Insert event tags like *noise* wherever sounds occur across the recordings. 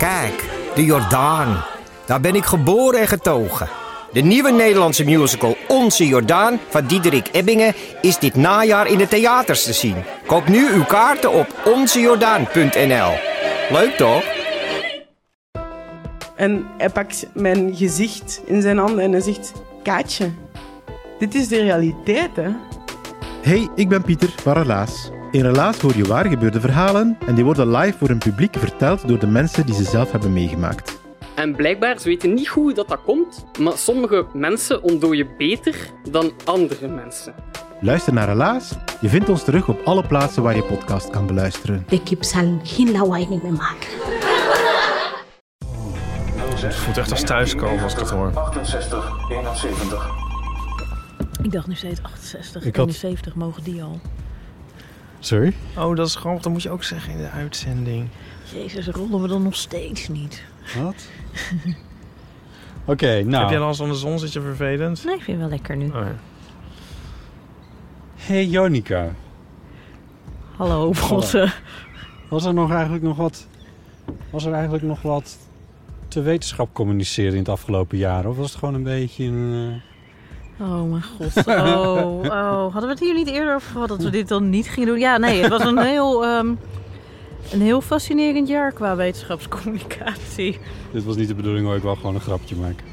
Kijk, de Jordaan. Daar ben ik geboren en getogen. De nieuwe Nederlandse musical Onze Jordaan van Diederik Ebbingen is dit najaar in de theaters te zien. Koop nu uw kaarten op onzejordaan.nl. Leuk toch? En hij pakt mijn gezicht in zijn handen en hij zegt... Kaatje, dit is de realiteit, hè? Hey, ik ben Pieter van Relaas. In Relaas hoor je waar gebeurde verhalen en die worden live voor een publiek verteld door de mensen die ze zelf hebben meegemaakt. En blijkbaar, ze weten niet hoe dat, dat komt, maar sommige mensen ontdooien beter dan andere mensen. Luister naar Relaas. Je vindt ons terug op alle plaatsen waar je podcast kan beluisteren. De kip zal geen lawaai niet meer maken. Het voelt echt als thuiskomen als ik het hoor. 68, 71. Ik dacht nu steeds 68, Ik had- 71 mogen die al. Sorry? Oh, dat is grappig. Dat moet je ook zeggen in de uitzending. Jezus, rollen we dan nog steeds niet? Wat? *laughs* Oké, nou. Heb jij last van de zon? Zit je vervelend? Nee, ik vind het wel lekker nu. Oh, ja. Hey Jonica. Hallo, Bosse. Was er nog eigenlijk nog wat... Was er eigenlijk nog wat te wetenschap communiceren in het afgelopen jaar? Of was het gewoon een beetje een... Oh mijn god. Oh, *laughs* oh. Hadden we het hier niet eerder over gehad dat we dit dan niet gingen doen? Ja, nee, het was een *laughs* heel, ehm, een heel fascinerend jaar qua wetenschapscommunicatie. Dit was niet de bedoeling hoor, ik wil gewoon een grapje maken.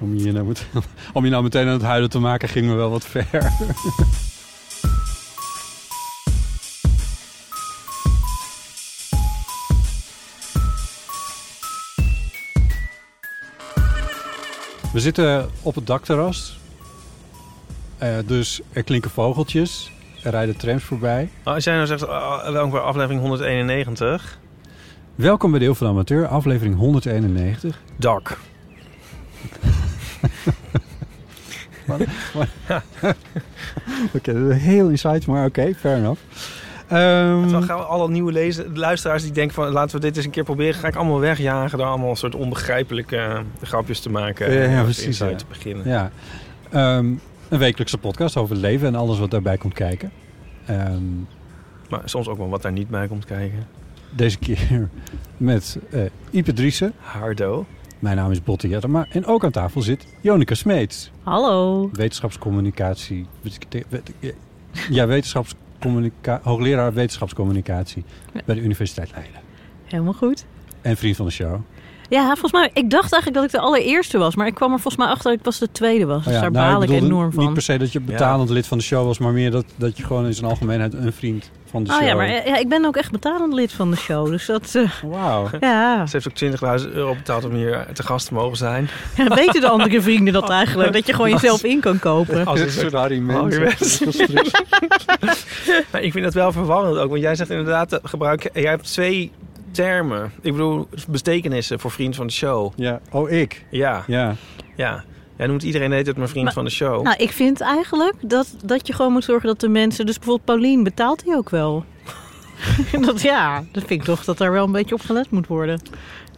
om, je nou met- *laughs* om je nou meteen aan het huilen te maken ging me wel wat ver. We zitten op het dakterras. Eh, dus er klinken vogeltjes. Er rijden trams voorbij. Oh, als jij nou zegt, uh, welkom bij aflevering 191. Welkom bij Deel van de Amateur, aflevering 191. Dak. *laughs* *laughs* Oké, dat is heel insight, maar oké, fair enough. Ehm, Dan gaan we alle nieuwe lezen, luisteraars die denken van laten we dit eens een keer proberen. Ga ik allemaal wegjagen door allemaal een soort onbegrijpelijke eh, grapjes te maken. Ja, ja, precies, ja. te beginnen. Ja. Ehm, een wekelijkse podcast over het leven en alles wat daarbij komt kijken. Ehm, Maar soms ook wel wat daar niet bij komt kijken. deze keer met eh Ipe Driessen. Hardo. Mijn naam is Botte Jettema. En ook aan tafel zit Jonica Smeets. Hallo. Wetenschapscommunicatie. Ja, wetenschapscommunica hoogleraar wetenschapscommunicatie bij de Universiteit Leiden. Helemaal goed. En vriend van de show. Ja, volgens mij, ik dacht eigenlijk dat ik de allereerste was, maar ik kwam er volgens mij achter dat ik pas de tweede was. Dus Oh ja, daar nou, baal ik enorm van. Niet per se dat je betalend lid van de show was, maar meer dat, dat je gewoon in zijn *laughs* algemeenheid een vriend van de Oh show ja, maar ja, ik ben ook echt betalend lid van de show, dus dat... eh, Wauw. *laughs* ja. Ze heeft ook 20.000 euro betaald om hier te gast te mogen zijn. ja, weten de andere vrienden dat *laughs* eigenlijk? Dat je gewoon jezelf in kan kopen. Als een soort Harry Mens. *laughs* Maar ik vind het wel verwarrend ook. Want jij zegt inderdaad, eh, gebruik, jij hebt twee termen. Ik bedoel, betekenissen voor vriend van de show. Ja, oh ik. Ja, Ja. ja. Jij noemt iedereen heet het mijn vriend Maar- van de show. Nou, ik vind eigenlijk dat, dat je gewoon moet zorgen dat de mensen... Dus bijvoorbeeld Paulien betaalt die ook wel. *laughs* dat, ja, dat vind ik toch dat daar wel een beetje op gelet moet worden.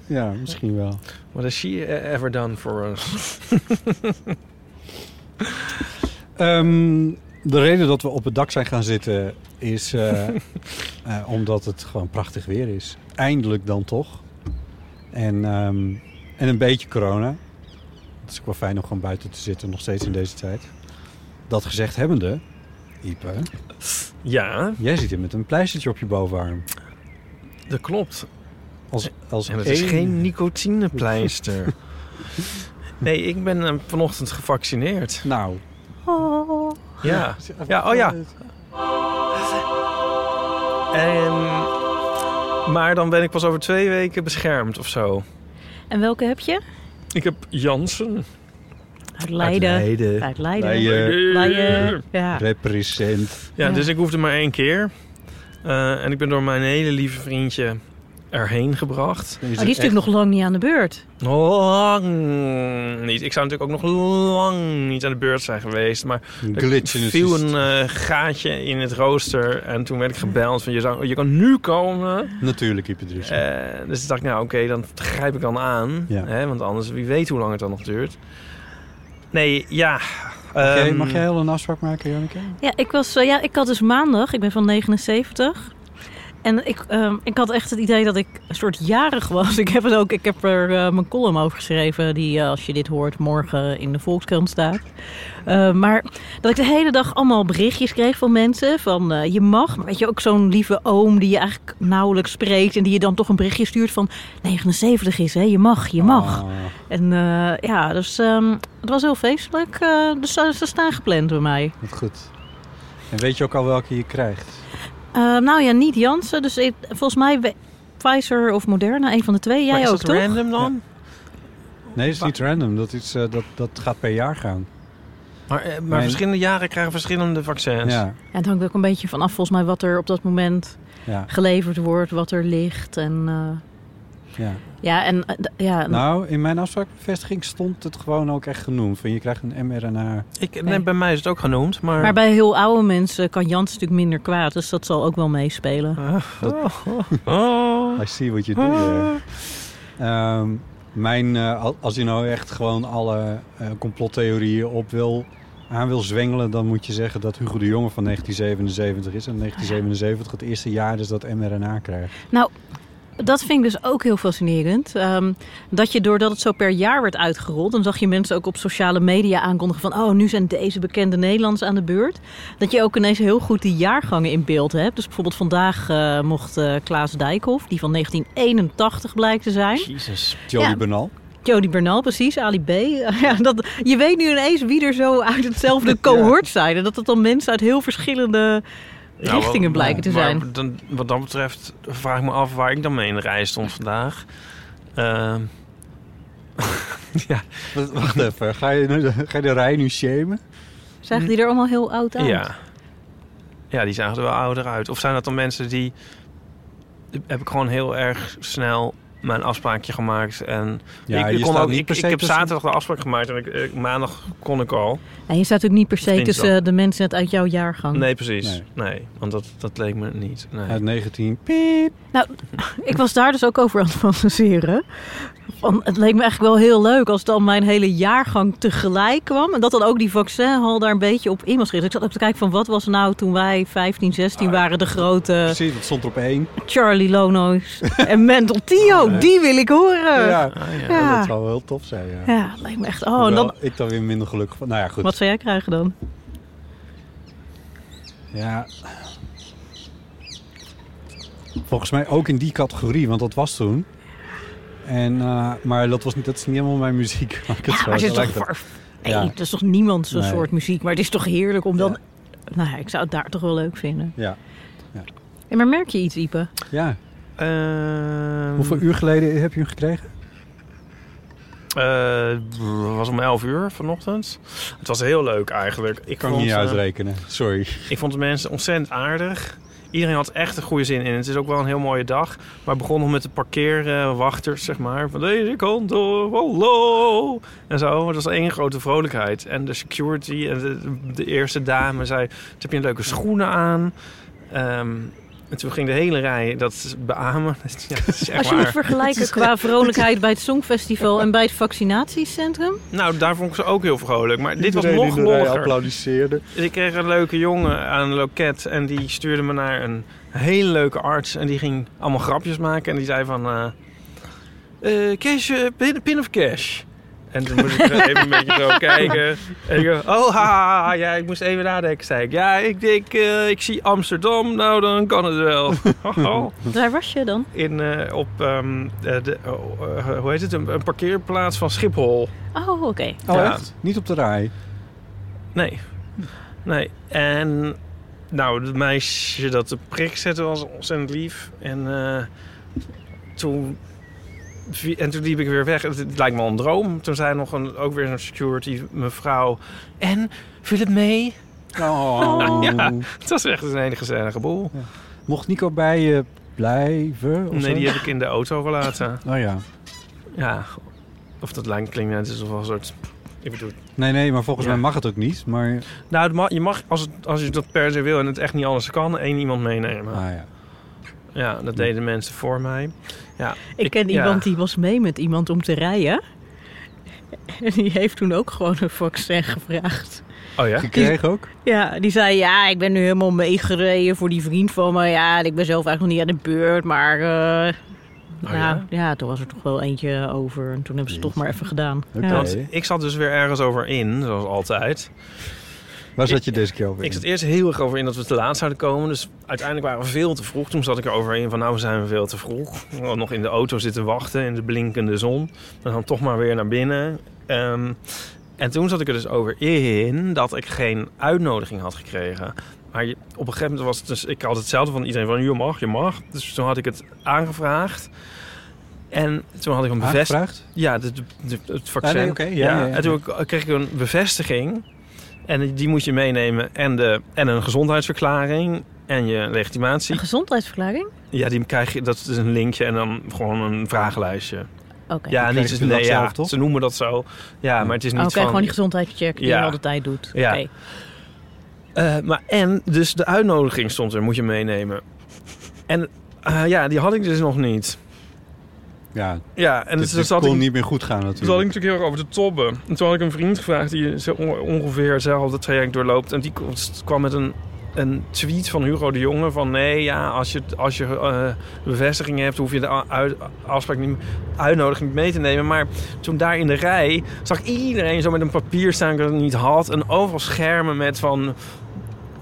ja, misschien wel. What has she eh, ever done for us? *laughs* Ehm, de reden dat we op het dak zijn gaan zitten is eh, *laughs* eh, omdat het gewoon prachtig weer is. Eindelijk dan toch. En, ehm, en een beetje corona. Het is ook wel fijn om gewoon buiten te zitten, nog steeds in deze tijd. Dat gezegd hebbende, Ipe, Ja, jij zit hier met een pleistertje op je bovenarm. dat klopt. Als, als En het is geen nicotinepleister. *laughs* nee, ik ben eh, vanochtend gevaccineerd. Nou. Oh. Ja. Ja, oh ja. En, maar dan ben ik pas over twee weken beschermd of zo. En welke heb je? Ik heb Jansen. Uit Leiden. Uit Leiden. Uit Leiden. Leiden. Leiden. Ja. Represent. Ja, Ja. dus ik hoefde maar één keer. Eh, en ik ben door mijn hele lieve vriendje erheen gebracht. Oh, die is natuurlijk nog lang niet aan de beurt. Lang niet. Ik zou natuurlijk ook nog lang niet aan de beurt zijn geweest. Maar er glitch het viel een eh, gaatje in het rooster. En toen werd ik gebeld van je, zou, je kan nu komen. Natuurlijk, Driessen. Eh, dus ik dacht, nou oké, dan grijp ik dan aan. Ja. Hè, want anders, wie weet hoe lang het dan nog duurt. Nee, ja. Ehm, mag jij heel een afspraak maken, Janneke? Ja, ik, was, eh, ja, ik had dus maandag, ik ben van 79. En ik, ehm, ik had echt het idee dat ik een soort jarig was. *laughs* Ik heb, het ook, ik heb er eh, mijn column over geschreven, die eh, als je dit hoort morgen in de Volkskrant staat. Eh, maar dat ik de hele dag allemaal berichtjes kreeg van mensen van je mag. Weet je, ook zo'n lieve oom die je eigenlijk nauwelijks spreekt en die je dan toch een berichtje stuurt van 79 is, hè? je mag, je mag. Ah, En ja, dus ehm, het was heel feestelijk. dus ze, ze staan gepland bij mij. wat goed. En weet je ook al welke je krijgt? Eh, nou ja, niet Janssen. Dus ik- volgens mij Pfizer of Moderna, een van de twee. Maar Jij is ook, dat toch? random dan? Nee, het is niet random. Dat, is, eh, dat, dat gaat per jaar gaan. Maar, eh, maar Mijn- verschillende jaren krijgen verschillende vaccins. Ja, Ja, het hangt ook een beetje vanaf volgens mij wat er op dat moment ja, geleverd wordt, wat er ligt. En eh, ja. ja, en eh, ja, Nou, in mijn afspraakbevestiging stond het gewoon ook echt genoemd. Van je krijgt een mRNA. Ik, nee, bij mij is het ook genoemd, maar... maar bij heel oude mensen kan Jans natuurlijk minder kwaad. Dus dat zal ook wel meespelen. Ah, oh, oh. I see what you do there. Ehm, mijn, eh, al- als je nou echt gewoon alle eh, complottheorieën op wil, aan wil zwengelen... dan moet je zeggen dat Hugo de Jonge van 1977 is. En 1977 het eerste jaar is dat mRNA krijgt. Nou, dat vind ik dus ook heel fascinerend. Ehm, dat je doordat het zo per jaar werd uitgerold... dan zag je mensen ook op sociale media aankondigen van... oh, nu zijn deze bekende Nederlanders aan de beurt. Dat je ook ineens heel goed die jaargangen in beeld hebt. Dus bijvoorbeeld vandaag eh, mocht eh, Klaas Dijkhoff... die van 1981 blijkt te zijn. Jezus. Jody Ja. Bernal. Jody Bernal, precies, Ali B. *laughs* Ja, dat, je weet nu ineens wie er zo uit hetzelfde *laughs* cohort zijn. En dat het dan mensen uit heel verschillende richtingen blijken te maar zijn. Dan, wat dat betreft vraag ik me af waar ik dan mee in de rij stond vandaag. Ehm, *laughs* ja, Wacht- Wacht even, ga je, nu- ga je de rij nu shamen? Zagen die er allemaal heel oud uit? ja. Ja, die zagen er wel ouder uit. Of zijn dat dan mensen die... Heb ik gewoon heel erg snel mijn afspraakje gemaakt. En Ja, ik, je ik, kon staat ook, niet ik, ik heb tussen- zaterdag de afspraak gemaakt en ik, ik- maandag kon ik al. En je staat ook niet per se tussen de mensen net uit jouw jaargang. Nee, precies. Nee. Nee, want dat, dat leek me niet. Nee. Uit 19... Piep. Ik was daar dus ook over aan het fantaseren. Van, het leek me eigenlijk wel heel leuk als dan mijn hele jaargang tegelijk kwam. En dat dan ook die vaccinhal daar een beetje op in was gericht. Ik zat ook te kijken van wat was nou toen wij 15, 16 waren de grote Precies, dat stond er op één. Charlie Lono's en Mental Tio. Die wil ik horen. Ja, Ah, ja. Ja. dat zou wel heel tof zijn, ja. Ja, het lijkt me echt. Oh, en Hoewel dan, ik dan weer minder gelukkig van. Nou ja, goed. wat zou jij krijgen dan? Ja. Volgens mij ook in die categorie, want dat was toen. En, eh, maar dat, was niet, dat is niet helemaal mijn muziek. *laughs* het Ja, zo maar het is toch. Nee, Ja. dat is toch niemand zo'n Nee. soort muziek. Maar het is toch heerlijk om dan... Ja. Nou ja, ik zou het daar toch wel leuk vinden. Ja. Ja, maar merk je iets, Ipe? ja. Ehm, Hoeveel uur geleden heb je hem gekregen? eh, was om 11 uur vanochtend. Het was heel leuk eigenlijk. Ik kan vond, niet uitrekenen. Sorry. Ik vond de mensen ontzettend aardig. Iedereen had echt een goede zin in. Het is ook wel een heel mooie dag. Maar het begon nog met de parkeerwachters, zeg maar. Van deze kant op, hallo. En zo. Het was één grote vrolijkheid. En de security en de, de eerste dame zei... "Toen heb je een leuke schoenen aan. Ehm, en toen ging de hele rij dat beamen. *laughs* Ja, dat is echt Als je waar. moet vergelijken *laughs* qua vrolijkheid bij het Songfestival en bij het vaccinatiecentrum. Nou, daar vond ik ze ook heel vrolijk. Maar dit was nog rij lolliger. applaudisseerde. Dus ik kreeg een leuke jongen aan een loket en die stuurde me naar een hele leuke arts. En die ging allemaal grapjes maken en die zei van... eh eh, cash, eh, pin, pin of cash? En toen moest ik even een beetje zo *laughs* kijken. En ik dacht, oh, ha, ha, ha, ja, ik moest even nadenken, zei ik. Ja, ik denk, eh, ik zie Amsterdam, nou dan kan het wel. *laughs* Daar was je dan? In, eh, op, ehm, eh, de, oh, hoe heet het, een, een parkeerplaats van Schiphol. Oh, oké. Oh, Ja. echt? Niet op de rij? Nee. Nee. En nou, het meisje dat de prik zette was ontzettend lief. En eh, toen... En toen liep ik weer weg. Het, lijkt me al een droom. Toen zei nog een, ook weer een security mevrouw... En, viel het mee? Oh. *laughs* Ja. Het was echt een hele gezellige boel. Mocht Nico bij je blijven? Nee, zo? die heb ik in de auto gelaten. Oh ja. Ja. Of dat lijkt klinkt net alsof een soort... Ik bedoel... Nee, nee, maar volgens Ja. mij mag het ook niet. Maar, Nou, het mag- je mag, als, het, als je dat per se wil en het echt niet alles kan... één iemand meenemen. ah ja. Ja, dat deden mensen voor mij. Ja, Ik ken ja. iemand die was mee met iemand om te rijden. *laughs* En die heeft toen ook gewoon een vaccin gevraagd. Oh ja? gekregen ook? Ja, die zei, ja, ik ben nu helemaal meegereden voor die vriend van me. Ja, en ik ben zelf eigenlijk nog niet aan de beurt, maar... Oh, nou, ja? ja? toen was er toch wel eentje over. En toen hebben ze het toch maar even gedaan. Oké. Ja. Want ik zat dus weer ergens over in, zoals altijd. Waar zat je deze keer over Ik zat eerst heel erg over in dat we te laat zouden komen. Dus uiteindelijk waren we veel te vroeg. Toen zat ik erover in van nou, we zijn veel te vroeg. We nog in de auto zitten wachten in de blinkende zon. En dan toch maar weer naar binnen. Ehm, en toen zat ik er dus over in dat ik geen uitnodiging had gekregen. Maar je- op een gegeven moment was het dus... Ik had hetzelfde van iedereen van je mag, je mag. Dus toen had ik het aangevraagd. En toen had ik een bevestiging. Ja, de, de, de- het vaccin. Ah, nee, ja, ja. En toen kreeg ik een bevestiging. En die moet je meenemen. En, de, en een gezondheidsverklaring. En je legitimatie. Een gezondheidsverklaring? Ja, die krijg je. Dat is een linkje en dan gewoon een vragenlijstje. Oké. Ja, niet de nee, ja, zelf, toch? ze noemen dat zo. Ja, maar het is niet Oké, van... gewoon die gezondheidscheck die Ja. je altijd tijd doet. Ja. Oké. Eh, maar en, dus de uitnodiging stond er, moet je meenemen. En eh, ja, die had ik dus nog niet. Ja, Ja, en en dus zat kon ik, niet meer goed gaan toen zat ik natuurlijk. natuurlijk heel erg over de tobben. En toen had ik een vriend gevraagd die zo on- ongeveer hetzelfde traject doorloopt. En die kwam met een, een tweet van Hugo de Jonge van... nee, ja, als je, als je eh, bevestiging hebt, hoef je de uit, afspraak niet, uitnodiging niet mee te nemen. Maar toen daar in de rij zag iedereen zo met een papier staan dat het niet had. En overal schermen met van...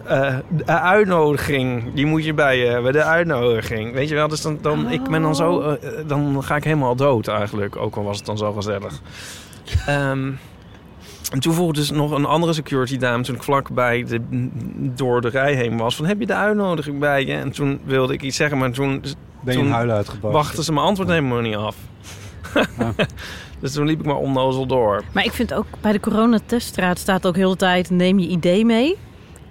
eh, de uitnodiging, die moet je bij je hebben, de uitnodiging. Weet je wel, dus dan, dan, ik ben dan zo, eh, eh, dan ga ik helemaal dood eigenlijk. Ook al was het dan zo gezellig. Ehm, en toen vroeg dus nog een andere security dame, toen ik vlakbij de, door de rij heen was, van heb je de uitnodiging bij je? En toen wilde ik iets zeggen, maar toen Ben je toen huilen wachten ze mijn antwoord helemaal niet af. *laughs* *laughs* dus toen liep ik maar onnozel door. Maar ik vind ook bij de coronateststraat staat ook heel de tijd neem je idee mee.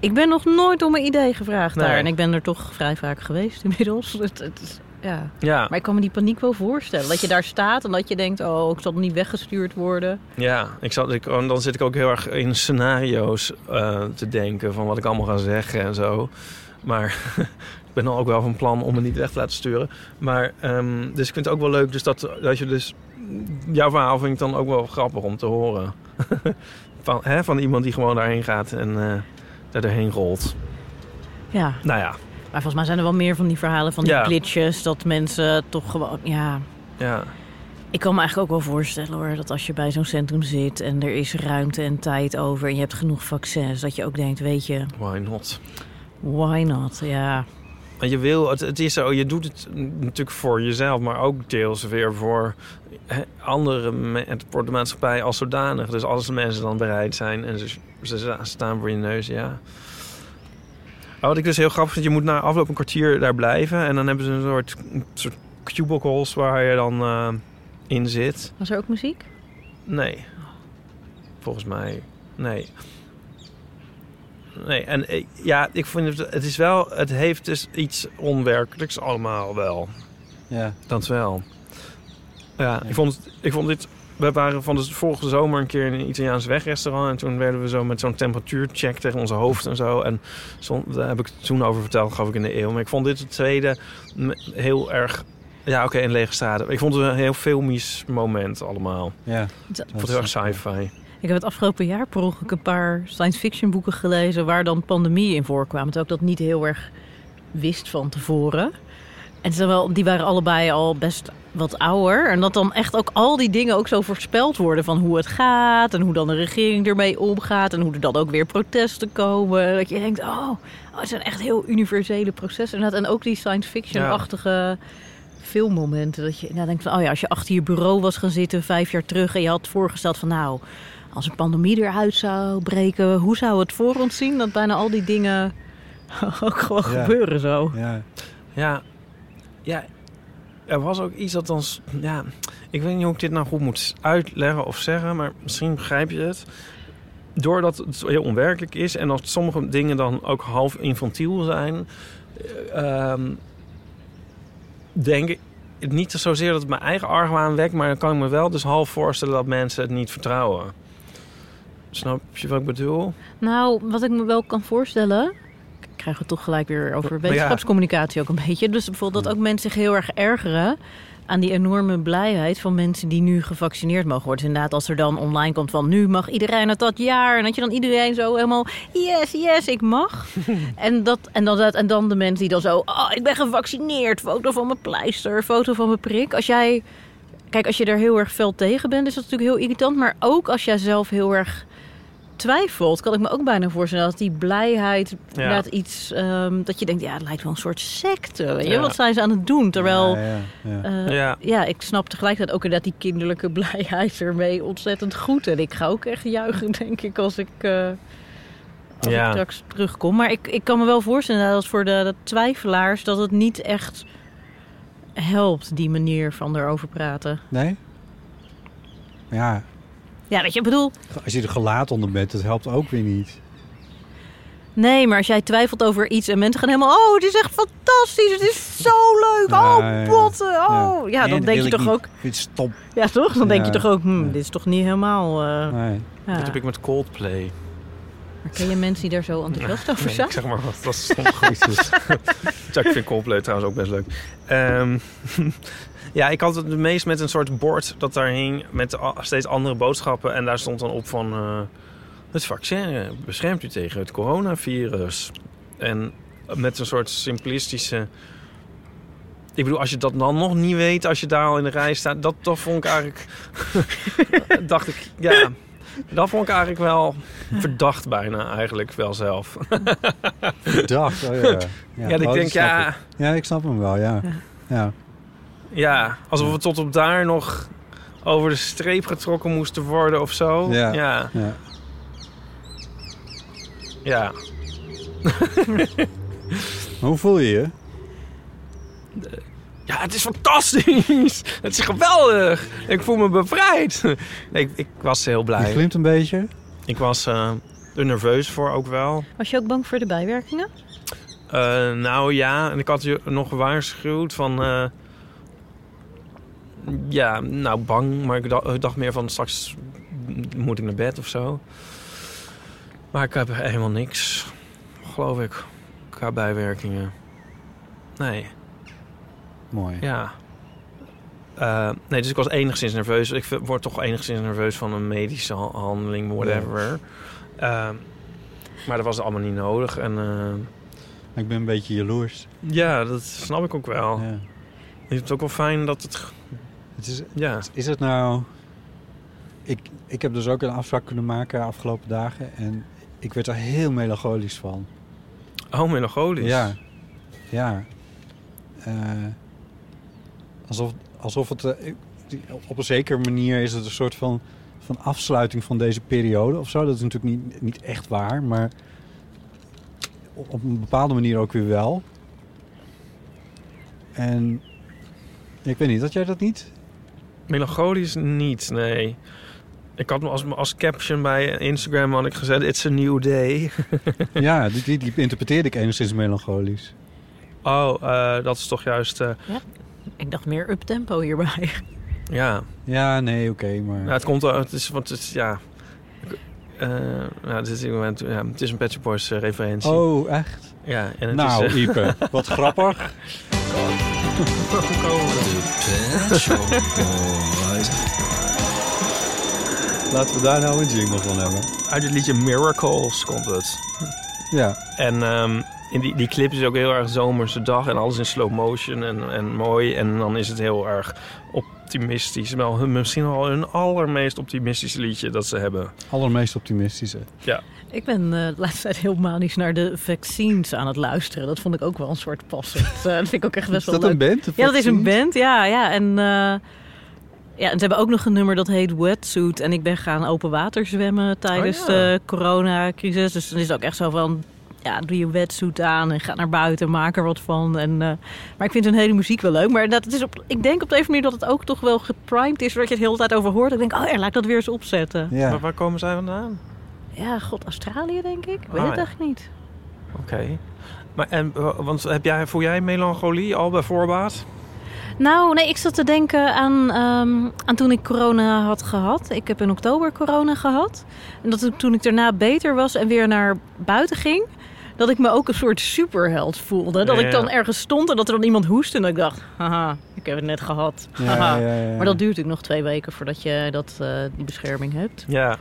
Ik ben nog nooit om een idee gevraagd Nee. daar. En ik ben er toch vrij vaak geweest inmiddels. *laughs* Het, ja. Ja, Maar ik kan me die paniek wel voorstellen. Dat je daar staat en dat je denkt, oh, ik zal niet weggestuurd worden. ja ik zat, ik, dan zit ik ook heel erg in scenario's eh, te denken van wat ik allemaal ga zeggen en zo. Maar *laughs* ik ben dan ook wel van plan om het niet weg te laten sturen. Maar, ehm, dus ik vind het ook wel leuk dus dat, dat je dus... Jouw verhaal vind ik dan ook wel grappig om te horen. *laughs* van, hè, van iemand die gewoon daarheen gaat en eh daar erheen rolt. Ja, Nou ja, maar volgens mij zijn er wel meer van die verhalen van die Ja. glitches. Dat mensen toch gewoon, ja... ja. Ik kan me eigenlijk ook wel voorstellen hoor, dat als je bij zo'n centrum zit en er is ruimte en tijd over en je hebt genoeg vaccins, dat je ook denkt, weet je, Why not? why not? Ja, En je wil, het, het is zo, je doet het natuurlijk voor jezelf, maar ook deels weer voor andere, voor de maatschappij als zodanig. Dus als de mensen dan bereid zijn en ze, ze staan voor je neus, ja. Wat ik dus heel grappig vind, je moet na afloop een kwartier daar blijven. En dan hebben ze een soort, een soort cubicles waar je dan eh, in zit. was er ook muziek? Nee. Volgens mij, nee. Nee, en eh, ja, ik vind het, het is wel, het heeft dus iets onwerkelijks allemaal wel. Ja. Dat wel. Ja, ik vond, het, ik vond dit... We waren van de vorige zomer een keer in een Italiaans wegrestaurant... en toen werden we zo met zo'n temperatuurcheck tegen onze hoofd en zo. En zo, daar heb ik het toen over verteld, gaf ik in de eeuw. Maar ik vond dit het tweede heel erg... Ja, oké, in lege straten. Ik vond het een heel filmisch moment allemaal. Ja. Ik vond het heel erg sci-fi. Ik heb het afgelopen jaar per ongeluk een paar science fiction boeken gelezen waar dan pandemieën in voorkwamen. Terwijl ik dat niet heel erg wist van tevoren. En terwijl, die waren allebei al best wat ouder. En dat dan echt ook al die dingen ook zo voorspeld worden van hoe het gaat. En hoe dan de regering ermee omgaat. En hoe er dan ook weer protesten komen. Dat je denkt, oh, oh het zijn echt heel universele processen. En ook die science fiction-achtige filmmomenten. Dat je nou denkt van, oh ja, als je achter je bureau was gaan zitten vijf jaar terug... en je had voorgesteld van, nou, als een pandemie eruit zou breken... hoe zou het voor ons zien dat bijna al die dingen *laughs* ook gewoon Ja. gebeuren zo? Ja. Ja, ja, er was ook iets dat dan... s- Ja, ik weet niet hoe ik dit nou goed moet uitleggen of zeggen... maar misschien begrijp je het. Doordat het heel onwerkelijk is... en dat sommige dingen dan ook half infantiel zijn... eh, ehm, denk ik niet zozeer dat het mijn eigen argwaan wekt... maar dan kan ik me wel dus half voorstellen dat mensen het niet vertrouwen. Snap je wat ik bedoel? Nou, wat ik me wel kan voorstellen... Ik krijg het toch gelijk weer over wetenschapscommunicatie ook een beetje. Dus bijvoorbeeld dat ook mensen zich heel erg ergeren... aan die enorme blijheid van mensen die nu gevaccineerd mogen worden. Dus inderdaad, als er dan online komt van nu mag iedereen het dat jaar. En dat je dan iedereen zo helemaal, yes, yes, ik mag. *laughs* en, dat, en, dan, en dan de mensen die dan zo, oh, ik ben gevaccineerd. Foto van mijn pleister, foto van mijn prik. Als jij, kijk, als je er heel erg fel tegen bent, is dat natuurlijk heel irritant. Maar ook als jij zelf heel erg twijfelt, kan ik me ook bijna voorstellen dat die blijheid Ja. inderdaad iets ehm, dat je denkt, ja, het lijkt wel een soort secte. Weet je? Ja. Wat zijn ze aan het doen? Terwijl, Ja, ja, ja. eh, Ja. ja. ik snap tegelijkertijd ook inderdaad die kinderlijke *laughs* blijheid ermee ontzettend goed. En ik ga ook echt juichen, denk ik, als ik, eh, als Ja. ik straks terugkom. Maar ik, ik kan me wel voorstellen dat voor de, de twijfelaars dat het niet echt helpt, die manier van erover praten. Nee? Ja, Ja, weet je, ik bedoel, als je er gelaat onder bent, dat helpt ook weer niet. Nee, maar als jij twijfelt over iets en mensen gaan helemaal... Oh, het is echt fantastisch, het is zo leuk. Ja, oh, ja, ja. botten, oh. Ja, Nee, dan denk je toch niet. ook... Vind het stom. Ja, toch? Dan denk je toch ook... hm, Ja. dit is toch niet helemaal... eh, Nee. ja. Dat heb ik met Coldplay. Maar ken je mensen die daar zo enthousiast over Nee, zijn? ik zeg maar wat, dat is goed. *laughs* ja, ik vind Coldplay trouwens ook best leuk. Ehm, ja, ik had het het meest met een soort bord dat daar hing met steeds andere boodschappen. En daar stond dan op van... eh, het vaccin beschermt u tegen het coronavirus. En met een soort simplistische... Ik bedoel, als je dat dan nog niet weet, als je daar al in de rij staat... Dat, dat vond ik eigenlijk... *laughs* dacht ik, ja... Dat vond ik eigenlijk wel verdacht bijna, eigenlijk wel zelf. Verdacht, oh ja. *laughs* Ja, dat ik oh, denk, snap ja, ik. Ja, ik snap hem wel, ja. Ja, ja, alsof we tot op daar nog over de streep getrokken moesten worden of zo. Ja. ja. ja. *laughs* hoe voel je je? Ja, het is fantastisch. *laughs* Het is geweldig. Ik voel me bevrijd. Nee, ik, ik was heel Je blij. glimt een beetje. Ik was eh, er nerveus voor ook wel. Was je ook bang voor de bijwerkingen? Eh, nou ja, en ik had je nog gewaarschuwd van... eh, ja, nou bang, maar ik dacht, ik dacht meer van straks moet ik naar bed of zo. Maar ik heb helemaal niks, geloof ik, qua bijwerkingen. Nee, Mooi. ja. Eh, nee, dus ik was enigszins nerveus. Ik word toch enigszins nerveus van een medische ha- handeling, whatever. Eh, maar dat was allemaal niet nodig. En eh, Ik ben een beetje jaloers. ja, dat snap ik ook wel. Ja. Ik vind het ook wel fijn dat het... Het is, Ja, is het nou... Ik, ik heb dus ook een afspraak kunnen maken de afgelopen dagen. En ik werd er heel melancholisch van. oh, melancholisch. Ja. Ja. Eh, alsof, alsof het... eh, op een zekere manier is het een soort van, van afsluiting van deze periode of zo. Dat is natuurlijk niet, niet echt waar, maar op op een bepaalde manier ook weer wel. En ik weet niet, dat jij dat niet? Melancholisch niet, nee. Ik had me als, als caption bij Instagram had ik gezet... It's a new day. *laughs* ja, die, die, die interpreteerde ik enigszins melancholisch. Oh, eh, dat is toch juist... eh, Ik dacht meer uptempo hierbij. ja, Ja, nee, oké, maar... Ja, het komt... Het is, want het is, ja... eh nou, dit is, ja, het is een Pet Shop Boys referentie. Oh, echt? Ja, en het Nou, is... eh, Ipe, *laughs* wat grappig. Laten we daar nou een jingle van hebben. uit het liedje Miracles komt het. Ja, En ehm, in die, die clip is ook heel erg zomerse dag en alles in slow motion en, en mooi. En dan is het heel erg optimistisch. Wel hun, misschien wel hun allermeest optimistische liedje dat ze hebben. allermeest optimistische. Ja. Ik ben eh, de laatste tijd heel manisch naar de vaccines aan het luisteren. Dat vond ik ook wel een soort passend. Eh, *laughs* dat vind ik ook echt best Is wel dat leuk. een band? de Ja, dat is een band, ja. ja. En, eh, ja, en ze hebben ook nog een nummer dat heet Wetsuit. En ik ben gaan open water zwemmen tijdens Oh, ja. de coronacrisis. Dus dan is het ook echt zo van... Ja, doe je wetsuit aan en ga naar buiten, maak er wat van. En, eh, maar ik vind hun hele muziek wel leuk. Maar dat het is op, ik denk op deze manier dat het ook toch wel geprimed is... zodat je het de hele tijd over hoort. Ik denk, oh ja, laat ik dat weer eens opzetten. Ja. Maar waar komen zij vandaan? Ja, god, Australië denk ik. Ik weet Ah, het ja. eigenlijk niet. Oké. Maar en, want heb jij, voel jij melancholie al bij voorbaat? Nou, nee, ik zat te denken aan, ehm, aan toen ik corona had gehad. Ik heb in oktober corona gehad. En dat toen ik daarna beter was en weer naar buiten ging... dat ik me ook een soort superheld voelde. Dat Ja, ik dan ja. ergens stond en dat er dan iemand hoest en dat ik dacht, haha, ik heb het net gehad. Ja, Haha. ja, ja, ja. Maar dat duurt natuurlijk nog twee weken voordat je dat, eh, die bescherming hebt. Ja,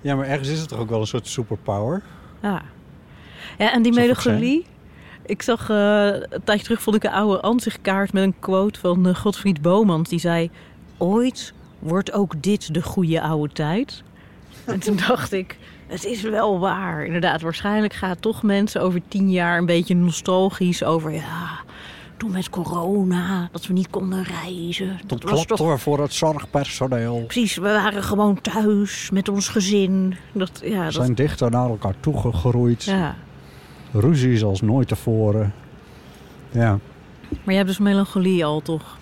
Ja, maar ergens is het toch ook wel een soort superpower? Ja, ja en die melancholie. Ik zag eh, een tijdje terug vond ik een oude ansichtkaart met een quote van eh, Godfried Bomans. Die zei, ooit wordt ook dit de goede oude tijd. En toen *laughs* dacht ik, het is wel waar. Inderdaad, waarschijnlijk gaat toch mensen over tien jaar een beetje nostalgisch over... Ja, toen met corona, dat we niet konden reizen. Dat was toch voor het zorgpersoneel. Precies, we waren gewoon thuis met ons gezin. Dat, ja, dat, Zijn dichter naar elkaar toegegroeid. ja. Ruzies als nooit tevoren. Ja. Maar je hebt dus melancholie al, toch?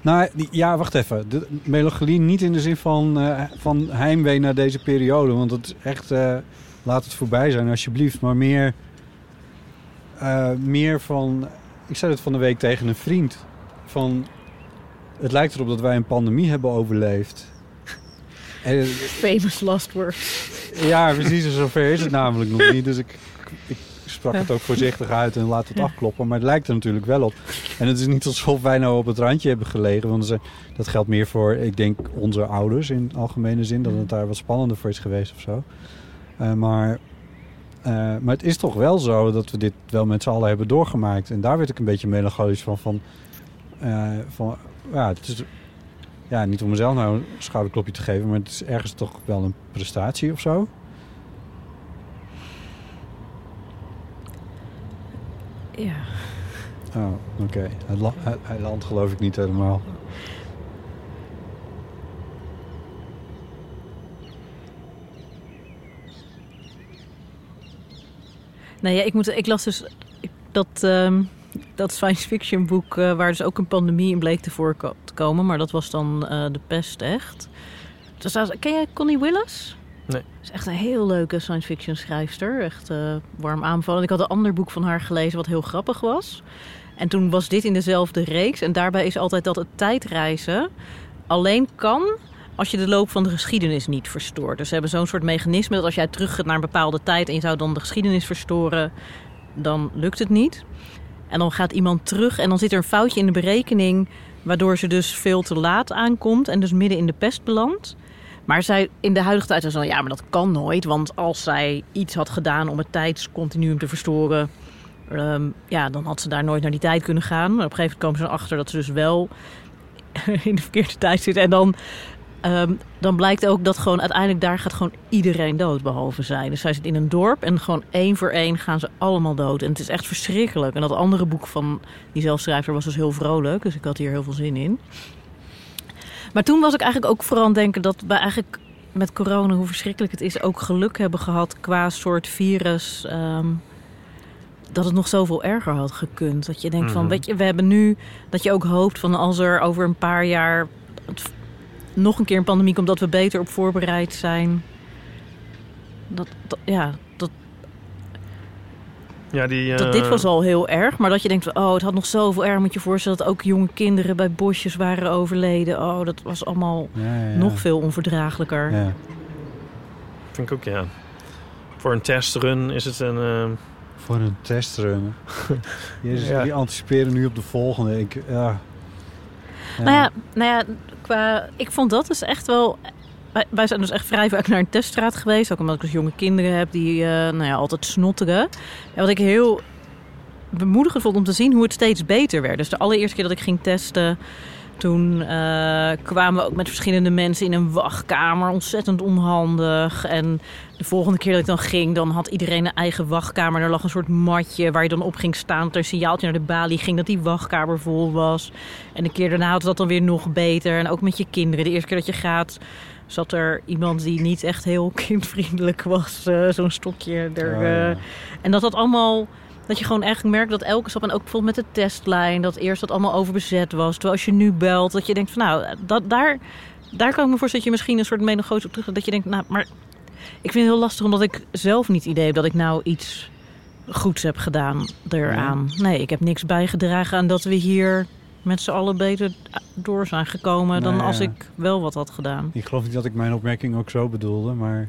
Nou, die- ja, wacht even. De melancholie niet in de zin van, eh, van heimwee naar deze periode. Want het is echt... eh, laat het voorbij zijn, alsjeblieft. Maar meer... eh, meer van... Ik zei het van de week tegen een vriend. Van... Het lijkt erop dat wij een pandemie hebben overleefd. *laughs* En, Famous last words. ja, precies. Zover is het namelijk nog niet. Dus ik, ik sprak het ook voorzichtig uit en laat het afkloppen. Maar het lijkt er natuurlijk wel op. En het is niet alsof wij nou op het randje hebben gelegen. Want dat geldt meer voor, ik denk, onze ouders in algemene zin. Dat het daar wat spannender voor is geweest of zo. Eh, maar, eh, maar het is toch wel zo dat we dit wel met z'n allen hebben doorgemaakt. En daar werd ik een beetje melancholisch van. van, eh, van ja, het is, ja, niet om mezelf nou een schouderklopje te geven. Maar het is ergens toch wel een prestatie of zo. Ja. Oh, oké. Hij, la- hij, hij landt geloof ik niet helemaal. Nee, ja, ik, moet, ik las dus dat, ehm, dat science fiction boek... eh, waar dus ook een pandemie in bleek te voorkomen. Maar dat was dan eh, de pest echt. Dus, ken jij Connie Willis? Nee. Is echt een heel leuke science fiction schrijfster. Echt eh, warm aanvallen. Ik had een ander boek van haar gelezen wat heel grappig was. En toen was dit in dezelfde reeks. En daarbij is altijd dat het tijdreizen alleen kan als je de loop van de geschiedenis niet verstoort. Dus ze hebben zo'n soort mechanisme dat als jij terug gaat naar een bepaalde tijd en je zou dan de geschiedenis verstoren, dan lukt het niet. En dan gaat iemand terug en dan zit er een foutje in de berekening, waardoor ze dus veel te laat aankomt en dus midden in de pest belandt. Maar zij in de huidige tijd zei ze, ja, maar dat kan nooit. Want als zij iets had gedaan om het tijdscontinuum te verstoren, ehm, ja, dan had ze daar nooit naar die tijd kunnen gaan. Maar op een gegeven moment komen ze erachter dat ze dus wel *laughs* in de verkeerde tijd zit. En dan, ehm, dan blijkt ook dat gewoon uiteindelijk daar gaat gewoon iedereen dood, behalve zij. Dus zij zit in een dorp en gewoon één voor één gaan ze allemaal dood. En het is echt verschrikkelijk. En dat andere boek van die zelfschrijver was dus heel vrolijk. Dus ik had hier heel veel zin in. Maar toen was ik eigenlijk ook vooral aan het denken dat we eigenlijk met corona, hoe verschrikkelijk het is, ook geluk hebben gehad qua soort virus. ehm, dat het nog zoveel erger had gekund. Dat je denkt van, Mhm. weet je, we hebben nu dat je ook hoopt van als er over een paar jaar het- nog een keer een pandemie komt, dat we beter op voorbereid zijn. Dat, dat- ja, dat, ja die... dat eh, dit was al heel erg, maar dat je denkt, oh, het had nog zoveel erg. Moet je voorstellen dat ook jonge kinderen bij bosjes waren overleden. Oh, dat was allemaal Ja, ja, ja. nog veel onverdraaglijker. Ja. Vind ik ook, ja. Voor een testrun is het een... eh, Voor een testrun. *laughs* Jezus, Ja. die anticiperen nu op de volgende. Ik, ja. Nou ja, nou ja qua, ik vond dat dus echt wel... Wij, zijn dus echt vrij vaak naar een teststraat geweest. Ook omdat ik dus jonge kinderen heb die eh, nou ja, altijd snotteren. En wat ik heel bemoedigend vond om te zien hoe het steeds beter werd. Dus de allereerste keer dat ik ging testen... Toen eh, kwamen we ook met verschillende mensen in een wachtkamer. Ontzettend onhandig. En de volgende keer dat ik dan ging, dan had iedereen een eigen wachtkamer. Er lag een soort matje waar je dan op ging staan. Dat er een signaaltje naar de balie ging dat die wachtkamer vol was. En de keer daarna had dat dan weer nog beter. En ook met je kinderen. De eerste keer dat je gaat, zat er iemand die niet echt heel *laughs* kindvriendelijk was. eh, Zo'n stokje er. Oh, eh. En dat dat allemaal... Dat je gewoon echt merkt dat elke stap... En ook bijvoorbeeld met de testlijn... Dat eerst dat allemaal overbezet was. Terwijl als je nu belt... Dat je denkt van nou... Dat, daar, daar kan ik me voorstellen dat je misschien een soort melancholisch op terug... Dat je denkt nou... Maar ik vind het heel lastig omdat ik zelf niet het idee heb... Dat ik nou iets goeds heb gedaan eraan. Nee, ik heb niks bijgedragen aan dat we hier... Met z'n allen beter door zijn gekomen... Dan Nou als ja. ik wel wat had gedaan. Ik geloof niet dat ik mijn opmerking ook zo bedoelde, maar...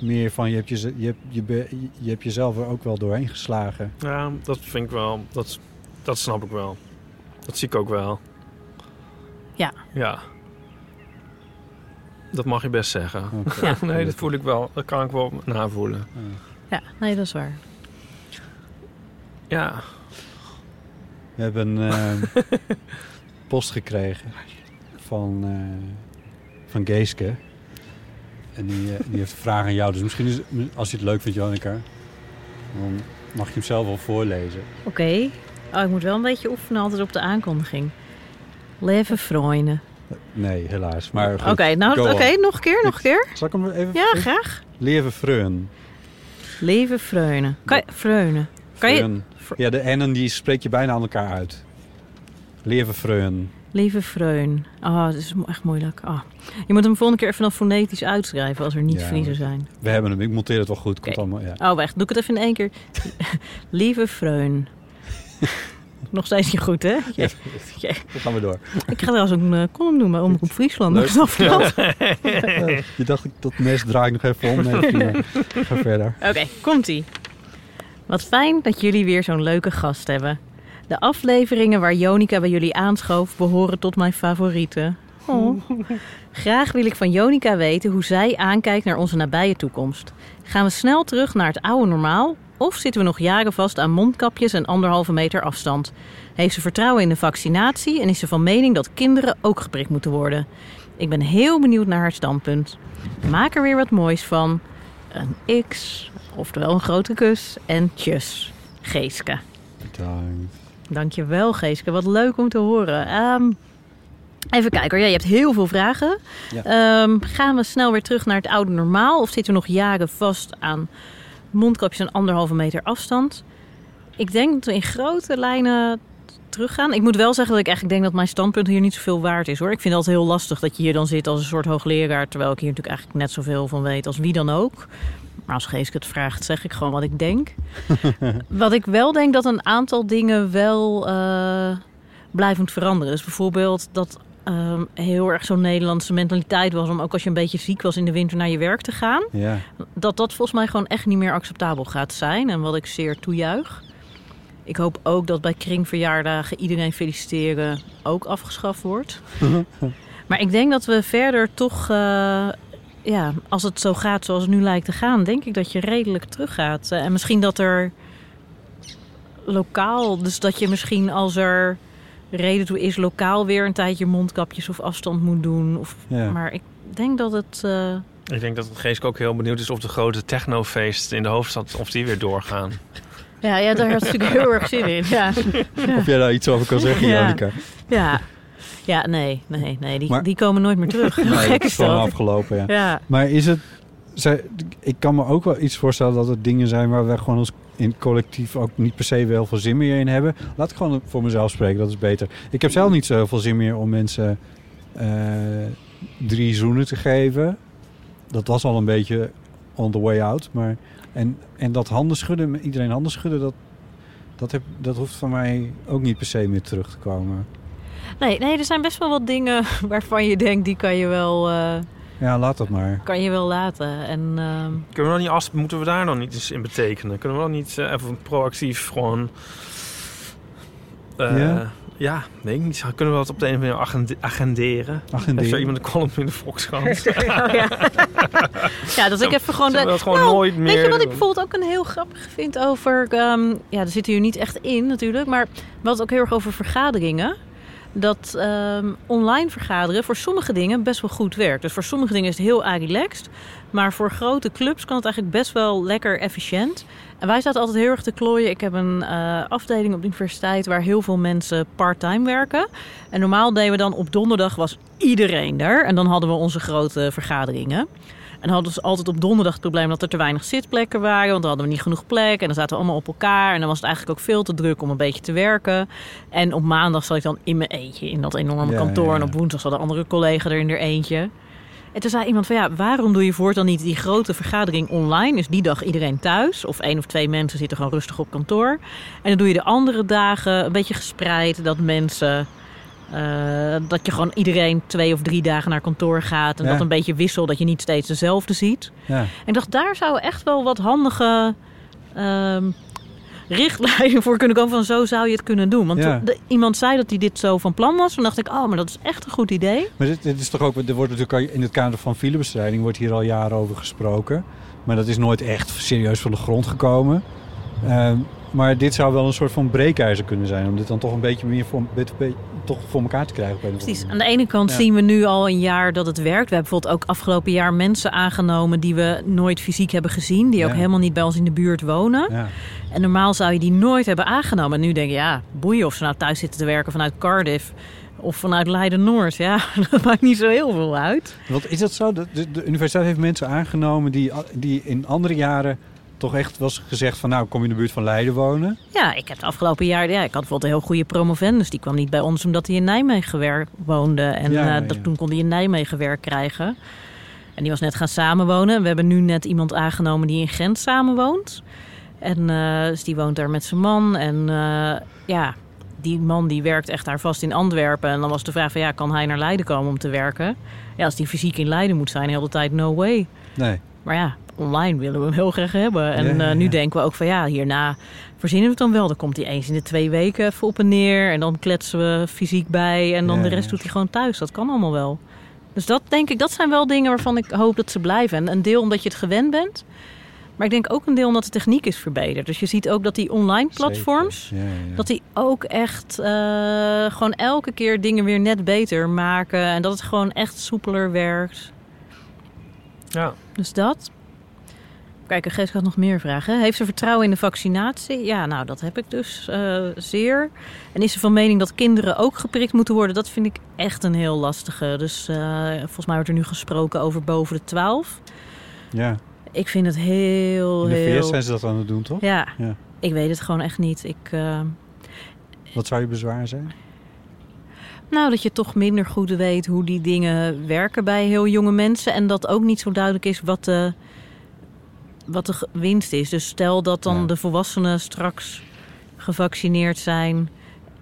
meer van je hebt, je, je, je, je hebt jezelf er ook wel doorheen geslagen. Ja, dat vind ik wel. Dat, dat snap ik wel. Dat zie ik ook wel. Ja. Ja. Dat mag je best zeggen. *laughs* Ja. nee, dat voel ik wel. Dat kan ik wel navoelen. Ja, nee, dat is waar. Ja. We hebben een eh, *laughs* post gekregen van, eh, van Geeske. En die, eh, die heeft een vraag aan jou. Dus misschien is, als je het leuk vindt, Jonica, dan mag je hem zelf wel voorlezen. Oké. Oh, ik moet wel een beetje oefenen altijd op de aankondiging. Leven vrienden. Nee, helaas. Maar Oké, nou, oké, nog een keer, nog een keer. Zal ik hem even... Ja, even- graag. Leven vreun. Leven vreunen. Kan je. Kan je. Ja, de N'en die spreek je bijna aan elkaar uit. Leven vreun. Leven vreun. Ah, dat is echt moeilijk. Ah. Je moet hem volgende keer even dan fonetisch uitschrijven als er niet Ja, Friese zijn. We hebben hem. Ik monteer het wel goed. Komt allemaal, ja. Oh, weg. Doe ik het even in één keer. *laughs* Lieve vreun. *laughs* Nog steeds niet goed, hè? Ja. *laughs* Ja. Dan gaan we door. Ik ga trouwens een uh, column noemen, Omroep Friesland. Nog. Ja, je dacht, ik dat mes draai ik nog even om. Nee. Ga verder. Oké, komt-ie. Wat fijn dat jullie weer zo'n leuke gast hebben. De afleveringen waar Jonica bij jullie aanschoof behoren tot mijn favorieten. Oh. *laughs* Graag wil ik van Jonica weten hoe zij aankijkt naar onze nabije toekomst. Gaan we snel terug naar het oude normaal? Of zitten we nog jaren vast aan mondkapjes en anderhalve meter afstand? Heeft ze vertrouwen in de vaccinatie en is ze van mening dat kinderen ook geprikt moeten worden? Ik ben heel benieuwd naar haar standpunt. Maak er weer wat moois van. Een X, oftewel een grote kus en tjus. Geeske. Bedankt. Dankjewel Geeske, wat leuk om te horen. Ehm, even kijken hoor, ja, je hebt heel veel vragen. Ja. Ehm, gaan we snel weer terug naar het oude normaal? Of zitten we nog jaren vast aan mondkapjes en anderhalve meter afstand? Ik denk dat we in grote lijnen teruggaan. Ik moet wel zeggen dat ik eigenlijk denk dat mijn standpunt hier niet zoveel waard is hoor. Ik vind het altijd heel lastig dat je hier dan zit als een soort hoogleraar... terwijl ik hier natuurlijk eigenlijk net zoveel van weet als wie dan ook. Maar als Geeske het vraagt, zeg ik gewoon wat ik denk. *laughs* Wat ik wel denk dat een aantal dingen wel eh blijvend veranderen. Dus bijvoorbeeld dat ehm, heel erg zo'n Nederlandse mentaliteit was... om ook als je een beetje ziek was in de winter naar je werk te gaan. Ja. Dat dat volgens mij gewoon echt niet meer acceptabel gaat zijn. En wat ik zeer toejuich. Ik hoop ook dat bij kringverjaardagen iedereen feliciteren ook afgeschaft wordt. *laughs* maar ik denk dat we verder toch... eh, ja, als het zo gaat zoals het nu lijkt te gaan... denk ik dat je redelijk teruggaat. Eh, en misschien dat er lokaal... Dus dat je misschien als er reden toe is... lokaal weer een tijdje mondkapjes of afstand moet doen. Of, Ja. Maar ik denk dat het... eh, Ik denk dat het Geesk ook heel benieuwd is of de grote technofeesten in de hoofdstad... of die weer doorgaan. Ja, ja, daar had ik natuurlijk heel erg zin in. Ja. Ja. Of jij daar iets over kan zeggen, Ja. Jonica? Ja. Ja, nee, nee, nee. Die, Maar- die komen nooit meer terug. *laughs* Nee, gek dat is gewoon afgelopen, ja. Ja. Maar is het... Zij, ik kan me ook wel iets voorstellen dat het dingen zijn... waar we gewoon ons in collectief ook niet per se wel veel zin meer in hebben. Laat ik gewoon voor mezelf spreken, dat is beter. Ik heb zelf niet zoveel zin meer om mensen eh, drie zoenen te geven. Dat was al een beetje on the way out. Maar, en, en dat handen schudden, iedereen handen schudden... Dat, dat, heb, dat hoeft van mij ook niet per se meer terug te komen. Nee, nee, er zijn best wel wat dingen *laughs* waarvan je denkt... die kan je wel, eh, Ja, laat dat maar. kan je wel laten. En, ehm, Kunnen we dan niet moeten we daar dan niet eens in betekenen? Kunnen we dan niet eh, even proactief gewoon... eh, Ja? ja? weet ik niet. Kunnen we dat op de een of andere manier agende- agenderen? Agenderen? Heeft er iemand een column in de Volkskrant? Oh, *laughs* ja. ja, *laughs* dat ik even gewoon... we dat gewoon Nou, nooit Weet je meer wat ik bijvoorbeeld ook een heel grappig vind over... ehm, ja, daar zitten hier niet echt in natuurlijk. Maar wat ook heel erg over vergaderingen. Dat ehm, online vergaderen voor sommige dingen best wel goed werkt. Dus voor sommige dingen is het heel relaxed. Maar voor grote clubs kan het eigenlijk best wel lekker efficiënt. En wij zaten altijd heel erg te klooien. Ik heb een eh, afdeling op de universiteit waar heel veel mensen part-time werken. En normaal deden we dan op donderdag was iedereen er. En dan hadden we onze grote vergaderingen. En hadden ze altijd op donderdag het probleem dat er te weinig zitplekken waren. Want dan hadden we niet genoeg plek. En dan zaten we allemaal op elkaar. En dan was het eigenlijk ook veel te druk om een beetje te werken. En op maandag zat ik dan in mijn eentje in dat enorme Ja, kantoor. ja, ja. En op woensdag zat een andere collega er in er eentje. En toen zei iemand van ja, waarom doe je voortaan niet die grote vergadering online? Is die dag iedereen thuis? Of één of twee mensen zitten gewoon rustig op kantoor. En dan doe je de andere dagen een beetje gespreid dat mensen Eh, dat je gewoon iedereen twee of drie dagen naar kantoor gaat. En Ja. dat een beetje wisselt, dat je niet steeds dezelfde ziet. Ja. En ik dacht, daar zou echt wel wat handige ehm, richtlijnen voor kunnen komen. Van zo zou je het kunnen doen. Want Ja. de- iemand zei dat hij dit zo van plan was. Toen dacht ik, oh, maar dat is echt een goed idee. Maar dit, dit is toch ook, er wordt natuurlijk in het kader van filebestrijding wordt hier al jaren over gesproken. Maar dat is nooit echt serieus van de grond gekomen. Ehm, maar dit zou wel een soort van breekijzer kunnen zijn. Om dit dan toch een beetje meer voor, beetje- toch voor elkaar te krijgen. Op een Precies. Aan de ene kant Ja. zien we nu al een jaar dat het werkt. We hebben bijvoorbeeld ook afgelopen jaar mensen aangenomen die we nooit fysiek hebben gezien. Die ook Ja. helemaal niet bij ons in de buurt wonen. Ja. En normaal zou je die nooit hebben aangenomen. En nu denk je, ja, boeien of ze nou thuis zitten te werken vanuit Cardiff of vanuit Leiden-Noord. Ja, *laughs* dat maakt niet zo heel veel uit. Want is dat zo? De, de, de universiteit heeft mensen aangenomen die, die in andere jaren toch echt was gezegd van... nou, kom je in de buurt van Leiden wonen? Ja, ik heb het afgelopen jaar... Ja, ik had bijvoorbeeld een heel goede promovendus. Die kwam niet bij ons omdat hij in Nijmegen wer- woonde. En Ja, eh, dat, ja. toen kon hij in Nijmegen werk krijgen. En die was net gaan samenwonen. We hebben nu net iemand aangenomen die in Gent samenwoont. En eh, dus die woont daar met zijn man. En eh, ja, die man die werkt echt daar vast in Antwerpen. En dan was de vraag van ja, kan hij naar Leiden komen om te werken? Ja, als die fysiek in Leiden moet zijn, heel de tijd no way. Nee. Maar ja, online willen we hem heel graag hebben. En Ja, ja, eh, nu denken we ook van ja, hierna verzinnen we het dan wel. Dan komt hij eens in de twee weken even op en neer. En dan kletsen we fysiek bij. En dan Ja, de rest ja. doet hij gewoon thuis. Dat kan allemaal wel. Dus dat denk ik, dat zijn wel dingen waarvan ik hoop dat ze blijven. En een deel omdat je het gewend bent. Maar ik denk ook een deel omdat de techniek is verbeterd. Dus je ziet ook dat die online platforms... Ja, ja. Dat die ook echt eh, gewoon elke keer dingen weer net beter maken. En dat het gewoon echt soepeler werkt. Ja. Dus dat. Kijk, Gees had nog meer vragen. Heeft ze vertrouwen in de vaccinatie? Ja, nou, dat heb ik dus eh, zeer. En is ze van mening dat kinderen ook geprikt moeten worden? Dat vind ik echt een heel lastige. Dus eh, volgens mij wordt er nu gesproken over boven de 12. Ja. Ik vind het heel, In de heel... VS zijn ze dat aan het doen, toch? Ja, Ja. ik weet het gewoon echt niet. Ik, eh, Wat zou je bezwaar zijn? Nou, dat je toch minder goed weet hoe die dingen werken bij heel jonge mensen. En dat ook niet zo duidelijk is wat de, wat de winst is. Dus stel dat dan Ja. de volwassenen straks gevaccineerd zijn.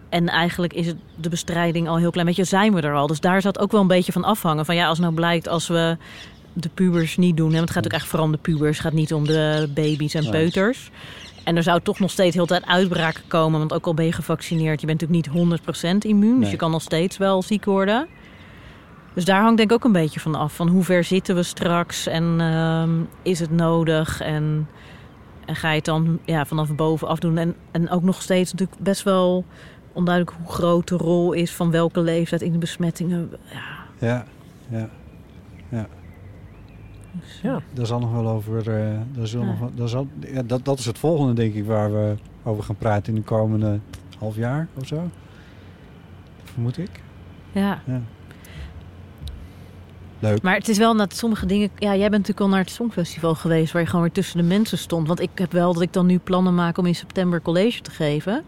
En eigenlijk is het de bestrijding al heel klein beetje, zijn we er al. Dus daar het ook wel een beetje van afhangen. Van ja, als nou blijkt als we de pubers niet doen. En het gaat ook echt vooral om de pubers. Het gaat niet om de baby's en peuters. En er zou toch nog steeds heel tijd uitbraken komen. Want ook al ben je gevaccineerd, je bent natuurlijk niet 100% immuun. Dus je kan nog steeds wel ziek worden. Dus daar hangt denk ik ook een beetje van af. Van hoe ver zitten we straks? En ehm, is het nodig? En, en ga je het dan ja, vanaf bovenaf doen? En, en ook nog steeds natuurlijk best wel onduidelijk hoe groot de rol is van welke leeftijd in de besmettingen. Ja, Ja, ja, ja. dus, Ja. Daar zal nog wel over. eh daar zal Ja. nog, wel- daar zal, ja, dat, dat is het volgende, denk ik, waar we over gaan praten in de komende half jaar of zo. Vermoed ik. ja. Ja. Leuk. Maar het is wel dat sommige dingen. Ja, jij bent natuurlijk al naar het Songfestival geweest, waar je gewoon weer tussen de mensen stond. Want ik heb wel dat ik dan nu plannen maak om in september college te geven.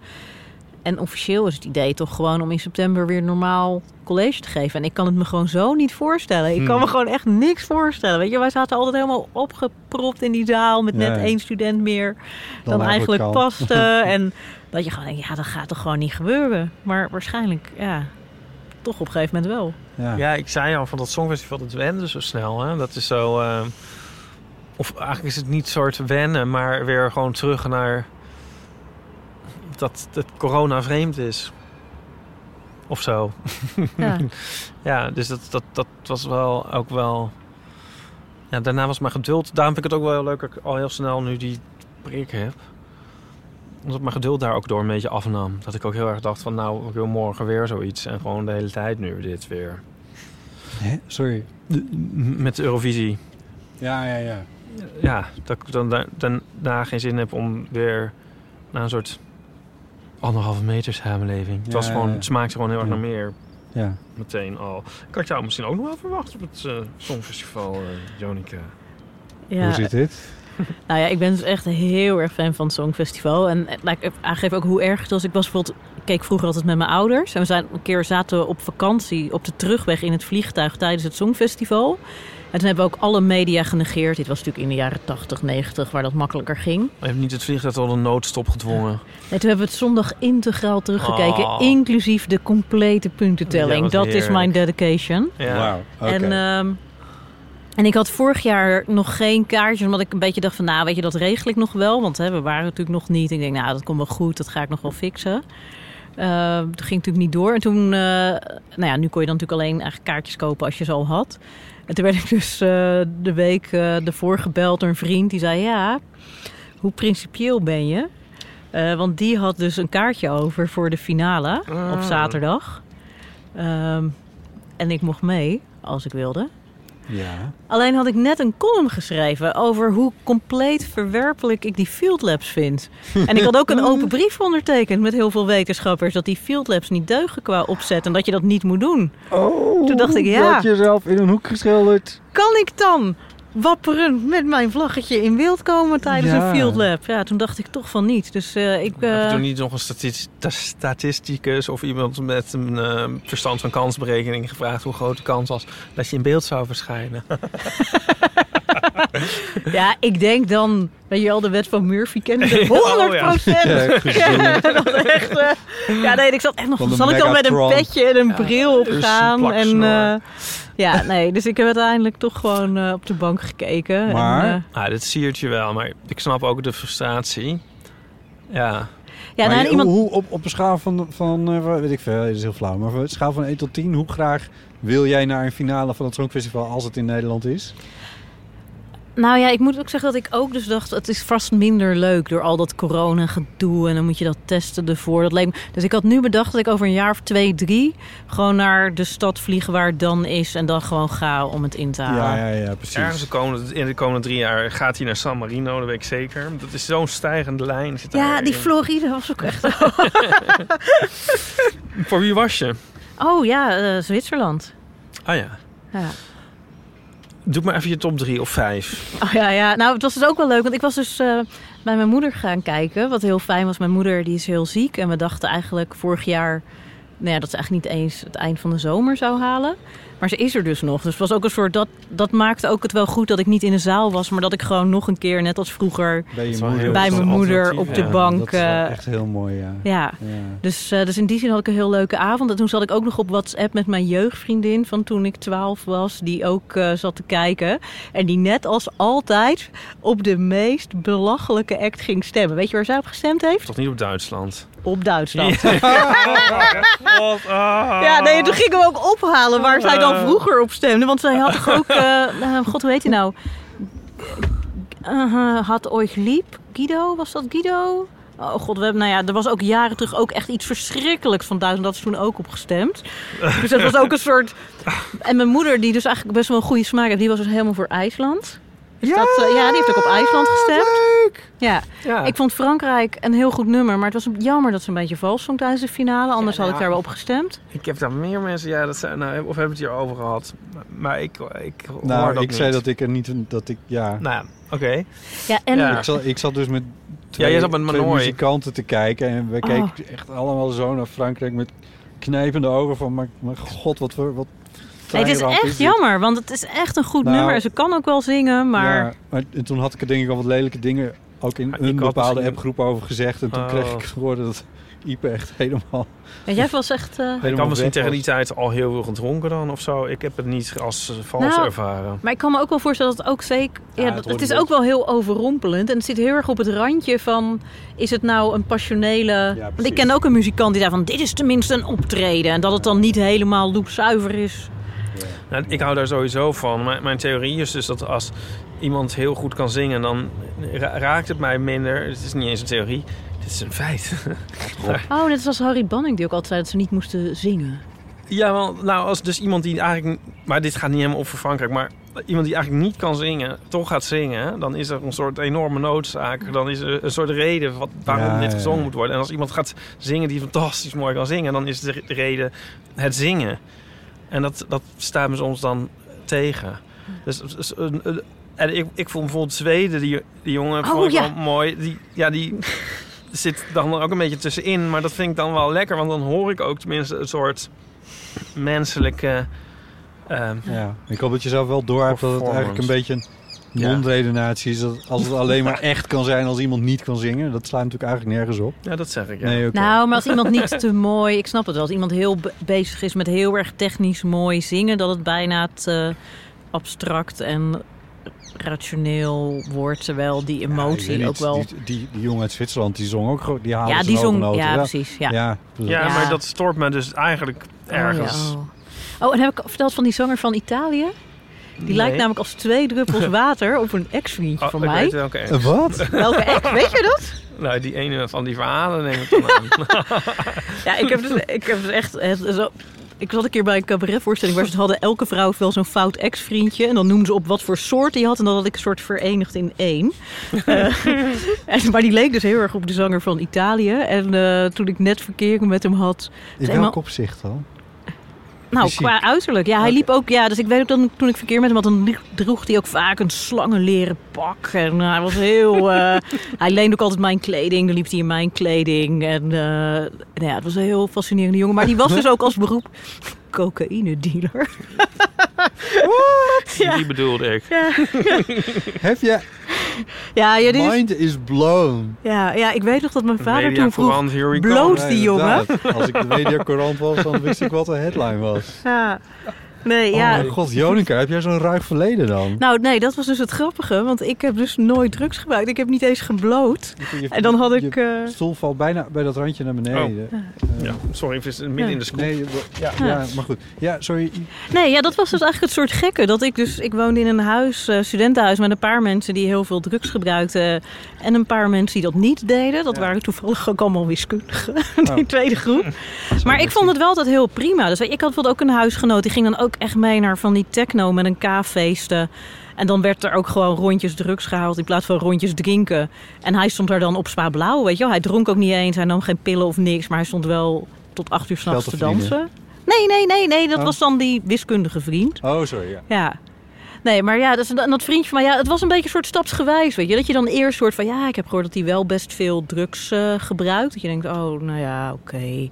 En officieel is het idee toch gewoon om in september weer normaal college te geven. En ik kan het me gewoon zo niet voorstellen. Ik kan Hmm. me gewoon echt niks voorstellen. Weet je, wij zaten altijd helemaal opgepropt in die zaal met net Ja, ja. één student meer dan, eigenlijk eigenlijk kan. paste. *laughs* en dat je gewoon denkt, ja, dat gaat toch gewoon niet gebeuren. Maar waarschijnlijk, ja, toch op een gegeven moment wel. Ja. Ja, ik zei al van dat Songfestival, dat wende zo snel. Hè? Dat is zo... eh, of eigenlijk is het niet soort wennen, maar weer gewoon terug naar... dat het corona vreemd is. Of zo. *laughs* Ja. ja, dus dat, dat, dat was wel ook wel... Ja, daarna was mijn geduld... Daarom vind ik het ook wel heel leuk dat ik al heel snel nu die prik heb. Omdat mijn geduld daar ook door een beetje afnam. Dat ik ook heel erg dacht van nou, ik wil morgen weer zoiets. En gewoon de hele tijd nu dit weer. Hè? Sorry. Met de Eurovisie. Ja, ja, ja. Ja, dat ik dan da- dan daarna geen zin heb om weer naar een soort anderhalve meter samenleving. Het, Ja, was gewoon, ja. het smaakte gewoon heel erg Ja. naar meer. Ja. Meteen al. Ik had jou misschien ook nog wel verwacht op het eh, Songfestival, eh Jonica. Ja, Hoe zit dit? *laughs* Nou ja, ik ben dus echt heel erg fan van het Songfestival. En eh, ik even aangeven ook hoe erg het was. Ik was bijvoorbeeld, ik keek vroeger altijd met mijn ouders. En we zijn een keer zaten we op vakantie op de terugweg in het vliegtuig tijdens het Songfestival. En En toen hebben we ook alle media genegeerd. Dit was natuurlijk in de jaren 80, 90, waar dat makkelijker ging. Je hebt niet het vliegtuig tot een noodstop gedwongen. En toen hebben we het zondag integraal teruggekeken, Oh. inclusief de complete puntentelling. Ja, dat is mijn dedication. Ja. Wauw, oké. En, ehm, en ik had vorig jaar nog geen kaartjes, omdat ik een beetje dacht van, nou, weet je, dat regel ik nog wel. Want hè, we waren natuurlijk nog niet. Ik denk, nou, dat komt wel goed, dat ga ik nog wel fixen. Eh, toen ging het natuurlijk niet door. En toen, eh, nou ja, nu kon je dan natuurlijk alleen eigenlijk kaartjes kopen als je ze al had. En toen werd ik dus eh, de week eh ervoor gebeld door een vriend. Die zei, ja, hoe principieel ben je? Want die had dus een kaartje over voor de finale op Ah. zaterdag. Ehm, en ik mocht mee, als ik wilde. Ja. Alleen had ik net een column geschreven over hoe compleet verwerpelijk ik die field labs vind. *laughs* En ik had ook een open brief ondertekend met heel veel wetenschappers dat die field labs niet deugen qua opzet en dat je dat niet moet doen. Oh, Toen dacht ik, je ja. had jezelf in een hoek geschilderd. Kan ik dan wapperend met mijn vlaggetje in beeld komen tijdens Ja. een field lab? Ja, toen dacht ik toch van niet. Dus eh, ik. Heb je eh, toen niet nog een statis- sta- statisticus of iemand met een eh, verstand van kansberekening gevraagd hoe groot de kans was dat je in beeld zou verschijnen? *laughs* *laughs* Ja, ik denk dan, weet je al de wet van Murphy kennen, de *laughs* Ja, 100 oh ja. procent. Ja, *laughs* dat echt, eh, ja, nee, ik zat echt nog, Van zal ik dan met een petje en een bril opgaan? en eh, ja, nee, dus ik heb uiteindelijk toch gewoon eh, op de bank gekeken. Maar? En, eh, Ah, dit siert je wel, maar ik snap ook de frustratie. Ja, ja, maar nou, je- iemand, hoe, op, op een schaal van, van eh, weet ik veel, het is heel flauw, maar op een schaal van 1 tot 10, hoe graag wil jij naar een finale van het Songfestival als het in Nederland is? Nou ja, ik moet ook zeggen dat ik ook dus dacht... het is vast minder leuk door al dat corona-gedoe... en dan moet je dat testen ervoor. Dat leek me... Dus ik had nu bedacht dat ik over een jaar of twee, drie... gewoon naar de stad vliegen waar het dan is... en dan gewoon ga om het in te halen. Ja, ja, ja, precies. ergens de komende, in de komende drie jaar gaat hij naar San Marino, dat weet ik zeker. Dat is zo'n stijgende lijn. Zit Ja, die Floride was ook echt... *laughs* Voor wie was je? Oh ja, eh, Zwitserland. Ah ja. Ja. Doe maar even je top drie of vijf. Oh ja, ja, nou het was dus ook wel leuk, want ik was dus eh, bij mijn moeder gaan kijken. Wat heel fijn was, mijn moeder die is heel ziek. En we dachten eigenlijk vorig jaar nou ja, dat ze eigenlijk niet eens het eind van de zomer zou halen. Maar ze is er dus nog. Dus het was ook een soort, dat, dat maakte ook het wel goed dat ik niet in de zaal was. Maar dat ik gewoon nog een keer, net als vroeger, Bij moeder. mijn moeder op de ja. bank. Dat is eh, echt heel mooi, ja. ja, ja. dus, eh, dus in die zin had ik een heel leuke avond. En toen zat ik ook nog op WhatsApp met mijn jeugdvriendin van toen ik 12 was. Die ook eh, zat te kijken. En die net als altijd op de meest belachelijke act ging stemmen. Weet je waar zij op gestemd heeft? Toch niet op Duitsland? Op Duitsland. *laughs* Wat? Ah. Ja, nee, toen gingen we ook ophalen waar zij dan vroeger op stemde. Want zij had toch ook... *laughs* eh, eh, God, hoe heet hij nou? Eh, had ooit liep. Guido, was dat Guido? Oh god, we hebben, nou ja, er was ook jaren terug ook echt iets verschrikkelijks van Duitsland. Dat is toen ook op gestemd. Dus dat was ook een soort... *laughs* En mijn moeder, die dus eigenlijk best wel een goede smaak heeft, die was dus helemaal voor IJsland. Dus ja, dat, eh, ja, die heeft ook op IJsland gestemd. Ja. Ja. Ik vond Frankrijk een heel goed nummer, maar het was jammer dat ze een beetje vals zong tijdens de finale. Anders Ja, had ik daar wel op gestemd. Ik heb daar meer mensen, ja, dat zijn, nou, of hebben we het hier over gehad? Maar, ik, ik hoor Nou, dat ik niet. zei dat ik er niet, dat ik, ja. Nou ja, oké. Ja, en Ja. Ik, zat, ik zat dus met twee, Ja, jij zat met twee Manoy. muzikanten te kijken en we Oh. keken echt allemaal zo naar Frankrijk met knijpende ogen van, maar, maar god, wat voor, wat Nee, het is echt jammer, want het is echt een goed Nou, nummer. En ze kan ook wel zingen, maar... Ja, maar en toen had ik er denk ik al wat lelijke dingen ook in een bepaalde appgroep over gezegd. En toen Oh. kreeg ik gehoord dat Ipe echt helemaal... Ja, jij was echt... eh, Ik helemaal had misschien tegen die tijd al heel veel gedronken dan of zo. Ik heb het niet als vals Nou, ervaren. Maar ik kan me ook wel voorstellen dat het ook zeker... Ja, het is ook wel heel overrompelend. En het zit heel erg op het randje van... Is het nou een passionele... want ik ken ook een muzikant die zei van... Dit is tenminste een optreden. En dat het dan niet helemaal loepzuiver is. Nou, ik hou daar sowieso van. Mijn, mijn theorie is dus dat als iemand heel goed kan zingen, dan ra- raakt het mij minder. Het is niet eens een theorie, dit is een feit. *laughs* Oh, net zoals Harry Banning die ook altijd zei dat ze niet moesten zingen. ja, want nou, als dus iemand die eigenlijk... Maar dit gaat niet helemaal over Frankrijk, maar iemand die eigenlijk niet kan zingen, toch gaat zingen, dan is er een soort enorme noodzaak. Dan is er een soort reden wat, waarom Ja, dit gezongen ja. moet worden. En als iemand gaat zingen die fantastisch mooi kan zingen, dan is de reden het zingen. En dat, dat staat me soms dan tegen. Dus, dus, een- een- en ik, ik vond bijvoorbeeld Zweden, die, die jongen, Oh, vond ik ja. wel mooi. Die, ja, die *laughs* zit dan ook een beetje tussenin. Maar dat vind ik dan wel lekker, want dan hoor ik ook tenminste een soort menselijke Ehm, Ja. Ik hoop dat je zelf wel door hebt dat het eigenlijk een beetje een. Non-redenatie is. Dat als het alleen maar *laughs* echt kan zijn als iemand niet kan zingen. Dat slaat natuurlijk eigenlijk nergens op. ja, dat zeg ik. Ja. Nee, oké. Nou, maar als iemand niet *laughs* te mooi... Ik snap het wel. Als iemand heel be- bezig is met heel erg technisch mooi zingen... dat het bijna te abstract en rationeel wordt. Terwijl die emotie ook wel... Die, die, die jongen uit Zwitserland, die zong ook gewoon... Die haalde ja, die zong... noten. Ja, precies. Ja. Ja, dus- Ja, Ja. maar dat stoort me dus eigenlijk ergens. Oh, ja, oh. Oh, en heb ik verteld van die zanger van Italië? Die Nee. lijkt namelijk als twee druppels *laughs* water op een ex-vriendje Oh, van ik mij. weet welke ex. Wat? Welke ex? *laughs* Weet je dat? Nou, die ene van die verhalen neem ik dan aan. *laughs* Ja, ik heb dus, ik heb dus echt... Het, zo, ik zat een keer bij een cabaretvoorstelling waar ze het hadden... elke vrouw heeft wel zo'n fout ex-vriendje. En dan noemden ze op wat voor soort die had. En dan had ik een soort verenigd in één. Eh, en, maar die leek dus heel erg op de zanger van Italië. En eh, toen ik net verkering met hem had... In welk opzicht dan? Nou, Fysiek? qua uiterlijk. Ja, hij liep ook... Ja, dus ik weet ook dat toen ik verkeer met hem had... dan droeg hij ook vaak een slangenleren pak. En eh, hij was heel... *laughs* eh, hij leende ook altijd mijn kleding. Dan liep hij in mijn kleding. En eh, nou ja, het was een heel fascinerende jongen. Maar die was dus ook als beroep cocaïne dealer. *laughs* Ja. Die bedoelde ik. Heb je... Ja, ja, dit is, Mind is blown. ja, ja, ik weet nog dat mijn vader Media toen vroeg... Courant, bloot die jongen. Als ik de mediacorant was, dan wist ik wat de headline was. Ja. Nee, Oh ja. mijn god, Jonica, heb jij zo'n ruig verleden dan? Nou, nee, dat was dus het grappige. Want ik heb dus nooit drugs gebruikt. Ik heb niet eens gebloot. Je- En dan had ik... Je eh, stoel valt bijna bij dat randje naar beneden. Ja, sorry, ik is midden in de scoop. Nee, ja, ja, maar goed. Ja, sorry. Nee, ja, dat was dus eigenlijk het soort gekke. Dat ik dus, ik woonde in een huis, eh, studentenhuis, met een paar mensen die heel veel drugs gebruikten. En een paar mensen die dat niet deden. Dat waren toevallig ook allemaal wiskundigen, *laughs* die tweede groep. Maar ik vond het wel altijd heel prima. Dus ik had bijvoorbeeld ook een huisgenoot, die ging dan ook echt mee naar van die techno met een K-feesten. En dan werd er ook gewoon rondjes drugs gehaald in plaats van rondjes drinken. En hij stond daar dan op Spa Blauw, weet je wel. Hij dronk ook niet eens, hij nam geen pillen of niks. Maar hij stond wel tot acht uur s'nachts te dansen. Nee, nee, nee, nee. Dat Oh. was dan die wiskundige vriend. Oh, sorry, ja. Ja. Nee, maar ja, dat, dat vriendje van mij, ja, het was een beetje een soort stapsgewijs, weet je. Dat je dan eerst soort van, ja, ik heb gehoord dat hij wel best veel drugs eh, gebruikt. Dat je denkt, oh, nou ja, oké.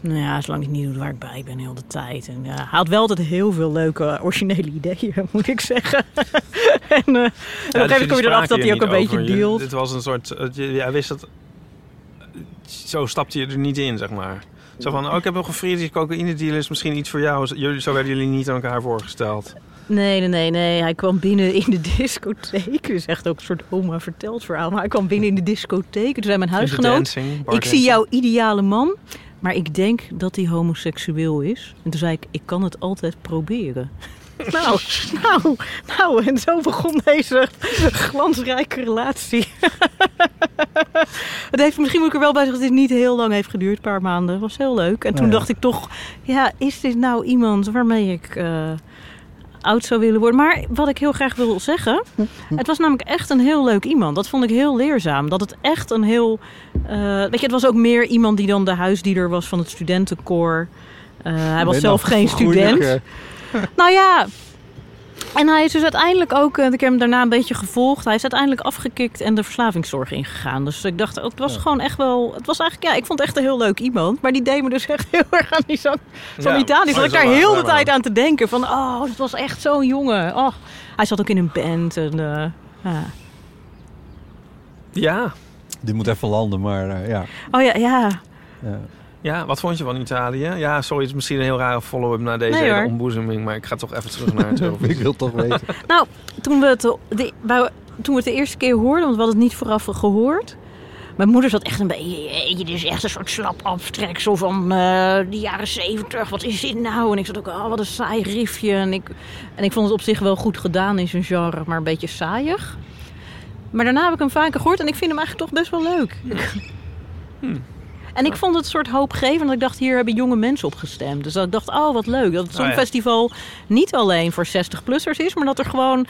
Nou ja, zolang ik niet doe waar ik bij ben heel de tijd. En ja, hij had wel altijd heel veel leuke, originele ideeën, *laughs* moet ik zeggen. *laughs* en eh, en op een gegeven moment kom je erachter dat hij ook een beetje dealt. Dit was een soort... eh, Jij wist dat... Zo stapte je er niet in, zeg maar. Zo van, oh, ik heb nog een vriend die cocaïne dealer is misschien iets voor jou. Jullie, zo werden jullie niet aan elkaar voorgesteld. Nee, nee, nee, nee. Hij kwam binnen in de *laughs* discotheek. Is echt ook een soort oma verteld verhaal. Maar hij kwam binnen in de discotheek. Toen zei mijn huisgenoot... dancing, Ik zie jouw ideale man, maar ik denk dat hij homoseksueel is. En toen zei ik, ik kan het altijd proberen. *laughs* Nou, nou, nou, en zo begon deze glansrijke relatie. *laughs* het heeft misschien moet ik er wel bij zeggen dat dit niet heel lang heeft geduurd, een paar maanden. Het was heel leuk. En toen Ja. dacht ik toch, ja, is dit nou iemand waarmee ik eh, oud zou willen worden? Maar wat ik heel graag wil zeggen, *laughs* het was namelijk echt een heel leuk iemand. Dat vond ik heel leerzaam. Dat het echt een heel, eh, weet je, het was ook meer iemand die dan de huisdieder was van het studentenkoor. Eh, hij was zelf geen student. Nou ja. En hij is dus uiteindelijk ook, eh, ik heb hem daarna een beetje gevolgd. Hij is uiteindelijk afgekikt en de verslavingszorg ingegaan. Dus ik dacht, het was gewoon echt wel. Het was eigenlijk, ja, ik vond het echt een heel leuk iemand. Maar die deed me dus echt *laughs* heel erg aan die zang van Ja. Italië. Zat ik daar heel de tijd aan te denken. Van, oh, dat was echt zo'n jongen. Oh, hij zat ook in een band. En, eh, ja. Ja. Dit moet even landen, maar eh, ja. Oh ja, ja. ja. Ja, wat vond je van Italië? Ja, sorry, het is misschien een heel rare follow-up na deze Nee, ontboezeming. Maar ik ga toch even terug naar het *laughs* ik Eurovisie. wil toch weten. *laughs* Nou, toen we, het, de, toen we het de eerste keer hoorden, want we hadden het niet vooraf gehoord. Mijn moeder zat echt een beetje, "Jeetje, dit is echt een soort slap abstreksel van eh, de jaren zeventig. Wat is dit nou? En ik zat ook, oh, wat een saai riffje. En ik, en ik vond het op zich wel goed gedaan in zijn genre, maar een beetje saaiig. Maar daarna heb ik hem vaker gehoord en ik vind hem eigenlijk toch best wel leuk. En ik vond het een soort hoopgevend. Dat ik dacht, hier hebben jonge mensen op gestemd. Dus dat ik dacht, oh wat leuk. Dat het Oh ja. Songfestival niet alleen voor 60-plussers is. Maar dat er gewoon...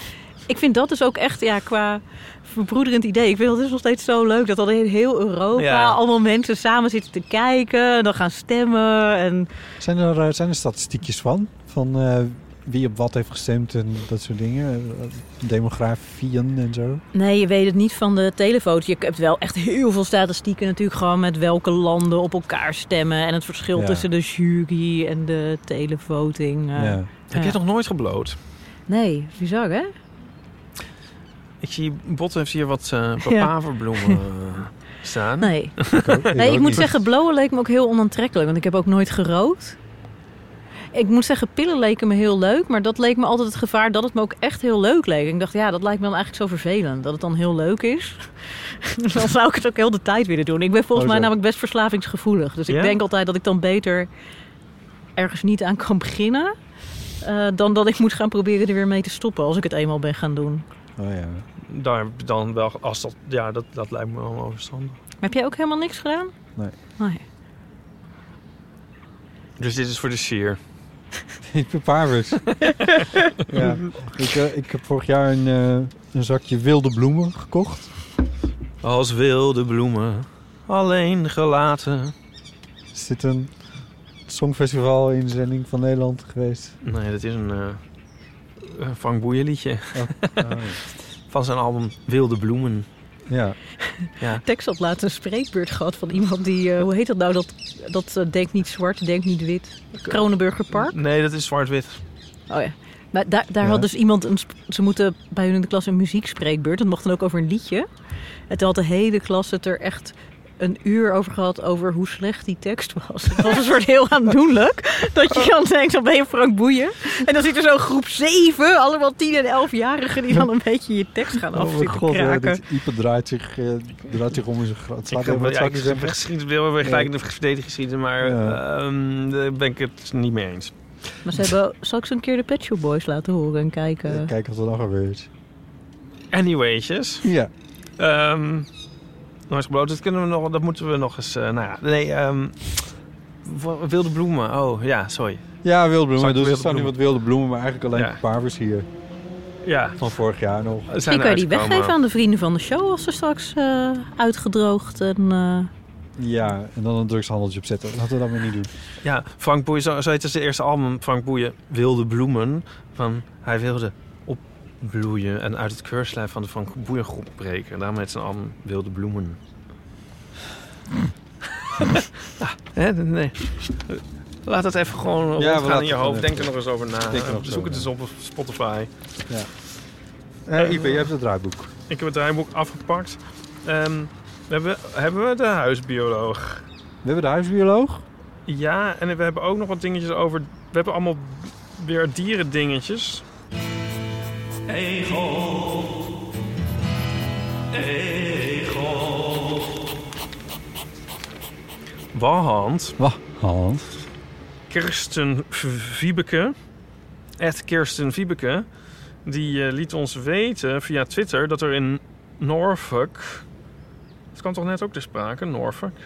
Ik vind dat dus ook echt ja, qua verbroederend idee. Ik vind dat dus nog steeds zo leuk. Dat al in heel Europa Ja. allemaal mensen samen zitten te kijken. En dan gaan stemmen. En Zijn er, eh, zijn er statistiekjes van? Van eh, wie op wat heeft gestemd en dat soort dingen? Demografieën en zo? Nee, je weet het niet van de telefoto. Je hebt wel echt heel veel statistieken natuurlijk gewoon met welke landen op elkaar stemmen. En het verschil Ja. tussen de jury en de televoting. eh. ja. Heb je het nog nooit gebloot? Nee, bizar hè? Ik zie, Bot heeft hier wat eh *laughs* papaverbloemen eh, *laughs* staan. Nee. ook Nee, ik moet niet. zeggen, blowen leek me ook heel onaantrekkelijk. Want ik heb ook nooit gerookt. Ik moet zeggen, pillen leken me heel leuk. Maar dat leek me altijd het gevaar dat het me ook echt heel leuk leek. Ik dacht, ja, dat lijkt me dan eigenlijk zo vervelend. Dat het dan heel leuk is. *laughs* dan zou ik het ook heel de tijd willen doen. Ik ben volgens Oh, mij namelijk best verslavingsgevoelig. Dus ik Ja? denk altijd dat ik dan beter ergens niet aan kan beginnen. eh, dan dat ik moet gaan proberen er weer mee te stoppen als ik het eenmaal ben gaan doen. Oh ja. Daar dan wel, als dat, ja, dat, dat lijkt me wel overstandig. Heb jij ook helemaal niks gedaan? Nee. Nee. Dus dit is voor de sier. *laughs* Ik ben paarwers. *laughs* ja. ik, eh, ik heb vorig jaar een, eh, een zakje wilde bloemen gekocht. Als wilde bloemen, alleen gelaten. Is dit een songfestival inzending van Nederland geweest? Nee, dat is een eh een Frank Boeien liedje. Oh, *laughs* Van zijn album Wilde Bloemen. Ja. *laughs* Ja. Tex had laatst een spreekbeurt gehad van iemand die, eh, hoe heet dat nou, dat, dat eh, denkt niet zwart, denkt niet wit. Kronenburger Park. Nee, dat is zwart-wit. Oh ja. Maar daar, daar Ja. had dus iemand, een, ze moeten bij hun in de klas een muziekspreekbeurt. Dat mocht dan ook over een liedje. En toen had de hele klas het er echt een uur over gehad over hoe slecht die tekst was. Het was een soort heel aandoenlijk. Dat je dan denkt, dan ben je Frank Boeien. En dan zit er zo'n groep zeven, allemaal tien en elfjarigen... die dan een beetje je tekst gaan Oh mijn afzitten god, ja, dit Ipe draait zich, eh, draait zich om in zijn groot. Ik Slaat heb, even ja, ik ik zeggen? geschiedenis, wil we gelijk in de verdedigingsgeschieden, maar Ja. ehm, daar ben ik het niet mee eens. Maar ze hebben, zal ik ze een keer de Pet Shop Boys laten horen en kijken? Ja, Kijk wat er nog gebeurt. Anyway'tjes. Ja. Ehm nooit gebloot, dat, kunnen we nog, dat moeten we nog eens... eh, nou ja, nee, ehm, wilde bloemen. Oh, ja, sorry. Ja, wilde bloemen. Dus er staan nu wat wilde bloemen, maar eigenlijk alleen Ja. paarwers hier. Ja, Van vorig jaar nog. Misschien kan je die weggeven aan de vrienden van de show als ze straks eh, uitgedroogd en... eh, Ja, en dan een drugshandeltje opzetten. Laten we dat maar niet doen. Ja, Frank Boeien, zo, zo heet het zijn eerste album, Frank Boeien, Wilde Bloemen. Van, hij wilde opbloeien en uit het keurslijf van de Frank Boeien groep breken. En daarom heet zijn album Wilde Bloemen. *laughs* ja, hè, nee. Laat dat even gewoon Ja, we in je het hoofd. Denk er nog eens over na. Zoek het eens op op Spotify. Eh Ipe, jij hebt het draaiboek. Ik heb het draaiboek afgepakt. Ehm, we hebben, hebben we de huisbioloog. We hebben de huisbioloog. Ja, en we hebben ook nog wat dingetjes over... We hebben allemaal weer dierendingetjes. Ego. Ego. Wacht, Hans. Kirsten Wiebeke, echt Kirsten Wiebeke, die eh, liet ons weten via Twitter dat er in Norfolk... Het kwam toch net ook ter sprake, Norfolk?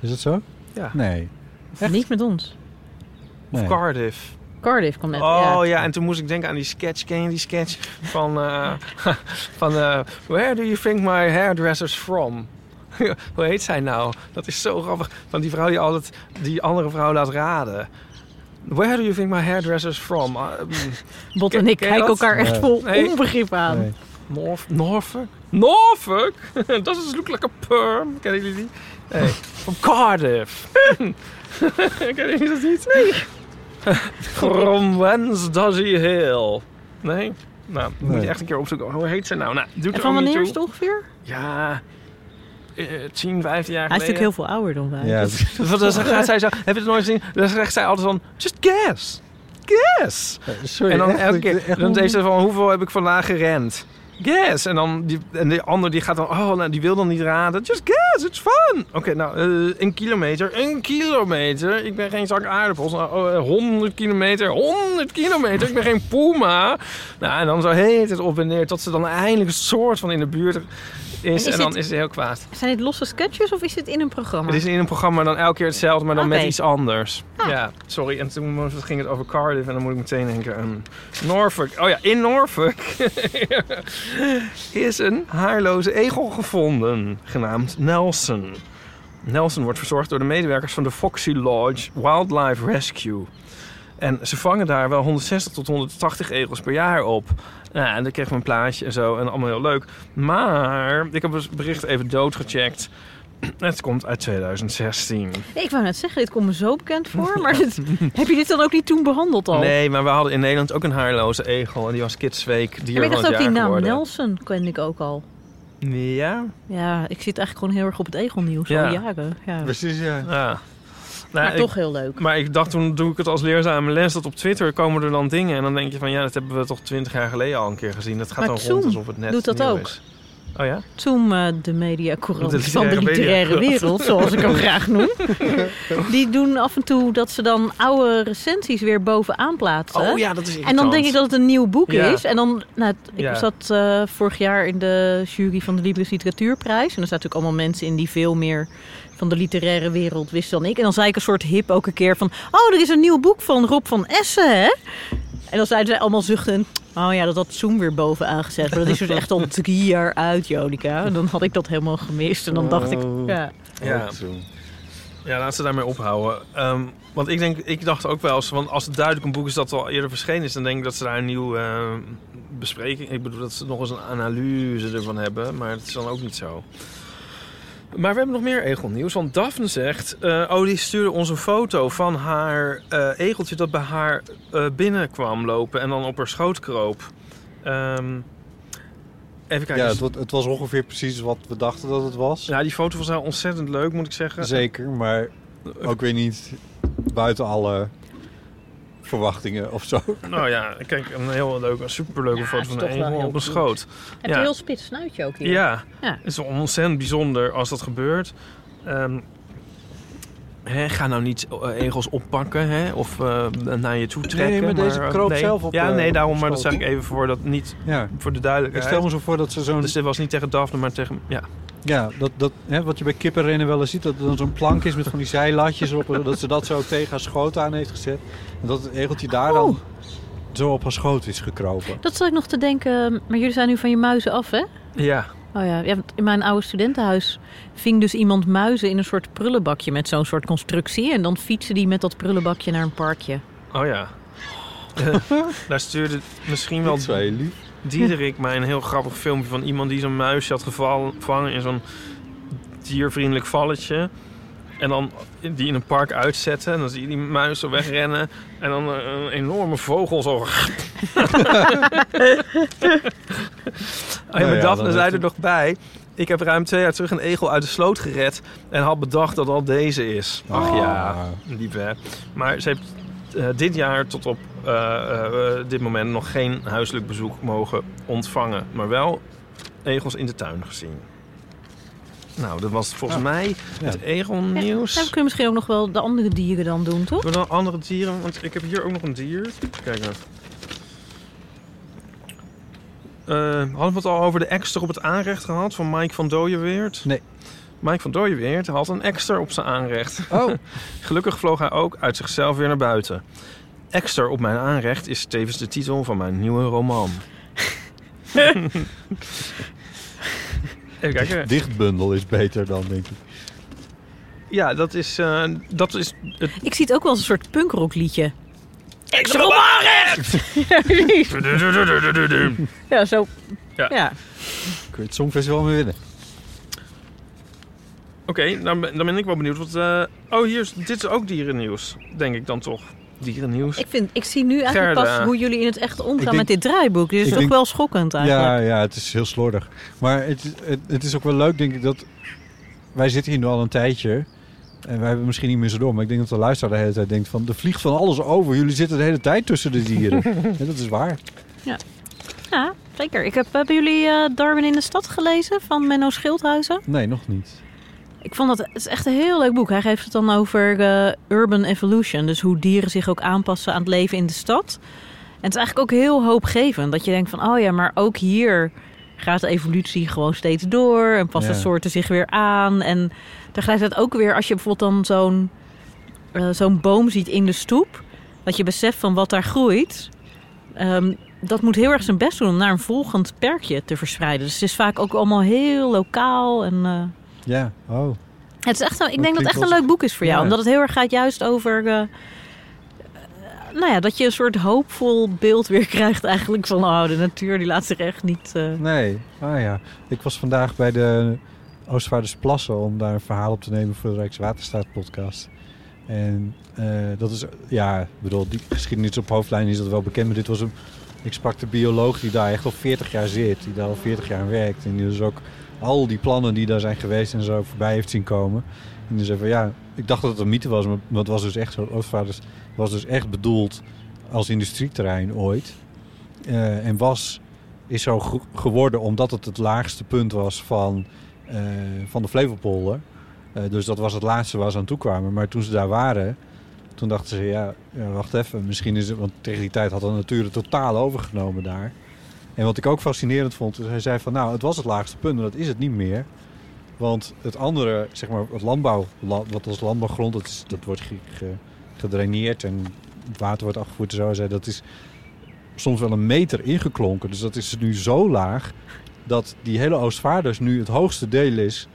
Is het zo? Ja. Nee. Niet met ons. Of Nee. Cardiff. Cardiff kwam net. Oh ja. ja. en toen moest ik denken aan die sketch. Ken je die sketch van... eh, *laughs* van eh, Where do you think my hairdresser's from? *laughs* Hoe heet zij nou? Dat is zo grappig. Van die vrouw die altijd die andere vrouw laat raden. Where do you think my hairdresser's from? Mm, *laughs* Bot en Ken- ik ken kijken dat? elkaar echt Nee. vol Nee. onbegrip aan. Nee. Norf, Norfolk? Norfolk? Does it look like a perm? Kennen jullie die? Nee. Van Cardiff. Kennen jullie dat niet? Nee. *laughs* From whence does he hail? Nee? Nou, moet je echt een keer opzoeken. Hoe heet ze nou? Nou, doet En er van wanneer is het ongeveer? Ja, eh, 10, 15 jaar Hij is geleden. natuurlijk heel veel ouder dan wij. Ja, Dus- Want dan gaat zij zo, heb je het nooit gezien? Dan zegt zij altijd van, just guess. Guess. sorry. en dan elke keer, dan heeft ze van, hoeveel heb ik vandaag gerend? Guess. En dan die, en de ander die gaat dan, oh, nou, die wil dan niet raden. Just guess, it's fun. Oké, nou, eh, een kilometer, een kilometer. Ik ben geen zak aardappels. Nou, oh, eh, 100 kilometer, 100 kilometer. Ik ben geen puma. Nou, en dan zo heet het op en neer tot ze dan eindelijk een soort van in de buurt is. En, is dan is ze heel kwaad. Zijn dit losse sketches of is dit in een programma? Het is in een programma dan elke keer hetzelfde, maar dan met iets anders. Ah. Ja, sorry. En toen ging het over Cardiff en dan moet ik meteen denken aan Norfolk. Oh ja, in Norfolk *laughs* *laughs* is een haarloze egel gevonden, genaamd Nelson. Nelson wordt verzorgd door de medewerkers van de Foxy Lodge Wildlife Rescue. En ze vangen daar wel 160 tot 180 egels per jaar op. Nou, en dan kreeg we een plaatje en zo. En allemaal heel leuk. Maar ik heb het bericht even doodgecheckt. Het komt uit 2016. Nee, ik wou net zeggen, dit komt me zo bekend voor. Maar dit- *laughs* heb je dit dan ook niet toen behandeld al? Nee, maar we hadden in Nederland ook een haarloze egel. En die was Kidsweek dier maar ik dacht ook die naam geworden. Nelson kende ik ook al. Ja? Ja, ik zit eigenlijk gewoon heel erg op het egelnieuws Ja. al jaren. Ja. Precies, ja. Ja. Nou, Maar ik- toch heel leuk. Maar ik dacht toen doe ik het als leerzame les dat op Twitter komen er dan dingen en dan denk je van ja dat hebben we toch twintig jaar geleden al een keer gezien. Dat gaat Maar dan Zoom rond alsof het net doet dat nieuw ook. is. Oh ja? Zoom, eh, de mediacourant De van de literaire wereld, zoals ik hem *laughs* graag noem. Die doen af en toe dat ze dan oude recensies weer bovenaan plaatsen. Oh ja, dat is En dan denk ik dat het een nieuw boek Ja. is. En dan, nou, ik Ja. zat eh, vorig jaar in de jury van de Libris Literatuurprijs. En er zaten natuurlijk allemaal mensen in die veel meer van de literaire wereld wisten dan ik. En dan zei ik een soort hip ook een keer van... Oh, er is een nieuw boek van Rob van Essen, hè? En dan zeiden zij allemaal zuchtend... Oh ja, dat had Zoom weer bovenaan gezet. Maar dat is dus echt al drie jaar uit, Jonica. En dan had ik dat helemaal gemist. En dan dacht ik... Oh. Ja. Ja. Ja, laat ze daarmee ophouden. Ehm, want ik denk, ik dacht ook wel eens, want als het duidelijk een boek is dat al eerder verschenen is, dan denk ik dat ze daar een nieuwe eh, bespreking. Ik bedoel dat ze nog eens een analyse ervan hebben, maar dat is dan ook niet zo. Maar we hebben nog meer egelnieuws. Want Daphne zegt... eh, oh, die stuurde ons een foto van haar eh, egeltje... dat bij haar eh, binnenkwam lopen en dan op haar schoot kroop. Ehm, even kijken. Ja, het, het was ongeveer precies wat we dachten dat het was. Ja, die foto was wel ontzettend leuk, moet ik zeggen. Zeker, maar ook weer niet buiten alle verwachtingen of zo. Nou ja, kijk, een heel leuke, een superleuke Ja, foto van een op een schoot. Heb je ja. een heel spits snuitje ook hier? Ja, Ja. het is ontzettend bijzonder als dat gebeurt. Ehm, hè, ga nou niet eh, egels oppakken hè, of eh, naar je toe trekken. maar deze eh, kroop nee. zelf op, Ja, nee, daarom, maar dat zeg ik even voor, dat niet, Ja. voor de Ik duidelijkheid. stel me zo voor dat ze zo'n... Dus dit was niet tegen Daphne, maar tegen... Ja, Ja, dat, dat, hè, wat je bij kippenrennen wel eens ziet, dat er dan zo'n plank is met van die zijlatjes op, dat ze dat zo tegen haar schoot aan heeft gezet. En dat het egeltje daar dan Oh. zo op haar schoot is gekropen. Dat zat ik nog te denken, maar jullie zijn nu van je muizen af, hè? ja. Oh ja, ja, want in mijn oude studentenhuis ving dus iemand muizen in een soort prullenbakje met zo'n soort constructie. En dan fietsen die met dat prullenbakje naar een parkje. oh ja. *laughs* Daar stuurde misschien wel. Diederik mij een heel grappig filmpje van iemand die zo'n muisje had gevangen in zo'n diervriendelijk valletje. En dan die in een park uitzetten. En dan zie je die muis zo wegrennen. En dan eh, een enorme vogel zo. *laughs* oh, ja, maar Daphne zei er nog bij. Ik heb ruim twee jaar terug een egel uit de sloot gered. En had bedacht dat al deze is. Ach ja, lief hè. Maar ze heeft eh, dit jaar tot op eh, dit moment nog geen huiselijk bezoek mogen ontvangen. Maar wel egels in de tuin gezien. Nou, dat was volgens mij het Ja, egelnieuws. dan kun je misschien ook nog wel de andere dieren dan doen, toch? Doen we dan andere dieren? Want ik heb hier ook nog een dier. Kijk nou. Eh, hadden we het al over de ekster op het aanrecht gehad van Mike van Dooyeweert? Nee. Mike van Dooyeweert had een ekster op zijn aanrecht. Oh. *laughs* Gelukkig vloog hij ook uit zichzelf weer naar buiten. Ekster op mijn aanrecht is tevens de titel van mijn nieuwe roman. *laughs* Even kijken. Dichtbundel is beter dan, denk ik. Ja, dat is, eh, dat is het Ik zie het ook wel als een soort punkrockliedje. Ja, precies. *laughs* Ja, zo. Ja. Ja. Kun je het Songfestival mee winnen. Oké, dan, ben- dan ben ik wel benieuwd. Wat, eh, oh, hier is, dit is ook dierennieuws, denk ik dan toch. Dierennieuws. Ik, vind, ik zie nu eigenlijk Gerda. pas hoe jullie in het echt omgaan denk- met dit draaiboek. Dit is ik toch denk- wel schokkend eigenlijk. Ja, ja, het is heel slordig. Maar het, is- het, het is ook wel leuk, denk ik, dat... Wij zitten hier nu al een tijdje. En wij hebben misschien niet meer zo door. Maar ik denk dat de luisteraar de hele tijd denkt van... Er vliegt van alles over. Jullie zitten de hele tijd tussen de dieren. *laughs* ja, dat is waar. Ja, ja zeker. Ik heb, hebben jullie eh, Darwin in de stad gelezen van Menno Schildhuizen? Nee, nog niet. Ik vond dat het is echt een heel leuk boek. Hij geeft het dan over eh, urban evolution. Dus hoe dieren zich ook aanpassen aan het leven in de stad. En het is eigenlijk ook heel hoopgevend. Dat je denkt van, oh ja, maar ook hier gaat de evolutie gewoon steeds door. En passen Ja. soorten zich weer aan. En tegelijkertijd ook weer, als je bijvoorbeeld dan zo'n eh, zo'n boom ziet in de stoep. Dat je beseft van wat daar groeit. Ehm, dat moet heel erg zijn best doen om naar een volgend perkje te verspreiden. Dus het is vaak ook allemaal heel lokaal en... eh, Ja, oh. het is echt een, ik Dat denk dat het echt een leuk boek is voor jou. Ja. Omdat het heel erg gaat juist over... eh, nou ja, dat je een soort hoopvol beeld weer *laughs* krijgt eigenlijk van... oh, de natuur die laat zich echt niet... eh, Nee, ah ja. Ik was vandaag bij de Oostvaardersplassen om daar een verhaal op te nemen voor de Rijkswaterstaat podcast. En eh, dat is, ja, ik bedoel, die geschiedenis op hoofdlijn is dat wel bekend. Maar dit was een, ik sprak de bioloog die daar echt al 40 jaar zit. Die daar al 40 jaar aan werkt. En die dus ook al die plannen die daar zijn geweest en zo voorbij heeft zien komen. En die zei van ja, ik dacht dat het een mythe was, maar het was dus echt zo. Oostvaarders was dus echt bedoeld als industrieterrein ooit. Eh, en was, is zo ge- geworden omdat het het laagste punt was van, eh, van de Flevopolder. Eh, dus dat was het laatste waar ze aan toe kwamen. Maar toen ze daar waren, toen dachten ze, ja, ja, wacht even, misschien is het... Want tegen die tijd had de natuur het totaal overgenomen daar. En wat ik ook fascinerend vond, is hij zei van, nou, het was het laagste punt, maar dat is het niet meer. Want het andere, zeg maar, het landbouw, la- wat als landbouwgrond, dat, wordt ge- ge- gedraineerd en het water wordt afgevoerd en zo. Zei, dat is soms wel een meter ingeklonken. Dus dat is nu zo laag dat die hele Oostvaarders nu het hoogste deel is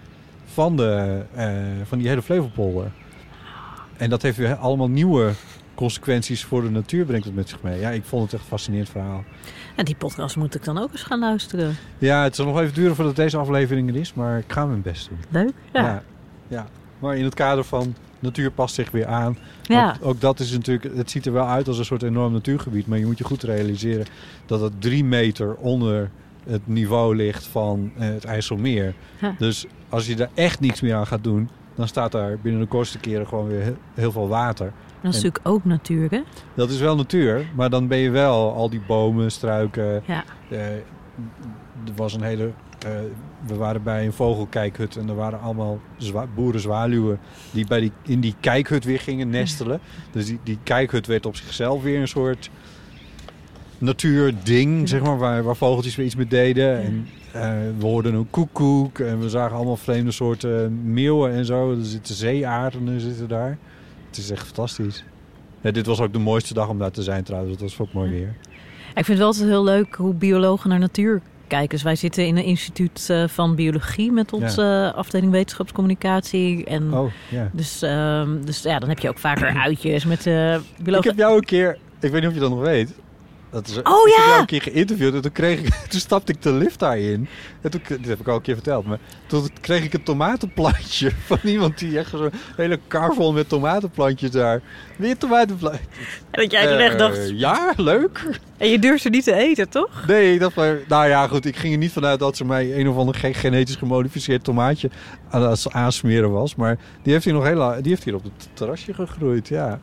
van, de, eh, van die hele Flevopolder. En dat heeft weer allemaal nieuwe consequenties voor de natuur, brengt het met zich mee. Ja, ik vond het echt een fascinerend verhaal. En die podcast moet ik dan ook eens gaan luisteren. Ja, het zal nog even duren voordat deze aflevering er is, maar ik ga mijn best doen. Leuk? Ja. ja. ja. Maar in het kader van natuur past zich weer aan. Ja. Ook, ook dat is natuurlijk, het ziet er wel uit als een soort enorm natuurgebied, maar je moet je goed realiseren dat het drie meter onder het niveau ligt van eh, het IJsselmeer. Ja. Dus als je daar echt niks meer aan gaat doen, dan staat daar binnen de kortste keren gewoon weer heel veel water. Dat is En natuurlijk ook natuur, hè? dat is wel natuur, maar dan ben je wel al die bomen, struiken. Ja. eh, er was een hele. eh, we waren bij een vogelkijkhut en er waren allemaal zwa boerenzwaluwen die, bij die in die kijkhut weer gingen nestelen. Dus die, die kijkhut werd op zichzelf weer een soort natuurding, zeg maar, waar, waar vogeltjes weer iets mee deden. En eh, we hoorden een koekoek en we zagen allemaal vreemde soorten meeuwen en zo. Er zitten zeeaarden zitten daar. Het is echt fantastisch. Ja, dit was ook de mooiste dag om daar te zijn trouwens. Het was ook mooi weer. Ik vind het wel altijd heel leuk hoe biologen naar natuur kijken. Dus wij zitten in een instituut eh, van biologie met onze eh, afdeling wetenschapscommunicatie. En Oh, ja. dus, ehm, dus ja, dan heb je ook vaker *clears throat* uitjes met eh Ik biologen. heb jou een keer, ik weet niet of je dat nog weet. Dat is, Oh, ik heb ja! jou een keer geïnterviewd en toen, kreeg ik, *laughs* toen stapte ik de lift daarin. En toen, dit heb ik al een keer verteld, maar toen kreeg ik een tomatenplantje *laughs* van iemand die echt zo'n hele kar vol met tomatenplantjes daar. Weer tomatenplantjes. En dat jij toen echt Eh, dacht... Ja, leuk. En je durft ze niet te eten, toch? Nee, ik dacht maar, nou ja, goed. Ik ging er niet vanuit dat ze mij een of ander genetisch gemodificeerd tomaatje aan aansmeren was. Maar die heeft hier nog heel, die heeft hier op het terrasje gegroeid, ja.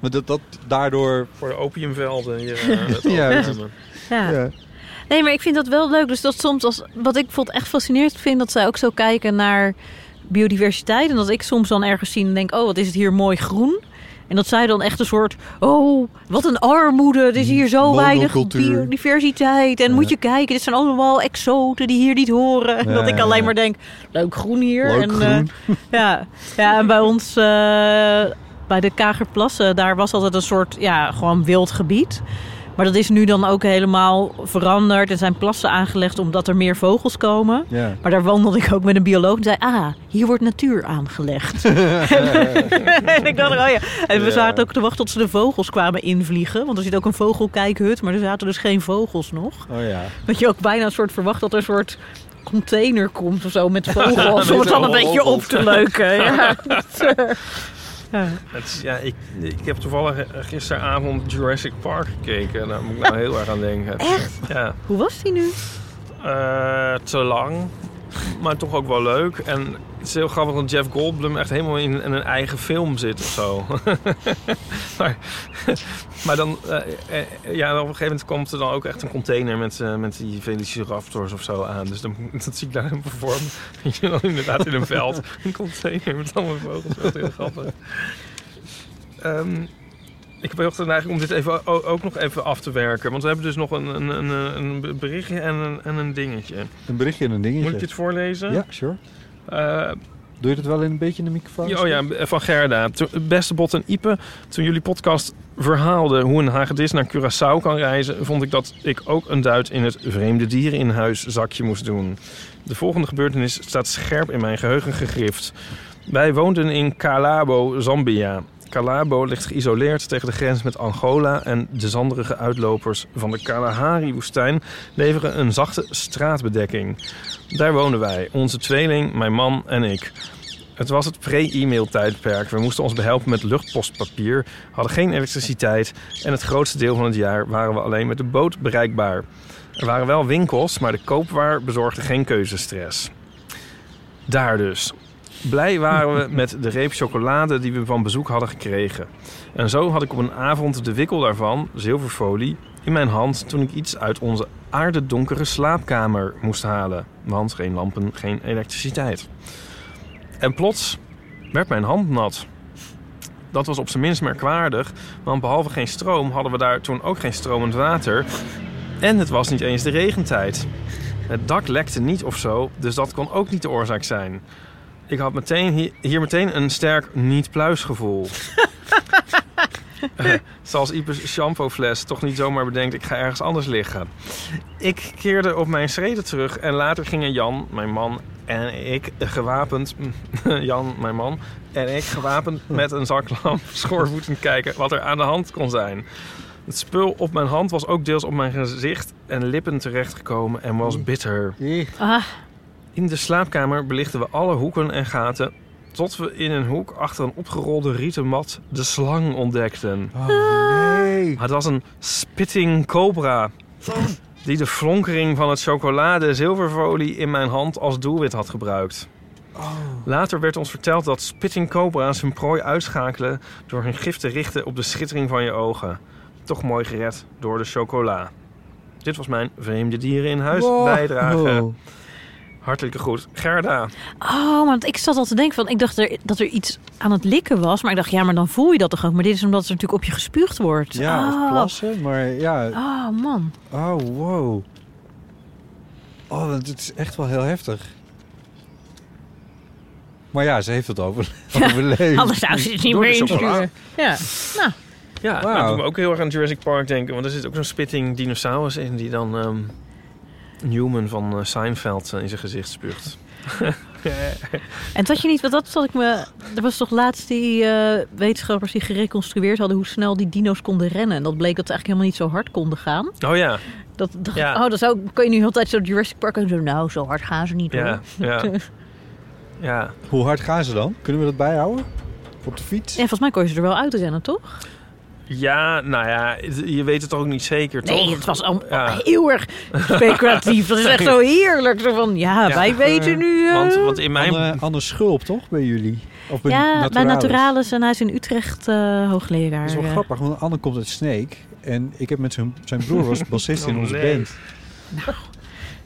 Maar dat, dat daardoor... Voor de opiumvelden hier. *laughs* eh, het Ja, overnemen. dat is- Ja. Ja. Nee, maar ik vind dat wel leuk. Dus dat soms, als, wat ik bijvoorbeeld echt fascinerend vind, dat zij ook zo kijken naar biodiversiteit. En dat ik soms dan ergens zie en denk, oh, wat is het hier mooi groen. En dat zij dan echt een soort, oh, wat een armoede. Er is hier zo weinig biodiversiteit. En moet je kijken, dit zijn allemaal exoten die hier niet horen. En *laughs* Ja, dat ik alleen ja. maar denk, leuk groen hier. Leuk en, groen. eh, *laughs* ja. ja, en bij ons, eh, bij de Kagerplassen, daar was altijd een soort, ja, gewoon wild gebied. Maar dat is nu dan ook helemaal veranderd. Er zijn plassen aangelegd omdat er meer vogels komen. Ja. Maar daar wandelde ik ook met een bioloog en zei... ah, hier wordt natuur aangelegd. *laughs* en ik dacht, oh ja. En we zaten ook te wachten tot ze de vogels kwamen invliegen. Want er zit ook een vogelkijkhut, maar er zaten dus geen vogels nog. Oh ja. Dat je ook bijna een soort verwacht dat er een soort container komt of zo met *laughs* vogels. om het dan een beetje op te leuken. Ja. *laughs* Ja. Is- ja, ik, ik heb toevallig gisteravond Jurassic Park gekeken. Daar moet ik nou heel erg aan denken. Echt? Ja. Hoe was die nu? Eh, te lang, maar toch ook wel leuk. En het is heel grappig dat Jeff Goldblum echt helemaal in, in een eigen film zit of zo. *laughs* maar, *laughs* maar dan, eh, eh, ja, op een gegeven moment komt er dan ook echt een container met, eh, met die Velociraptors of zo aan. Dus dan, *laughs* dat zie ik daar helemaal voor me. Dat je dan inderdaad in een veld een container met allemaal vogels. Dat is heel grappig. Ehm, ik heb heel om dit even, ook nog even af te werken. Want we hebben dus nog een, een, een, een berichtje en een, en een dingetje. Een berichtje en een dingetje. Moet ik dit voorlezen? Ja, sure. Eh, Doe je dat wel in een beetje in de microfoon? oh ja, van Gerda. Beste Bot en Ipe, toen jullie podcast verhaalden hoe een hagedis naar Curaçao kan reizen, vond ik dat ik ook een duit in het vreemde dieren in huis zakje moest doen. De volgende gebeurtenis staat scherp in mijn geheugen gegrift. Wij woonden in Kalabo, Zambia. Calabo ligt geïsoleerd tegen de grens met Angola en de zanderige uitlopers van de Kalahari-woestijn leveren een zachte straatbedekking. Daar wonen wij, onze tweeling, mijn man en ik. Het was het pre-e-mail tijdperk. We moesten ons behelpen met luchtpostpapier, hadden geen elektriciteit en het grootste deel van het jaar waren we alleen met de boot bereikbaar. Er waren wel winkels, maar de koopwaar bezorgde geen keuzestress. Daar dus. Blij waren we met de reep chocolade die we van bezoek hadden gekregen. En zo had ik op een avond de wikkel daarvan, zilverfolie, in mijn hand toen ik iets uit onze aardedonkere slaapkamer moest halen. Want geen lampen, geen elektriciteit. En plots werd mijn hand nat. Dat was op zijn minst merkwaardig, want behalve geen stroom hadden we daar toen ook geen stromend water. En het was niet eens de regentijd. Het dak lekte niet of zo, dus dat kon ook niet de oorzaak zijn. Ik had meteen hier, hier meteen een sterk niet-pluisgevoel. *laughs* Eh, Zoals Ipes shampoofles toch niet zomaar bedenkt, ik ga ergens anders liggen. Ik keerde op mijn schreden terug en later gingen Jan, mijn man, en ik gewapend... *laughs* Jan, mijn man, en ik gewapend met een zaklamp *laughs* schoorvoetend kijken wat er aan de hand kon zijn. Het spul op mijn hand was ook deels op mijn gezicht en lippen terechtgekomen en was bitter. Ah, In de slaapkamer belichten we alle hoeken en gaten... tot we in een hoek achter een opgerolde rieten mat de slang ontdekten. Oh, nee. Het was een spitting cobra... die de flonkering van het chocolade zilverfolie in mijn hand als doelwit had gebruikt. Later werd ons verteld dat spitting cobra's hun prooi uitschakelen... door hun gif te richten op de schittering van je ogen. Toch mooi gered door de chocola. Dit was mijn vreemde dieren in huis Wow. bijdrage. Hartelijke groet, Gerda. Oh, want ik zat al te denken van, ik dacht er, dat er iets aan het likken was. Maar ik dacht, ja, maar dan voel je dat toch ook. Maar dit is omdat er natuurlijk op je gespuugd wordt. Ja, oh. of plassen, maar ja. Oh, man. Oh, wow. Oh, dat is echt wel heel heftig. Maar ja, ze heeft het over, *laughs* overleefd. Anders zou ze het niet meer insturen. Ja, nou, Ja, Wauw. dat doet me ook heel erg aan Jurassic Park denken. Want er zit ook zo'n spitting dinosaurus in die dan ehm, Newman van eh, Seinfeld eh, in zijn gezicht spuugt. *laughs* En dat je niet, want dat zat ik me. Er was toch laatst die eh, wetenschappers die gereconstrueerd hadden hoe snel die dino's konden rennen. En dat bleek dat ze eigenlijk helemaal niet zo hard konden gaan. Oh ja, Dat, dacht Ja. oh, dat zou, kan je nu altijd zo Jurassic Park en zo. Nou, zo hard gaan ze niet hoor. ja, ja. *laughs* ja. Hoe hard gaan ze dan? Kunnen we dat bijhouden? Op de fiets? Ja, volgens mij kon je ze er wel uitrennen, toch? Ja, nou ja, je weet het toch ook niet zeker, toch? Nee, het was al Ja. heel erg speculatief. Dat is echt zo heerlijk. Zo van, ja, Ja, wij weten nu... eh, Want, want in mijn... Anne, Anne Schulp, toch? Bij jullie? Of bij ja, bij Naturalis? Naturalis en hij is in Utrecht eh, hoogleraar. Dat is wel eh. grappig, want Anne komt uit Sneek. En ik heb met zijn, zijn broer was bassist in Oh, onze nee. band.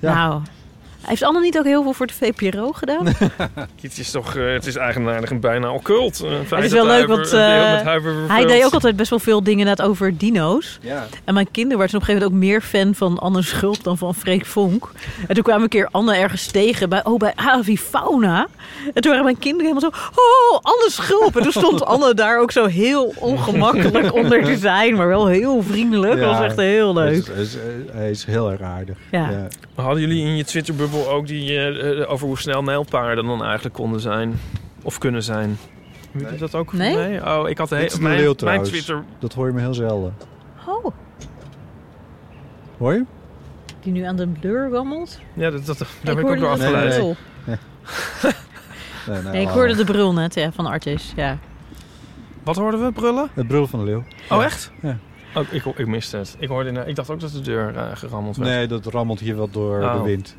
Ja. Nou, heeft Anne niet ook heel veel voor de VPRO gedaan? *laughs* Het is toch, eh, het is eigenaardig en bijna occult. Uh, Het is wel leuk, want eh, hij deed ook altijd best wel veel dingen inderdaad over dino's. Ja. En mijn kinderen waren toen op een gegeven moment ook meer fan van Anne Schulp dan van Freek Vonk. En toen kwamen een keer Anne ergens tegen bij, oh, bij Avi Fauna. En toen waren mijn kinderen helemaal zo, oh, Anne Schulp. En toen stond *laughs* Anne daar ook zo heel ongemakkelijk *laughs* onder te zijn, maar wel heel vriendelijk. Dat was echt heel leuk. hij is, hij is heel erg aardig. Ja. Hadden jullie in je Twitterbubbel ook die eh, eh, over hoe snel nijlpaarden dan eigenlijk konden zijn? Of kunnen zijn? Weet je Nee. dat ook? Nee? Oh, ik had de Dit is hele... een Mijn, leeuw mijn trouwens. Twitter... Dat hoor je me heel zelden. Oh, Hoor je? die nu aan de deur rammelt. Ja, dat, dat, daar ben ik ook hoorde door Nee, afgeleid. nee. brul. Nee, nee, Nee, ik hoorde de brul net ja, van Artis. Ja. Wat hoorden we? Brullen? Het brul van de leeuw. Oh, echt? Ja. Oh, ik, ik miste het. Ik, hoorde, ik dacht ook dat de deur eh, gerammeld werd. Nee, dat rammelt hier wel door Oh. de wind.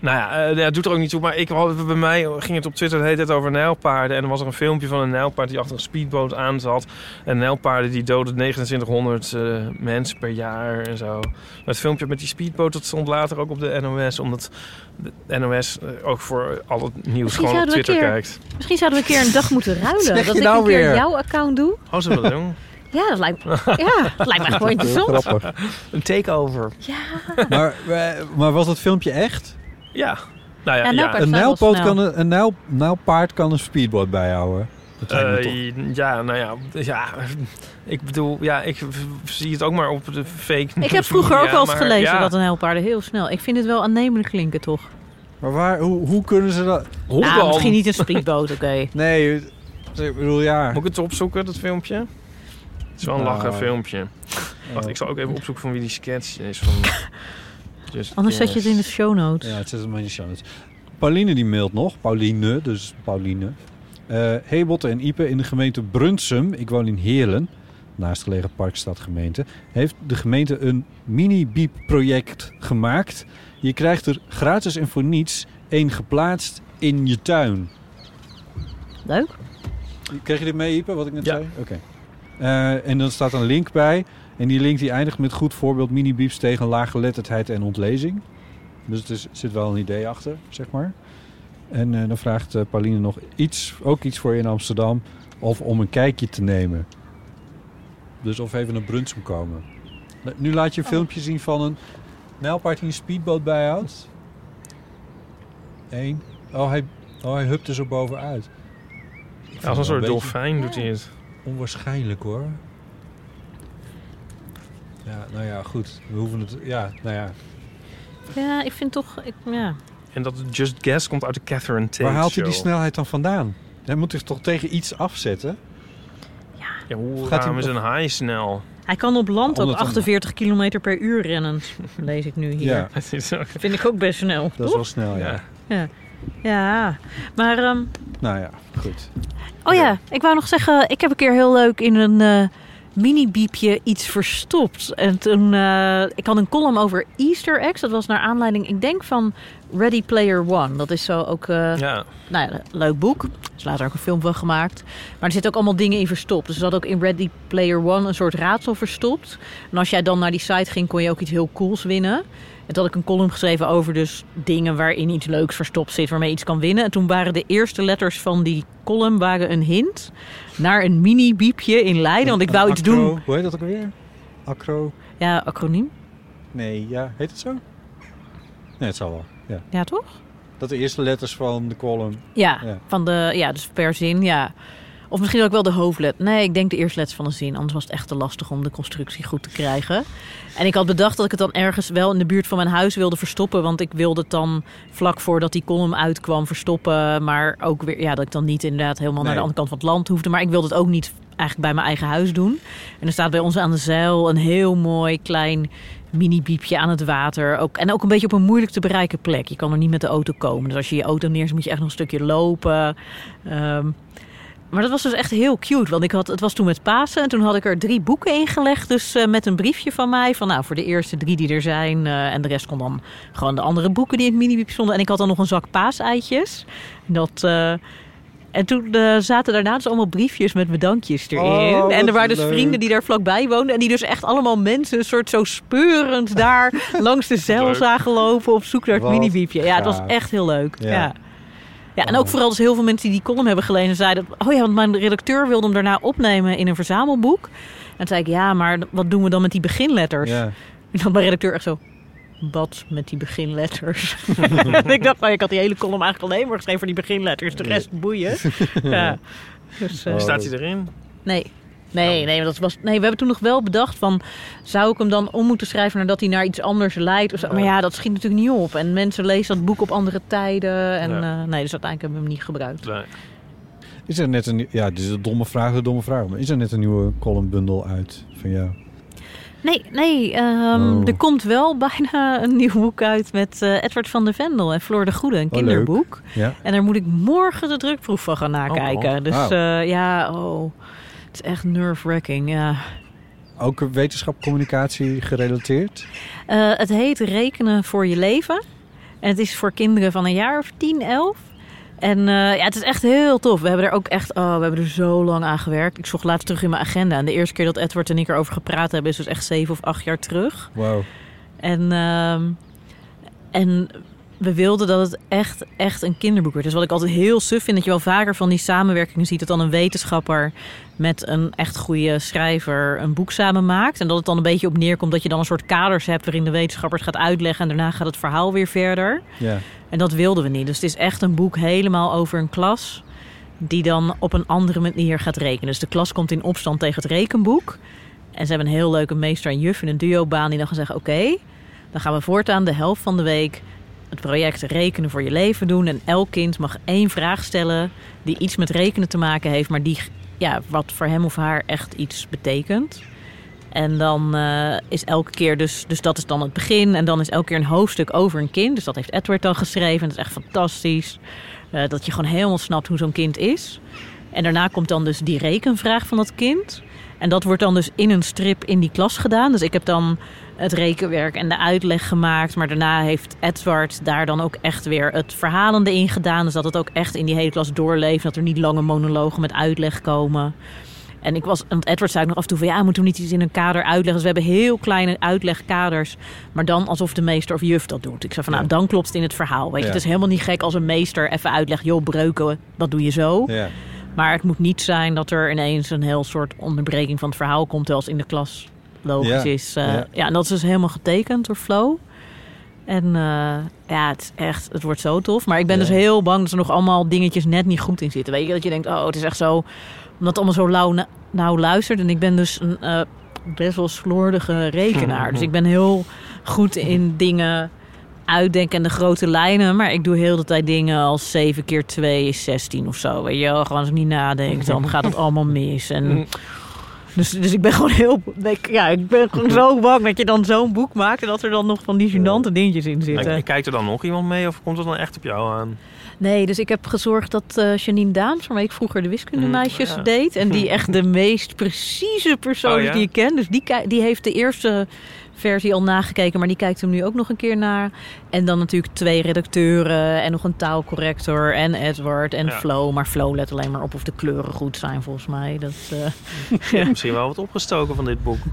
Nou ja, eh, ja, het doet er ook niet toe. Maar ik, had- bij mij ging het op Twitter de hele tijd over nijlpaarden. En er was er een filmpje van een nijlpaard die achter een speedboot aan zat. En nijlpaarden die doden 2900 eh, mensen per jaar en zo. Maar het filmpje met die speedboot dat stond later ook op de NOS. Omdat de NOS eh, ook voor al het nieuws Misschien gewoon op Twitter keer- kijkt. Misschien zouden we een keer een dag moeten *laughs* ruilen. zeg dat je ik nou een keer weer? jouw account doe. Oh, zullen we dat *laughs* doen? Ja, dat lijkt, ja, dat lijkt me echt *laughs* wel interessant. grappig. Een takeover. Ja, maar, eh, maar was het filmpje echt? Ja. Nou ja, Ja. Een nijlpoot kan een, een nijl, nijlpaard kan een speedboot bijhouden. Dat. Eh, ja, nou ja, ja, ik bedoel, ja, ik zie het ook maar op de fake ik heb vroeger ook wel eens gelezen ja. dat een helpaarden heel snel. Ik vind het wel aannemelijk klinken, toch? Maar waar, hoe, hoe kunnen ze dat... Nou, misschien niet een speedboot, oké. *laughs* Nee, Ik bedoel, ja. Moet ik het opzoeken, dat filmpje? Het is wel een Nou. lachen filmpje. Wacht, ik zal ook even opzoeken van wie die sketch is. Van *laughs* Just Anders zet je het in de show notes. Ja, het zit hem in de show notes. Pauline die mailt nog. Pauline, dus Pauline. Eh hey Botte en Ipe, in de gemeente Brunsum, ik woon in Heerlen, naastgelegen Parkstad gemeente, heeft de gemeente een mini-biep-project gemaakt. Je krijgt er gratis en voor niets één geplaatst in je tuin. Leuk. Kreeg je dit mee, Ipe, wat ik net Ja. zei? Oké. Eh, en dan staat een link bij. En die link die eindigt met goed voorbeeld mini-bieps tegen laaggeletterdheid en ontlezing. Dus er is- zit wel een idee achter, zeg maar. En eh, dan vraagt eh, Pauline nog iets, ook iets voor je in Amsterdam. Of om een kijkje te nemen. Dus of even naar Brunsum komen. Nu laat je een filmpje zien van een nijlpaard die een speedboot bijhoudt. Eén. Oh, hij, oh, hij hupt er zo bovenuit. Ja, als een soort beetje dolfijn doet hij het. Onwaarschijnlijk hoor. Ja, nou ja, goed. We hoeven het... Ja, nou ja. Ja, ik vind toch... Ik, ja. En dat Just Guess komt uit de Catherine Tate Waar haalt hij die show. snelheid dan vandaan? Hij moet zich toch tegen iets afzetten? Ja, hoe Gaat hij- is een haai snel? Hij kan op land ook Omdat dan- 48 km per uur rennen. *laughs* Lees ik nu hier. Ja. Het is ook... Vind ik ook best snel. Dat is wel snel, ja. Ja. Ja. Ja. Maar... ehm, Nou ja, goed. Oh ja, ik wou nog zeggen, ik heb een keer heel leuk in een eh mini-biepje iets verstopt. En toen, eh, ik had een column over Easter eggs. Dat was naar aanleiding, ik denk van Ready Player One. Dat is zo ook, eh, Ja. nou ja, een leuk boek. Er is later ook een film van gemaakt. Maar er zitten ook allemaal dingen in verstopt. Dus zat ook in Ready Player One een soort raadsel verstopt. En als jij dan naar die site ging, kon je ook iets heel cools winnen. En toen had ik een column geschreven over dus dingen waarin iets leuks verstopt zit, waarmee je iets kan winnen. En toen waren de eerste letters van die column waren een hint naar een mini-biepje in Leiden. Want ik wou iets doen. Hoe heet dat ook alweer? Acro... Ja, acroniem. Nee, ja. Heet het zo? Nee, het zal wel. Ja. Ja, toch? Dat de eerste letters van de column... Ja, Ja. Van de, ja, dus per zin, ja. Of misschien ook wel de hoofdlet. Nee, ik denk de eerste letters van een zin. Anders was het echt te lastig om de constructie goed te krijgen. En ik had bedacht dat ik het dan ergens wel in de buurt van mijn huis wilde verstoppen. Want ik wilde het dan vlak voordat die column uitkwam verstoppen. Maar ook weer, ja, dat ik dan niet inderdaad helemaal naar de andere kant van het land hoefde. Maar ik wilde het ook niet eigenlijk bij mijn eigen huis doen. En er staat bij ons aan de zeil een heel mooi klein mini-biepje aan het water. Ook, en ook een beetje op een moeilijk te bereiken plek. Je kan er niet met de auto komen. Dus als je je auto neerzet, moet je echt nog een stukje lopen. Ehm, maar dat was dus echt heel cute. Want ik had, het was toen met Pasen. En toen had ik er drie boeken ingelegd. Dus eh, met een briefje van mij. Van nou, voor de eerste drie die er zijn. eh, en de rest kon dan gewoon de andere boeken die in het mini-biepje stonden. En ik had dan nog een zak paaseitjes. Dat... eh, en toen zaten daarna dus allemaal briefjes met bedankjes erin. Oh, en er waren dus leuk. vrienden die daar vlakbij woonden. En die dus echt allemaal mensen, een soort zo speurend daar *laughs* langs de zeil zagen lopen op zoek naar het mini-biepje. Ja, het was echt heel leuk. Ja. Ja. Ja. en ook vooral dus heel veel mensen die die column hebben gelezen zeiden... Oh ja, want mijn redacteur wilde hem daarna opnemen in een verzamelboek. En toen zei ik, ja, maar wat doen we dan met die beginletters? Ja. En dan mijn redacteur echt zo... Wat met die beginletters? *laughs* Ik dacht, nou, ik had die hele column eigenlijk alleen maar geschreven voor die beginletters. De rest boeien. *laughs* ja. Dus, eh. Staat hij erin? Nee. Nee, nee, maar dat was, nee, we hebben toen nog wel bedacht van... zou ik hem dan om moeten schrijven nadat hij naar iets anders leidt? Of zo? Maar ja, dat schiet natuurlijk niet op. En mensen lezen dat boek op andere tijden. En Ja. eh, nee, dus uiteindelijk hebben we hem niet gebruikt. Nee. Is er net een... Ja, dit is een domme vraag, de domme vraag. Maar is er net een nieuwe columnbundel uit van jou? Nee, nee ehm, Oh. er komt wel *laughs* bijna een nieuw boek uit... met eh, Edward van der Vendel en Floor de Goede, een Oh, kinderboek. Ja. En daar moet ik morgen de drukproef van gaan nakijken. Oh, dus wauw. eh, ja, oh, is echt nerve-wracking, ja. Ook wetenschap, communicatie gerelateerd? Eh, het heet Rekenen voor je leven. En het is voor kinderen van een jaar of 10, 11. En eh, ja, het is echt heel tof. We hebben er ook echt, oh, we hebben er zo lang aan gewerkt. Ik zocht laatst terug in mijn agenda. En de eerste keer dat Edward en ik erover gepraat hebben, is dus echt zeven of acht jaar terug. Wauw. En, ehm, en we wilden dat het echt, echt een kinderboek werd. Dus wat ik altijd heel suf vind, dat je wel vaker van die samenwerkingen ziet... dat dan een wetenschapper met een echt goede schrijver een boek samen maakt. En dat het dan een beetje op neerkomt dat je dan een soort kaders hebt... waarin de wetenschapper het gaat uitleggen en daarna gaat het verhaal weer verder. Ja. En dat wilden we niet. Dus het is echt een boek helemaal over een klas... die dan op een andere manier gaat rekenen. Dus de klas komt in opstand tegen het rekenboek... En ze hebben een heel leuke meester en juf in een duobaan die dan gaan zeggen... oké, dan gaan we voortaan de helft van de week het project Rekenen voor je leven doen. En elk kind mag één vraag stellen die iets met rekenen te maken heeft, maar die ja, wat voor hem of haar echt iets betekent. En dan eh, is elke keer, dus, dus dat is dan het begin. En dan is elke keer een hoofdstuk over een kind. Dus dat heeft Edward dan geschreven. Dat is echt fantastisch. Eh, dat je gewoon helemaal snapt hoe zo'n kind is. En daarna komt dan dus die rekenvraag van dat kind. En dat wordt dan dus in een strip in die klas gedaan. Dus ik heb dan het rekenwerk en de uitleg gemaakt. Maar daarna heeft Edward daar dan ook echt weer het verhalende in gedaan. Dus dat het ook echt in die hele klas doorleeft. Dat er niet lange monologen met uitleg komen. En ik was, want Edward zei ook nog af en toe van ja, moeten we niet iets in een kader uitleggen? Dus we hebben heel kleine uitlegkaders, maar dan alsof de meester of juf dat doet. Ik zei van nou, dan klopt het in het verhaal. Weet je, Ja. het is helemaal niet gek als een meester even uitlegt, joh, breuken, dat doe je zo. Ja. Maar het moet niet zijn dat er ineens een heel soort onderbreking van het verhaal komt, terwijl het in de klas logisch Ja, is. Eh, ja. ja. en dat is dus helemaal getekend door Flo. En eh, ja, het is echt, het wordt zo tof. Maar ik ben Ja. dus heel bang dat er nog allemaal dingetjes net niet goed in zitten. Weet je, dat je denkt, oh, het is echt zo, omdat het allemaal zo lauw, na- nauw luistert. En ik ben dus een eh, best wel slordige rekenaar. *laughs* Dus ik ben heel goed in dingen uitdenken en de grote lijnen. Maar ik doe heel de tijd dingen als 7 keer 2 is 16 of zo. Weet je wel, gewoon als ik niet nadenk, dan gaat het allemaal mis. En... Dus, dus ik ben gewoon heel... ik- Ja, ik ben gewoon zo bang dat je dan zo'n boek maakt... en dat er dan nog van die gênante dingetjes in zitten. En Kijkt er dan nog iemand mee of komt het dan echt op jou aan? Nee, dus ik heb gezorgd dat eh Janine Daams, waarmee ik vroeger de wiskundemeisjes Mm, ja. deed... en die *laughs* echt de meest precieze persoon Oh, is ja? die ik ken. Dus die, die heeft de eerste versie al nagekeken, maar die kijkt hem nu ook nog een keer naar. En dan natuurlijk twee redacteuren en nog een taalcorrector en Edward en Ja. Flo. Maar Flo let alleen maar op of de kleuren goed zijn, volgens mij. Dat, *laughs* hebt misschien wel wat opgestoken van dit boek. *laughs*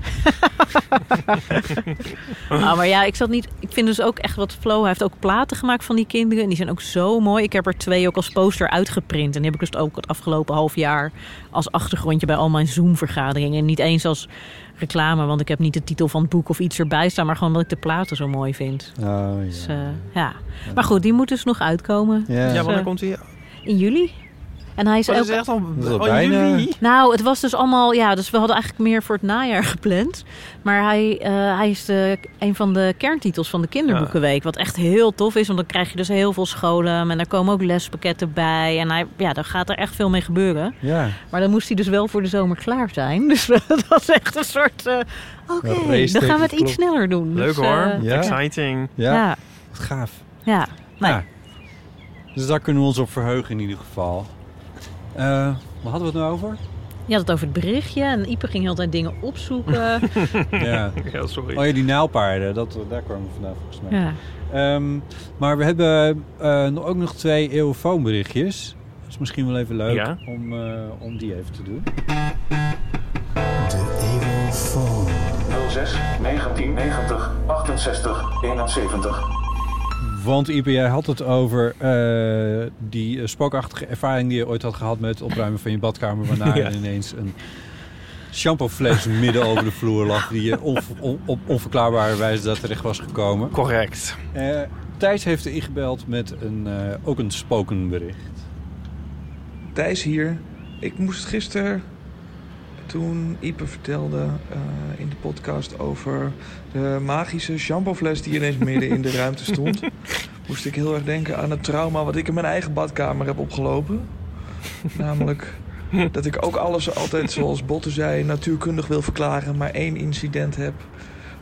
Ah, maar ja, ik zat niet. Ik vind dus ook echt wat Flo hij heeft ook platen gemaakt van die kinderen. En die zijn ook zo mooi. Ik heb er twee ook als poster uitgeprint. En die heb ik dus ook het afgelopen half jaar als achtergrondje bij al mijn Zoom-vergaderingen. En niet eens als reclame, want ik heb niet de titel van het boek of iets erbij staan. Maar gewoon dat ik de platen zo mooi vind. Oh, Dus, ja. eh, ja. Maar goed, die moet dus nog uitkomen. Ja. Ja, Dus, wanneer eh, komt hij? In juli. En hij is Oh, ook is echt al, bijna- juli? nou, het was dus allemaal... Ja, dus we hadden eigenlijk meer voor het najaar gepland. Maar hij, eh, hij is de, een van de kerntitels van de Kinderboekenweek. Wat echt heel tof is. Want dan krijg je dus heel veel scholen. En daar komen ook lespakketten bij. En hij, ja, daar gaat er echt veel mee gebeuren. ja. Maar dan moest hij dus wel voor de zomer klaar zijn. *laughs* Dus dat was echt een soort... eh, Oké, dan gaan we het iets sneller doen. Leuk Dus, hoor. eh, Ja. Exciting. Ja, ja, wat gaaf. ja. Nee. Ja. Dus daar kunnen we ons op verheugen in ieder geval. Eh waar hadden we het nou over? Je had het over het berichtje. En Ipe ging heel de tijd dingen opzoeken. *laughs* ja. Ja, sorry. Oh ja, die naalpaarden. Dat, daar kwamen we vandaan volgens mij. ja. Ehm, maar we hebben eh, nog- ook nog twee eeuwfoonberichtjes. Dat is misschien wel even leuk Ja. om, eh, om die even te doen. 06 1990 68 71. Want Ipe, jij had het over eh, die eh, spookachtige ervaring die je ooit had gehad met het opruimen van je badkamer. Waarna *laughs* Ja. er ineens een shampoofles midden over de vloer lag. Die je on- op onverklaarbare wijze daar terecht was gekomen. Correct. Eh, Thijs heeft ingebeld met een, eh, ook een spokenbericht. Thijs hier. Ik moest gisteren, toen Ipe vertelde eh, in de podcast over de magische shampoofles die ineens midden in de *laughs* ruimte stond, moest ik heel erg denken aan het trauma wat ik in mijn eigen badkamer heb opgelopen. Namelijk dat ik ook alles altijd, zoals Botte zei, natuurkundig wil verklaren, maar één incident heb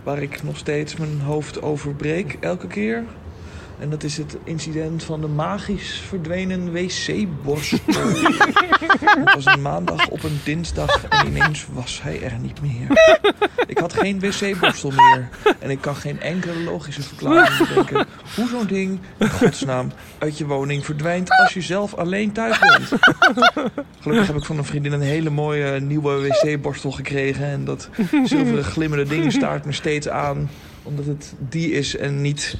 waar ik nog steeds mijn hoofd over breek elke keer. En dat is het incident van de magisch verdwenen wc-borstel. *laughs* Het was een maandag op een dinsdag en ineens was hij er niet meer. Ik had geen wc-borstel meer. En ik kan geen enkele logische verklaring bedenken hoe zo'n ding in godsnaam uit je woning verdwijnt als je zelf alleen thuis bent. Gelukkig heb ik van een vriendin een hele mooie nieuwe wc-borstel gekregen. En dat zilveren glimmende ding staart me steeds aan omdat het die is en niet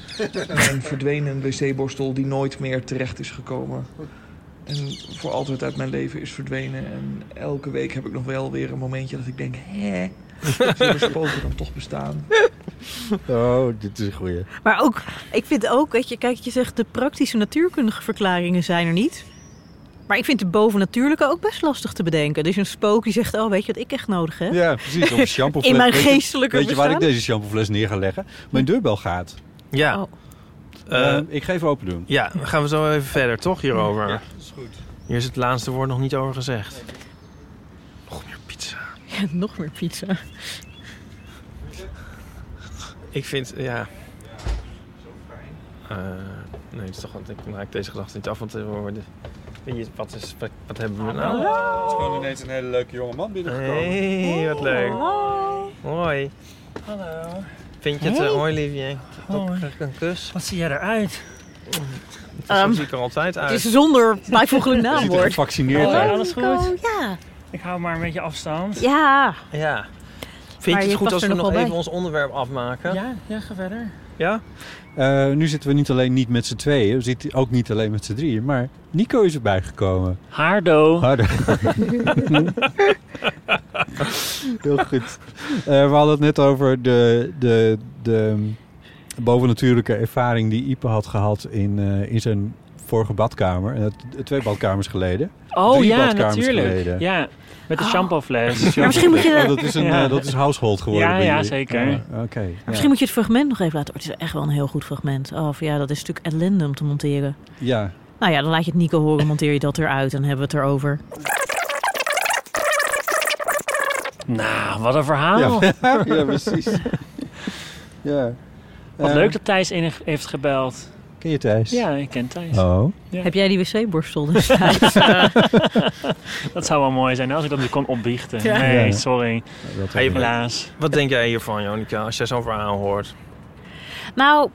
een verdwenen wc-borstel die nooit meer terecht is gekomen. En voor altijd uit mijn leven is verdwenen. En elke week heb ik nog wel weer een momentje dat ik denk... Hè, zullen spoken dan toch bestaan? Oh, dit is een goeie. Maar ook, ik vind ook, weet je, kijk, je zegt de praktische natuurkundige verklaringen zijn er niet. Maar ik vind de bovennatuurlijke ook best lastig te bedenken. Dus een spook die zegt, oh, weet je wat ik echt nodig heb? Ja, precies. Of een *laughs* shampoofles. In mijn Weet je- geestelijke Weet je waar ik deze shampoofles neer ga leggen? Mijn deurbel gaat. Ja. Oh. Eh, Eh, ik ga even open doen. Ja, dan gaan we zo even verder, toch, hierover? Ja, is goed. Hier is het laatste woord nog niet over gezegd. Nog meer pizza. Ja, nog meer pizza. Ik vind, ja... Eh, nee, het is toch, want ik maak deze gedachte niet af, want we worden... Je, wat, is, wat, wat hebben we nou? Het is gewoon ineens een hele leuke jonge man binnengekomen. Hey, wat leuk. Hoi. Hallo. Vind je het, Hey. uh, hoi Livie? Hoi. Krijg ik een kus? Wat zie jij eruit? Zo Ehm, zie ik er altijd uit. Het is zonder bijvoeglijk *laughs* naamwoord. gevaccineerd Oh, uit. alles goed? Ja. Ik hou maar een beetje afstand. Ja. Ja. Vind je het je goed als we nog even bij. ons onderwerp afmaken? Ja, ja, ga verder. Ja? Eh, nu zitten we niet alleen niet met z'n tweeën, we zitten ook niet alleen met z'n drieën, maar Nico is erbij gekomen. Haardo. Harder. *laughs* Heel goed. Eh, we hadden het net over de, de, de bovennatuurlijke ervaring die Ipe had gehad in, eh, in zijn vorige badkamer. Twee badkamers geleden. Oh Drie ja, badkamers natuurlijk. geleden. Ja, met de shampoofles. Maar misschien moet je Oh, dat is een Ja. eh, dat is household geworden. Ja, ja, zeker. Ja, Oké. ja. Misschien moet je het fragment nog even laten. Het is echt wel een heel goed fragment. Oh, ja, dat is natuurlijk ellende om te monteren. Ja. Nou ja, dan laat je het Nico horen, monteer je dat eruit en hebben we het erover. Nou, wat een verhaal. Ja, *laughs* ja precies. Ja. Wat Eh, leuk dat Thijs in heeft gebeld. Ken je Thijs? Ja, ik ken Thijs. Oh. Ja. Heb jij die wc-borstel *laughs* destijds? *laughs* dat zou wel mooi zijn als ik dat nu kon opbiechten. Ja. Nee, Ja. sorry. Dat Hey, Helaas. Wat denk jij hiervan, Jonica, als jij zo'n verhaal hoort? Nou,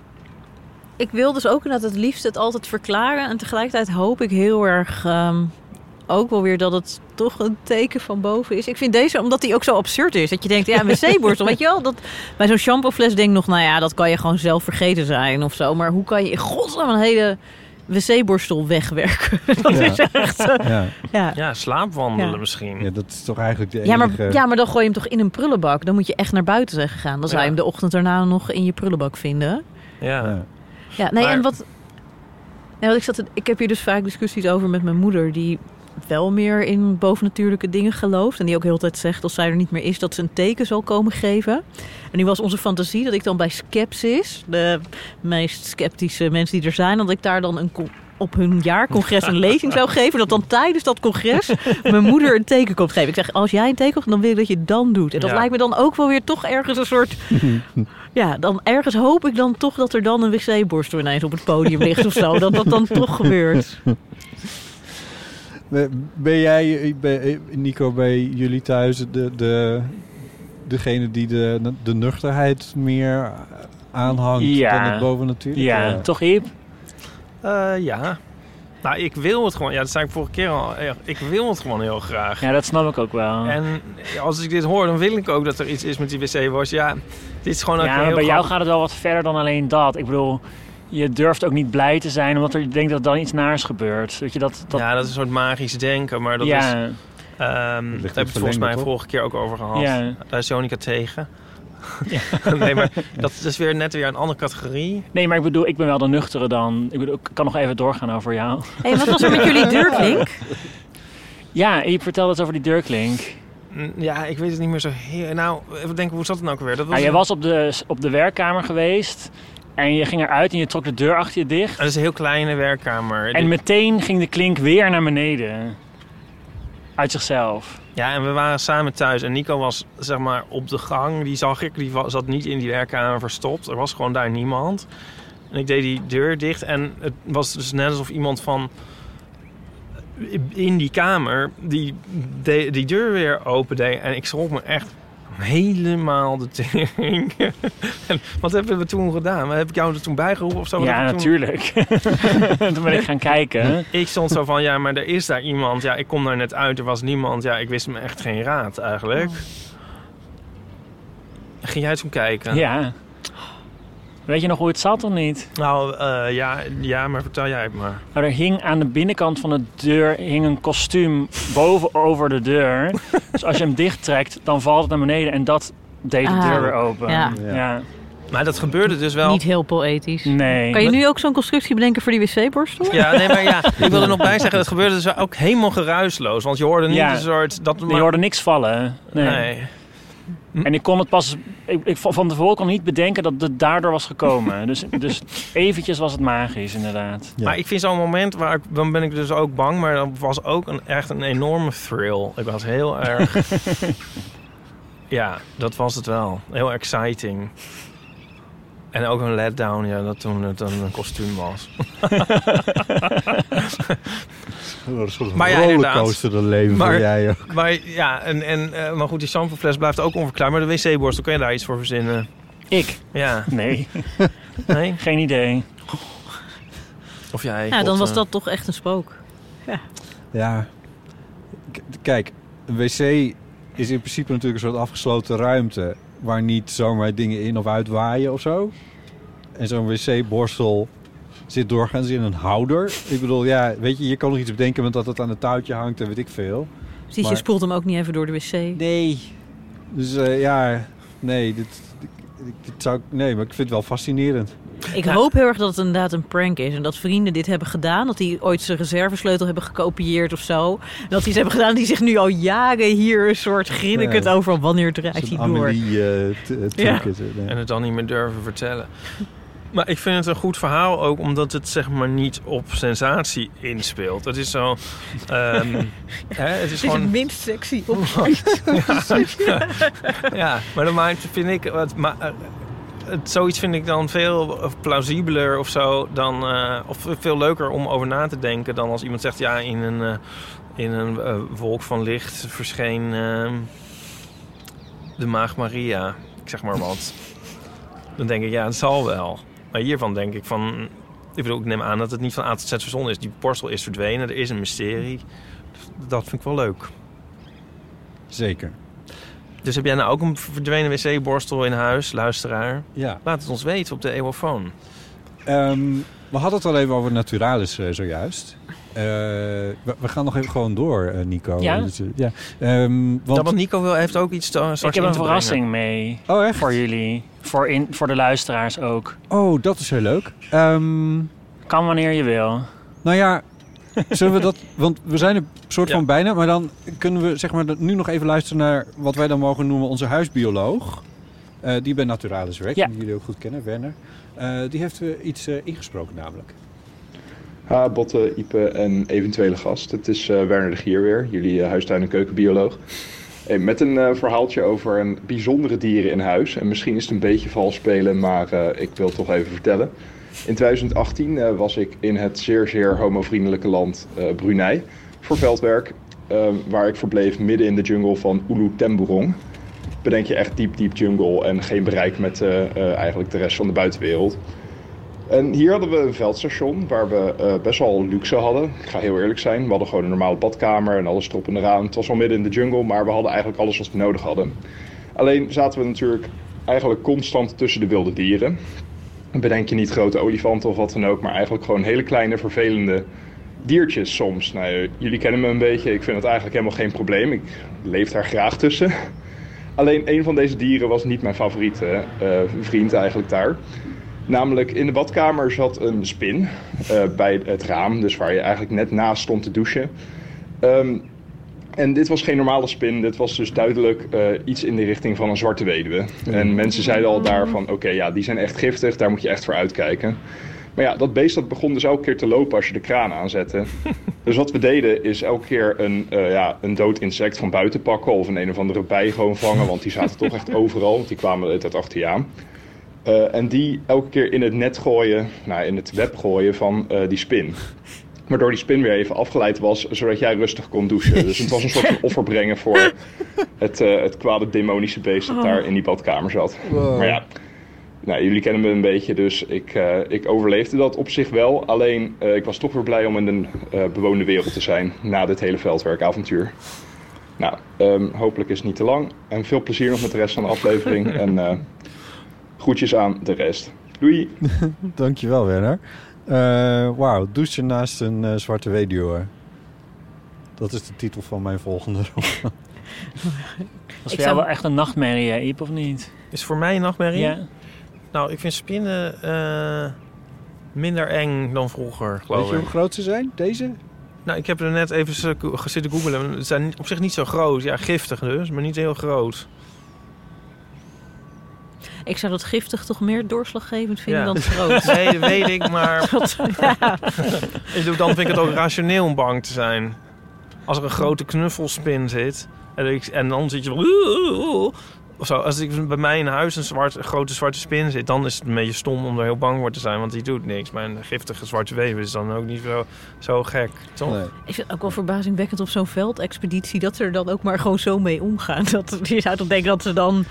ik wil dus ook inderdaad het liefst het altijd verklaren. En tegelijkertijd hoop ik heel erg ehm, ook wel weer dat het toch een teken van boven is. Ik vind deze, omdat die ook zo absurd is. Dat je denkt, ja, een wc-borstel, *laughs* weet je wel? Dat, bij zo'n shampoofles denk ik nog, nou ja, dat kan je gewoon zelf vergeten zijn of zo. Maar hoe kan je in godsnaam een hele wc-borstel wegwerken? *laughs* Dat Ja. is echt... eh, Ja. ja. Ja, slaapwandelen Ja. misschien. ja, dat is toch eigenlijk de Ja maar, enige... ja, maar dan gooi je hem toch in een prullenbak. Dan moet je echt naar buiten zijn gegaan. Dan zou je hem de ochtend daarna nog in je prullenbak vinden. Ja. Ja. Nee, Maar- en wat... Nee, wat ik, zat ik heb hier dus vaak discussies over met mijn moeder... die wel meer in bovennatuurlijke dingen gelooft. En die ook heel de tijd zegt, als zij er niet meer is... dat ze een teken zal komen geven. En nu was onze fantasie dat ik dan bij Skepsis... de meest sceptische mensen die er zijn... dat ik daar dan een... op hun jaarcongres een lezing zou geven. Dat dan tijdens dat congres mijn moeder een teken komt geven. Ik zeg, als jij een teken komt, dan wil ik dat je het dan doet. En dat Ja. lijkt me dan ook wel weer toch ergens een soort... *laughs* Ja, dan ergens hoop ik dan toch dat er dan een wc-borstel ineens op het podium ligt of zo. Dat dat dan toch gebeurt. Ben- jij, ben, Nico, bij jullie thuis de, de, degene die de, de nuchterheid meer aanhangt Ja. dan het bovennatuurlijke? Ja, toch Iep? Eh, ja. Nou, ik wil het gewoon. Ja, dat zei ik vorige keer al. Ja, Ik wil het gewoon heel graag. Ja, dat snap ik ook wel. En als ik dit hoor, dan wil ik ook dat er iets is met die wc-was. Ja, dit is gewoon ook ja, maar bij jou gaat het wel wat verder dan alleen dat. Ik bedoel, je durft ook niet blij te zijn omdat er, je denkt dat er dan iets naars gebeurt. Weet je, dat, dat, Ja, dat is een soort magisch denken, maar dat ja, is... ehm daar heb ik het volgens mij vorige keer ook over gehad. Ja. Daar is Jonica tegen. *laughs* nee, maar *laughs* dat is weer net weer een andere categorie. Nee, maar ik bedoel, ik ben wel de nuchtere dan. Ik bedoel, ik kan nog even doorgaan over jou. Hé, wat was er met jullie *laughs* deurklink? Ja, je vertelde het over die deurklink. Ja, ik weet het niet meer zo heel... Nou, even denken, hoe zat het nou ook weer? Dat was Nou, jij was op de, op de werkkamer geweest en je ging eruit en je trok de deur achter je dicht. Dat is een heel kleine werkkamer. En meteen ging de klink weer naar beneden. Uit zichzelf. Ja, en we waren samen thuis. En Nico was zeg maar op de gang. Die zag ik. Die zat niet in die werkkamer verstopt. Er was gewoon daar niemand. En ik deed die deur dicht. En het was dus net alsof iemand van in die kamer die de- die deur weer opende. En ik schrok me echt helemaal de tering. en wat hebben we toen gedaan? Heb ik jou er toen bijgeroepen of zo? Ja, toen- natuurlijk. *laughs* toen ben ik gaan kijken. Ik stond zo van, ja, maar er is daar iemand. Ja, ik kom daar net uit, er was niemand. Ja, ik wist me echt geen raad eigenlijk. Ging jij toen kijken? Ja. Weet je nog hoe het zat of niet? Nou, eh, ja, ja, maar vertel jij het maar. Nou, er hing aan de binnenkant van de deur hing een kostuum boven over de deur. *laughs* dus als je hem dicht trekt, dan valt het naar beneden en dat deed de Ah, deur weer open. ja. ja. Maar dat gebeurde dus wel... Niet heel poëtisch. Nee. Kan je nu ook zo'n constructie bedenken voor die wc-borstel? Ja, nee, maar ja, *laughs* ik wil er nog bij zeggen, dat gebeurde dus ook helemaal geruisloos. Want je hoorde niet Ja. een soort... Dat, Je hoorde niks vallen. Nee. Nee. En ik kon het pas... Ik, ik, van van tevoren kon niet bedenken dat het daardoor was gekomen. *laughs* dus, dus eventjes was het magisch, inderdaad. Maar ik vind zo'n moment waar ik, dan ben ik dus ook bang, maar dat was ook een, echt een enorme thrill. Ik was heel erg. *laughs* ja, dat was het wel. Heel exciting. En ook een letdown, ja, dat toen het een, een kostuum *laughs* was. Een soort Maar ja, rollercoaster dat leven Maar- voor jij ook. Maar ja, en, en, eh, maar goed, die shampoofles blijft ook onverklaard. Maar de wc-borstel, kun je daar iets voor verzinnen? Ik? Ja. Nee. *laughs* Nee? Geen idee. Of jij? Ja, dan God, was eh, dat toch echt een spook. Ja. Ja. K- Kijk, een wc is in principe natuurlijk een soort afgesloten ruimte... waar niet zomaar dingen in of uit waaien of zo. En zo'n wc-borstel zit doorgaans in een houder. Ik bedoel, ja, weet je, je kan nog iets bedenken... met dat het aan het touwtje hangt en weet ik veel. Precies, je spoelt hem ook niet even door de wc. Nee. Dus eh, ja, nee, dit, dit, dit zou ik... Nee, maar ik vind het wel fascinerend. Ik hoop heel erg dat het inderdaad een prank is. En dat vrienden dit hebben gedaan. Dat die ooit zijn reservesleutel hebben gekopieerd of zo. En dat die ze hebben gedaan die zich nu al jaren hier een soort grinnikend Ja. over wanneer draait hij door. Amelie, eh, eh, truc Ja. is het, nee. En het dan niet meer durven vertellen. Maar ik vind het een goed verhaal ook omdat het zeg maar niet op sensatie inspeelt. Het is zo. ehm, *laughs* hè, het is Het is gewoon. het minst sexy *laughs* op. ja, maar dan maakt, vind ik. Wat, maar, eh, het, zoiets vind ik dan veel plausibeler of zo. Dan, eh, of veel leuker om over na te denken dan als iemand zegt: ja, in een, eh, in een eh, wolk van licht verscheen ehm, de Maag Maria. Ik zeg maar wat. Dan denk ik, ja, het zal wel. Maar hiervan denk ik van... Ik bedoel, ik neem aan dat het niet van A tot verzonnen is. Die borstel is verdwenen, er is een mysterie. Dat vind ik wel leuk. Zeker. Dus heb jij nou ook een verdwenen wc-borstel in huis, luisteraar? Ja. Laat het ons weten op de eeuwofoon. Ehm, we hadden het al even over Naturalis eh, zojuist. Eh, we, we gaan nog even gewoon door, eh, Nico. Ja? Ja. Ehm, want, Ja, want Nico wil, heeft ook iets te, straks Ik heb een verrassing mee. Oh, echt? Voor jullie. Voor, in, voor de luisteraars ook. Oh, dat is heel leuk. Ehm, Kan wanneer je wil. nou ja, zullen we dat... Want we zijn er soort Ja. van bijna. Maar dan kunnen we zeg maar, nu nog even luisteren naar wat wij dan mogen noemen onze huisbioloog. Eh, die bij Naturalis werkt. Ja. Die jullie ook goed kennen, Werner. Eh, die heeft eh, iets eh, ingesproken namelijk. Ha, Botte, Ipe en eventuele gast. Het is eh, Werner de Gier weer, jullie eh, huistuin- en keukenbioloog. Hey, met een eh, verhaaltje over een bijzondere dieren in huis. En misschien is het een beetje vals spelen, maar eh, ik wil het toch even vertellen. In 2018 eh, was ik in het zeer zeer homovriendelijke land eh, Brunei voor veldwerk. eh, waar ik verbleef midden in de jungle van Ulu Temburong. Bedenk je echt diep diep jungle en geen bereik met eh, eigenlijk de rest van de buitenwereld. En hier hadden we een veldstation waar we best wel luxe hadden. Ik ga heel eerlijk zijn. We hadden gewoon een normale badkamer en alles erop en eraan. Het was wel midden in de jungle, maar we hadden eigenlijk alles wat we nodig hadden. Alleen zaten we natuurlijk eigenlijk constant tussen de wilde dieren. Bedenk je niet grote olifanten of wat dan ook, maar eigenlijk gewoon hele kleine vervelende diertjes soms. Nou, jullie kennen me een beetje. Ik vind het eigenlijk helemaal geen probleem. Ik leef daar graag tussen. *laughs* Alleen een van deze dieren was niet mijn favoriete eh, vriend eigenlijk daar. Namelijk in de badkamer zat een spin eh, bij het raam, dus waar je eigenlijk net naast stond te douchen. Ehm, en dit was geen normale spin, dit was dus duidelijk eh, iets in de richting van een zwarte weduwe. En mensen zeiden al daar van, oké, ja, die zijn echt giftig, daar moet je echt voor uitkijken. Maar ja, dat beest dat begon dus elke keer te lopen als je de kraan aanzette. *laughs* dus wat we deden is elke keer een, eh, ja, een dood insect van buiten pakken of een een of andere bij gewoon vangen, want die zaten toch echt overal, want die kwamen altijd achter je aan. Eh, en die elke keer in het net gooien, nou, in het web gooien van die spin. Waardoor die spin weer even afgeleid was, zodat jij rustig kon douchen. Dus het was een soort van *laughs* offer brengen voor het, eh, het kwade demonische beest dat daar in die badkamer zat. Wow. Maar ja, nou, jullie kennen me een beetje, dus ik, eh, ik overleefde dat op zich wel. Alleen, eh, ik was toch weer blij om in een eh, bewoonde wereld te zijn na dit hele veldwerkavontuur. Nou, ehm, hopelijk is het niet te lang. En veel plezier nog met de rest van de aflevering. *laughs* en eh, groetjes aan de rest. Doei! *laughs* Dankjewel, Werner. Eh Wauw, douchen naast een eh, zwarte weduwe. Dat is de titel van mijn volgende *laughs* roman. Ik voor jou zou- wel echt een nachtmerrie, hè, Iep, of niet? Is voor mij een nachtmerrie? Ja. Nou, ik vind spinnen eh, minder eng dan vroeger, Weet geloof je ik. hoe groot ze zijn, deze? Nou, ik heb er net even z- zitten googelen. Ze zijn op zich niet zo groot. Ja, giftig dus, maar niet heel groot. Ik zou dat giftig toch meer doorslaggevend vinden Ja. dan *laughs* groot. Nee, dat weet ik, maar... *laughs* Dat- ja. Dan vind ik het ook rationeel om bang te zijn. Als er een grote knuffelspin zit... En, ik, en dan zit je. Of zo. Als ik bij mij in huis een, zwart, een grote zwarte spin zit... dan is het een beetje stom om er heel bang voor te zijn. Want die doet niks. Maar een giftige zwarte wever is dan ook niet zo, zo gek. Toch? Ik vind het ook wel verbazingwekkend op zo'n veldexpeditie... dat ze er dan ook maar gewoon zo mee omgaan. *laughs* Dat, je zou toch denken dat ze dan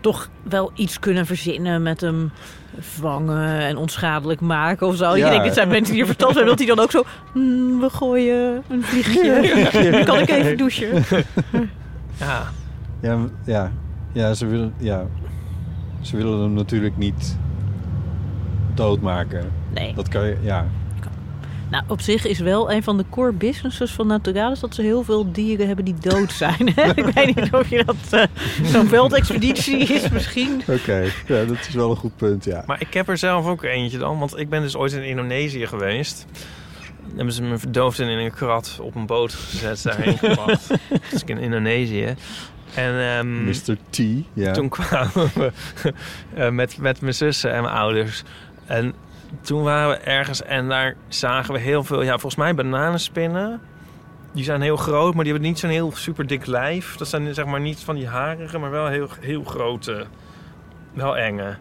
toch wel iets kunnen verzinnen met hem vangen en onschadelijk maken of zo. Ja. Je denkt, dit zijn mensen die er verstand hebben. Dat hij dan ook zo, "Hmm, we gooien een vliegje. *laughs* kan ik even douchen? Ja. Ja, ja. Ja, ze willen, ja. Ze willen hem natuurlijk niet doodmaken. Nee. Dat kan je, ja. Nou, op zich is wel een van de core businesses van Naturalis... dat ze heel veel dieren hebben die dood zijn. *laughs* ik weet niet of je dat... eh, Zo'n veldexpeditie is misschien... Oké, ja, dat is wel een goed punt, ja. Maar ik heb er zelf ook eentje dan. Want ik ben dus ooit in Indonesië geweest. Dan hebben ze me verdoofd en in een krat op een boot gezet. Daarheen gebracht. *laughs* dus ik in Indonesië. En, ehm, Mr. T, ja. Toen kwamen we *laughs* eh, met, met mijn zussen en mijn ouders. En toen waren we ergens en daar zagen we heel veel... Ja, volgens mij bananenspinnen. Die zijn heel groot, maar die hebben niet zo'n heel super dik lijf. Dat zijn zeg maar niet van die harige, maar wel heel, heel grote. Wel enge.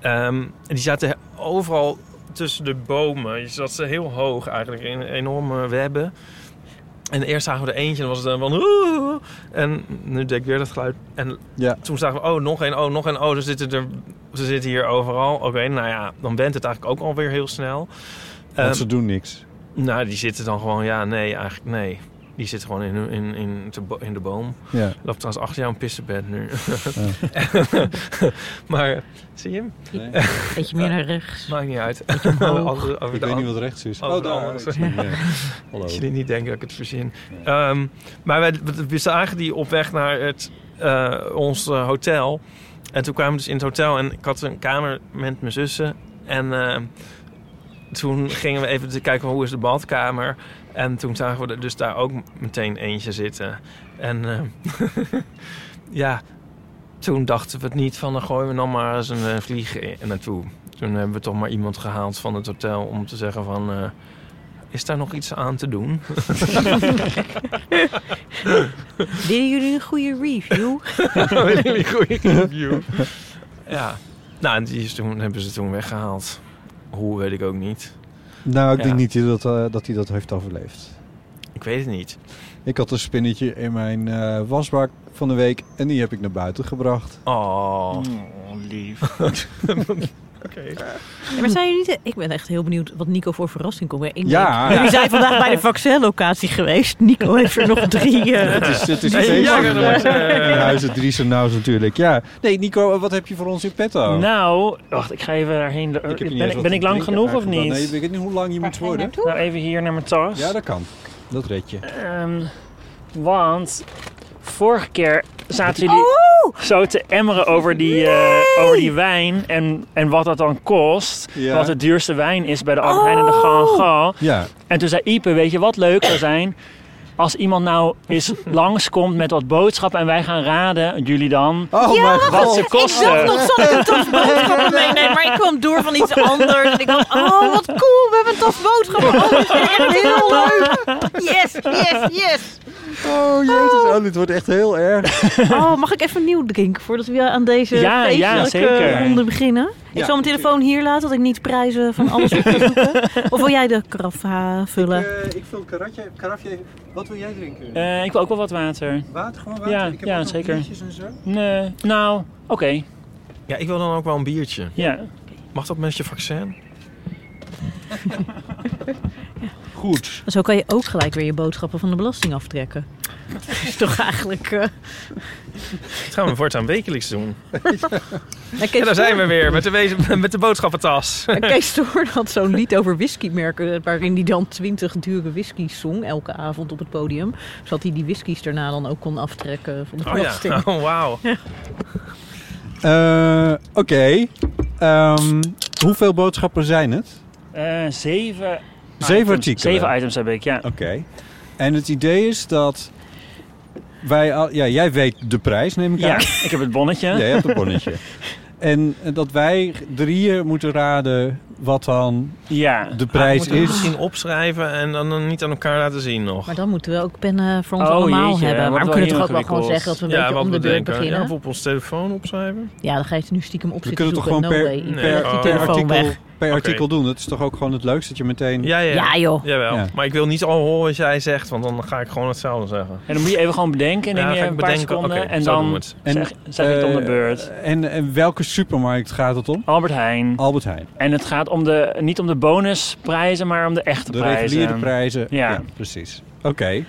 Ehm, en die zaten overal tussen de bomen. Je zat ze heel hoog eigenlijk in enorme webben. En eerst zagen we er eentje en dan was het dan van... "Oeh." En nu deed ik weer dat geluid. En Ja. toen zagen we, oh, nog één, oh, nog één. Oh, ze zitten, er, ze zitten hier overal. Oké, nou ja, dan went het eigenlijk ook alweer heel snel. Want Ehm, ze doen niks. nou, die zitten dan gewoon, ja, nee, eigenlijk nee. Die zitten gewoon in, in, in, te bo- in de boom. Ja. Er loopt trouwens achter jou een pissenbed nu. *laughs* maar, zie je hem? Nee. *laughs* Beetje meer naar rechts. Maakt niet uit. *laughs* Over- over Ik weet niet wat rechts is. Oh, daar. hem, ja. Jullie niet denken dat ik het verzin. Ehm, maar wij, we zagen die op weg naar het, eh, ons eh, hotel. En toen kwamen we dus in het hotel en ik had een kamer met mijn zussen. En eh, toen gingen we even te kijken hoe is de badkamer. En toen zagen we er dus daar ook meteen eentje zitten. En eh, *laughs* ja, toen dachten we het niet van dan gooien we dan maar eens een eh, vlieg naartoe. Toen hebben we toch maar iemand gehaald van het hotel om te zeggen van... eh, is daar nog iets aan te doen? *laughs* Willen jullie een goede review? *laughs* Willen jullie een goede review? ja. Nou, en die is toen, hebben ze toen weggehaald. Hoe, weet ik ook niet. Nou, ik Ja. denk niet dat, eh, dat hij dat heeft overleefd. Ik weet het niet. Ik had een spinnetje in mijn eh, wasbak van de week en die heb ik naar buiten gebracht. Oh, lief. *laughs* Oké. Ja, maar zijn jullie niet... Ik ben echt heel benieuwd wat Nico voor verrassing komt. Ik Ja. Jullie zijn vandaag bij de vaccinlocatie geweest. Nico heeft er nog drie... eh, Het is, het is *laughs* feest ja, in huizen Driesen nou natuurlijk. Ja. Nee, Nico, wat heb je voor ons in petto? Nou, wacht, ik ga even daarheen. Ik ben ben ik lang drinken genoeg of niet? Nee, ik weet niet hoe lang je moet worden. Nou, even hier naar mijn tas. Ja, dat kan. Dat red je. Ehm, want vorige keer zaten jullie zo te emmeren over die, eh, over die wijn en, en wat dat dan kost. Ja. Wat het duurste wijn is bij de Albert Heijn en de Gal Ja. En toen zei Ipe, weet je wat leuk zou zijn? Als iemand nou eens *laughs* langskomt met wat boodschappen en wij gaan raden, jullie dan, Oh, ja, mijn wat god. ze Ik kosten. dacht nog, zal ik een tas boodschappen *laughs* meenemen? Maar ik kwam door van iets anders. En ik dacht, oh, wat cool, we hebben een tas boodschappen. Oh, dat vind ik echt heel leuk. Yes, yes, yes. Oh, jezus. Oh, dit wordt echt heel erg. *laughs* Oh, mag ik even nieuw drinken voordat we aan deze Ja, ja, feestelijke zeker. ronde beginnen? Ik zal mijn telefoon hier laten, dat ik niet prijzen van alles op te zoeken. *laughs* Of wil jij de karaffa vullen? Eh, ik vul een karafje. karafje. Wat wil jij drinken? Eh, ik wil ook wel wat water. water, gewoon water? Ja, ik heb ja, zeker. en zo. Nee, nou, oké. Ja, ik wil dan ook wel een biertje. Ja. Mag dat met je vaccin? *laughs* Goed. Zo kan je ook gelijk weer je boodschappen van de belasting aftrekken. Dat is toch eigenlijk... eh, Dat gaan we voortaan wekelijks doen. *laughs* Ja, Kees En daar zijn we weer met de, met de boodschappentas. Ja, Kees Toorn had zo'n lied over whiskymerken... waarin hij dan twintig dure whiskies zong elke avond op het podium. Zodat hij die whiskies daarna dan ook kon aftrekken van de Oh belasting. ja, oh, wauw. Eh, Oké. Ehm, hoeveel boodschappen zijn het? Eh, zeven, Zeven items. artikelen. Zeven items heb ik, ja. Oké. En het idee is dat wij al, ja, jij weet de prijs, neem ik Ja, aan. ik heb het bonnetje. Ja, je hebt een bonnetje. *laughs* En dat wij drieën moeten raden wat dan Ja. de prijs we is. Misschien opschrijven en dan dan niet aan elkaar laten zien nog. Maar dan moeten we ook pennen voor ons Oh, allemaal jeetje, hebben. Maar we kunnen toch ook wel gewoon zeggen dat we een ja, beetje om de we beurt denken. beginnen. Ja, of op ons telefoon opschrijven. Ja, dan ga je het nu stiekem op We zitten kunnen toch gewoon No per, Nee, oh. per, telefoon artikel, weg. per artikel doen. Dat is toch ook gewoon het leukste dat je meteen... Ja, ja. Ja, joh. Jawel. Ja. Maar ik wil niet al horen wat jij zegt, want dan ga ik gewoon hetzelfde zeggen. En dan moet je even gewoon bedenken, neem Ja, je ik een paar bedenken. seconden. En dan we zeg, het om de eh, beurt. En, en welke supermarkt gaat het om? Albert Heijn. Albert Heijn. En het gaat om de, niet om de bonusprijzen, maar om de echte De prijzen. reguliere prijzen. Ja. Ja, precies. Oké.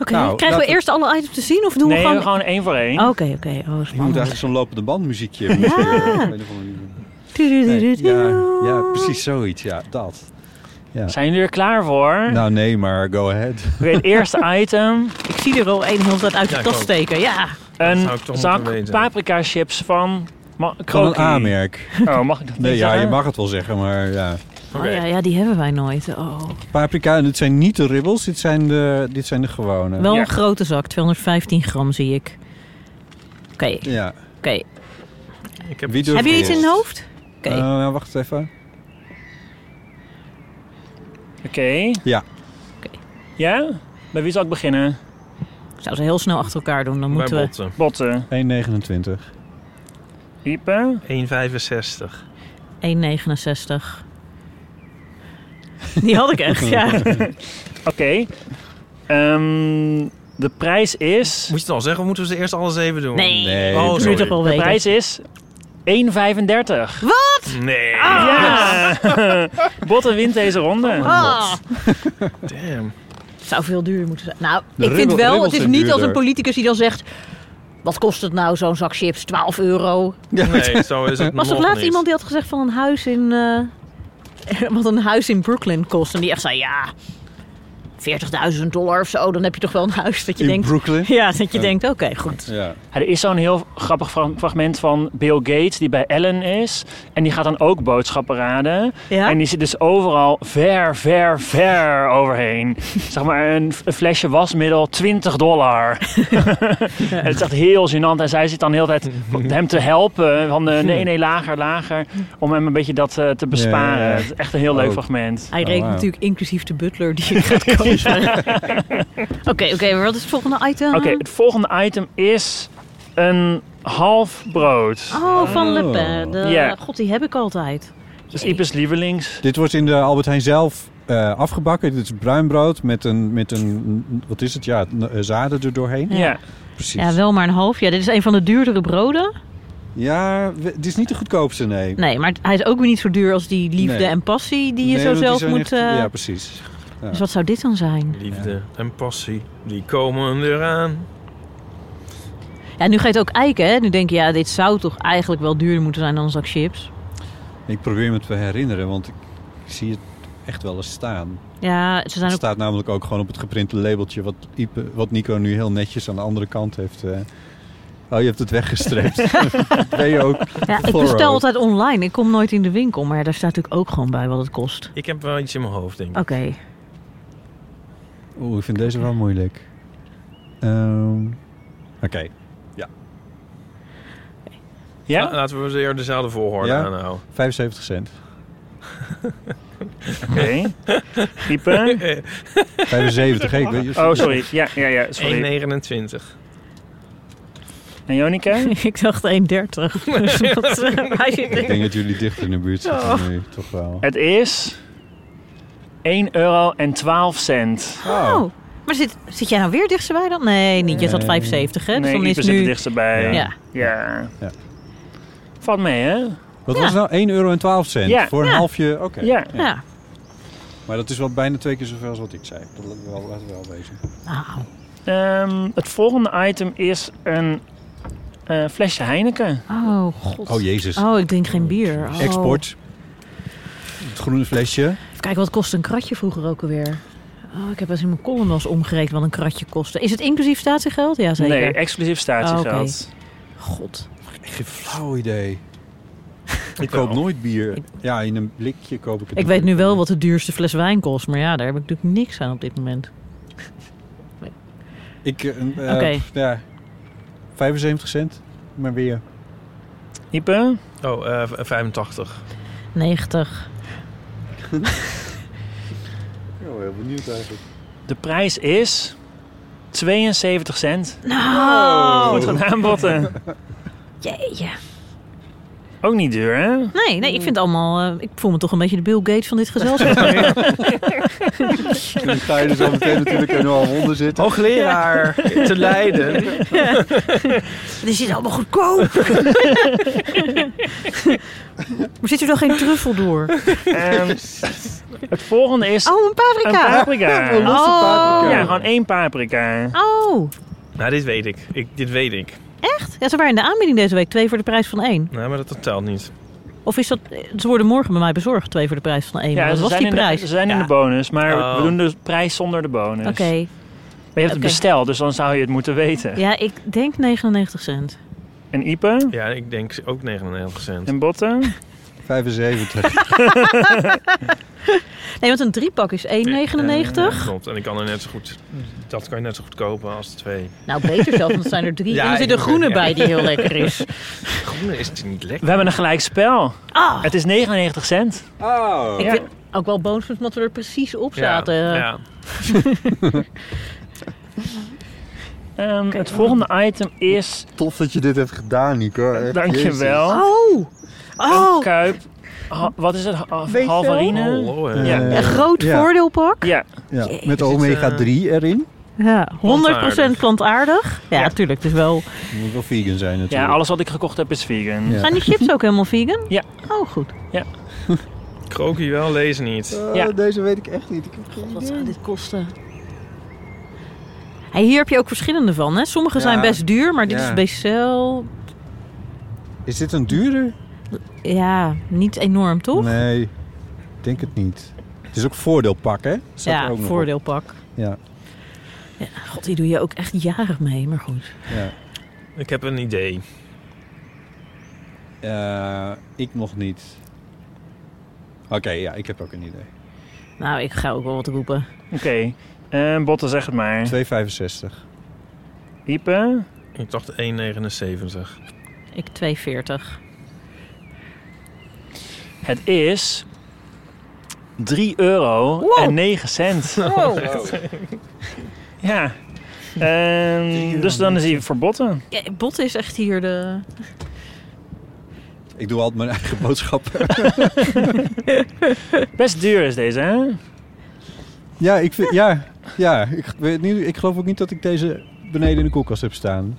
Oké, Nou, krijgen we eerst alle items te zien of doen Nee, we gewoon... gewoon één voor één. Oké, oké. Oh, Je moet eigenlijk zo'n lopende band muziekje. Ja. Nee, ja, ja, precies zoiets. Ja, dat. Ja. Zijn jullie er klaar voor? Nou nee, maar go ahead. Oké, het eerste *laughs* item. Ik zie er al één heel tijd uit de Ja, tas steken. Ja. Een zak paprika chips van Ma Van een. A-merk. Oh, mag ik dat Nee, niet ja, je mag het wel zeggen, maar ja. Oh, ja, ja, die hebben wij nooit. Oh. Paprika, en dit zijn niet de ribbels, dit zijn de, dit zijn de gewone. Wel Ja. een grote zak, 215 gram zie ik. Oké, Ja. oké. Ik heb Wie Heb je iets in het hoofd? Oké. Eh, ja, wacht even. Oké. Ja. Ja? Bij wie zal ik beginnen? Ik zou ze heel snel achter elkaar doen, dan bij moeten we... botten. Botten. 1,29. Iepe. 1,65. 1,69. Die had ik echt, ja. *laughs* Oké. Ehm, de prijs is... Moet je het al zeggen of moeten we ze eerst alles even doen? Nee, Nee, Oh, dat moet je sorry. toch wel De prijs is 1,35. Wat? Nee. Ja! *laughs* Botten wint deze ronde. Ah, Damn. het zou veel duurder moeten zijn. Nou, De ik vind wel, het is niet als een politicus die dan zegt... Wat kost het nou, zo'n zak chips? 12 euro. Nee, *laughs* zo is het Was nog toch laatst niet. iemand die had gezegd van een huis in... eh, *laughs* wat een huis in Brooklyn kost. En die echt zei, ja... 40.000 dollar of zo, dan heb je toch wel een huis dat je In denkt... Brooklyn? Ja, dat je Ja. denkt, oké, goed. Ja. Ja, er is zo'n heel grappig fra- fragment van Bill Gates die bij Ellen is. En die gaat dan ook boodschappen raden. Ja? En die zit dus overal ver, ver, ver overheen. *laughs* zeg maar een, een flesje wasmiddel, 20 dollar. en *laughs* het is echt heel gênant. En zij zit dan heel de tijd hem te helpen. Van de, nee, nee, lager, lager. Om hem een beetje dat eh, te besparen. Ja, ja, ja. Het is echt een heel leuk Oh. fragment. Hij Oh, rekent wauw. natuurlijk inclusief de butler die je gaat *laughs* *laughs* Oké, oké, maar wat is het volgende item? Oké, het volgende item is een half brood. Oh, van Le Oh. Ja. God, die heb ik altijd. Dus Ipes lievelings. Dit wordt in de Albert Heijn zelf eh, afgebakken. Dit is bruin brood met een, met een, wat is het? Ja, eh, zaden er doorheen. Ja. Ja. Precies. Ja, wel maar een half. Ja, dit is een van de duurdere broden. Ja, het is niet de goedkoopste, nee. Nee, maar hij is ook weer niet zo duur als die liefde Nee. en passie die je Nee, zo zelf moet... echt- eh, Ja, precies. Ja. Dus wat zou dit dan zijn? Liefde en passie, die komen eraan. Ja, nu ga je het ook eiken, hè? Nu denk je, ja, dit zou toch eigenlijk wel duurder moeten zijn dan een zak chips. Ik probeer me te herinneren, want ik zie het echt wel eens staan. Ja, ze zijn Het ook... staat namelijk ook gewoon op het geprinte labeltje... wat, Ipe, wat Nico nu heel netjes aan de andere kant heeft... eh. Oh, je hebt het weggestreept. *laughs* ben je ook Ja, ik bestel altijd online. Ik kom nooit in de winkel, maar daar staat natuurlijk ook gewoon bij wat het kost. Ik heb wel iets in mijn hoofd, denk ik. Oké. Oeh, ik vind deze wel moeilijk. Ehm, Oké. Ja? La- Laten we eerder dezelfde volgorde Ja? aanhouden. 75 cent. *laughs* Oké. Iepe. 75, hè? Ik weet, Oh, sorry. Ja, ja, ja. Sorry. 1,29. En Jonica? *laughs* ik dacht 1,30. Dus *laughs* wat, eh, Ik denk dat jullie dichter in de buurt zitten Oh. nu, toch wel. Het is 1 euro en 12 cent. Oh. Maar zit, zit jij nou weer dichterbij dan? Nee, niet. Je zat Nee. 75, hè? Dus nee, dan Iepe is zit er nu... dichterbij. Ja. Ja. Ja. ja. Valt mee, hè? Wat Ja. was het nou? 1 euro en 12 cent? Ja. Voor een Ja. halfje? Oké. Ja. Ja. Maar dat is wel bijna twee keer zoveel als wat ik zei. Dat laten we wel, laten we wel wezen. Nou, Ehm, het volgende item is een eh, flesje Heineken. oh god. Oh, jezus. Oh, ik drink geen bier. Oh. Export. Het groene flesje. Even kijken, wat kost een kratje vroeger ook alweer? Oh, ik heb eens in mijn column wel eens omgerekend wat een kratje kostte. Is het inclusief statiegeld? Ja, zeker. Nee, exclusief statiegeld. God. Echt geen flauw idee. *laughs* Ik koop nooit bier. Ja, in een blikje koop ik het. Ik weet nu wel wat de duurste fles wijn kost, maar ja, daar heb ik natuurlijk niks aan op dit moment. Ik, Oké. ja, 75 cent. Maar weer. Ipe? Oh, eh, v- 85. 90. *laughs* Oh, heel benieuwd eigenlijk. De prijs is 72 cent. Nou. Goed gedaan, Botten. Jeetje. Ook niet duur, hè? Nee, nee, ik vind het allemaal... eh, ik voel me toch een beetje de Bill Gates van dit gezelschap. *laughs* Nu ga je er zo meteen natuurlijk in al onder zitten. Hoogleraar te Leiden. *laughs* Dit is allemaal goedkoop. *laughs* maar zit er dan geen truffel door? Ehm, het volgende is... Oh, een paprika. Een paprika. Een losse paprika. Ja, gewoon één paprika. Oh, Nou, dit weet ik. ik. Dit weet ik. Echt? Ja, ze waren in de aanbieding deze week. Twee voor de prijs van één. Nou, maar dat, telt niet. Of is dat... Ze worden morgen bij mij bezorgd. Twee voor de prijs van één. Ja, dat was die de, prijs. ze zijn in de bonus, maar Oh. we doen de prijs zonder de bonus. Oké. Maar je hebt het besteld, dus dan zou je het moeten weten. Ja, ik denk 99 cent. En Ipe? Ja, ik denk ook 99 cent. En Botten? *laughs* 75. *laughs* Nee, want een driepak is 1,99. Ja, klopt. En ik kan er net zo goed... Dat kan je net zo goed kopen als de twee. Nou, beter zelfs, want er zijn er drie. *laughs* Ja, en er zit een groene ja. bij die heel lekker is. *laughs* Groene is het niet lekker. We hebben een gelijk spel. Ah. Het is 99 cent. Oh. Ik Ja. vind ook wel bonus omdat we er precies op Ja, zaten. ja. Ehm, het volgende item is... Tof dat je dit hebt gedaan, Nico. Echt, Dankjewel. Oh! Een Oh! kuip. Ha- wat is het? Ha- je Halvarine? Ja. Eh, Een groot ja. voordeelpak. Ja. Ja, met omega eh, 3 erin. Ja, 100% Plantaardig. plantaardig. Ja, Ja. natuurlijk. Het is wel... Moet wel vegan zijn natuurlijk. ja, alles wat ik gekocht heb is vegan. Ja. Zijn die chips ook helemaal vegan? Ja. Oh, goed. Krokie wel, lezen niet. Eh, Ja. Deze weet ik echt niet. Ik heb geen Wat zou dit kosten? Hey, hier heb je ook verschillende van, hè? Sommige zijn Ja. best duur, maar dit Ja. is Becel... Is dit een duurder? Ja, niet enorm, toch? Nee, ik denk het niet. Het is ook voordeelpak, hè? Staat er ja, ook nog op. voordeelpak. Ja, Ja, God, die doe je ook echt jaren mee, maar goed. ja. Ik heb een idee. Eh, ik nog niet. Oké, ja, ik heb ook een idee. Nou, ik ga ook wel wat roepen. Oké. Eh, Botten, zeg het maar. 2,65. Ipe? Ik dacht 1,79. Ik 2,40. Het is 3 euro Wow. en 9 cent. *laughs* Wow. Ja. Ehm, dus dan is hij voor botten. Ja, Bot is echt hier de... Ik doe altijd mijn eigen boodschappen. *laughs* Best duur is deze, hè? ja, ik vind, ja, ja ik, weet niet, ik geloof ook niet dat ik deze beneden in de koelkast heb staan.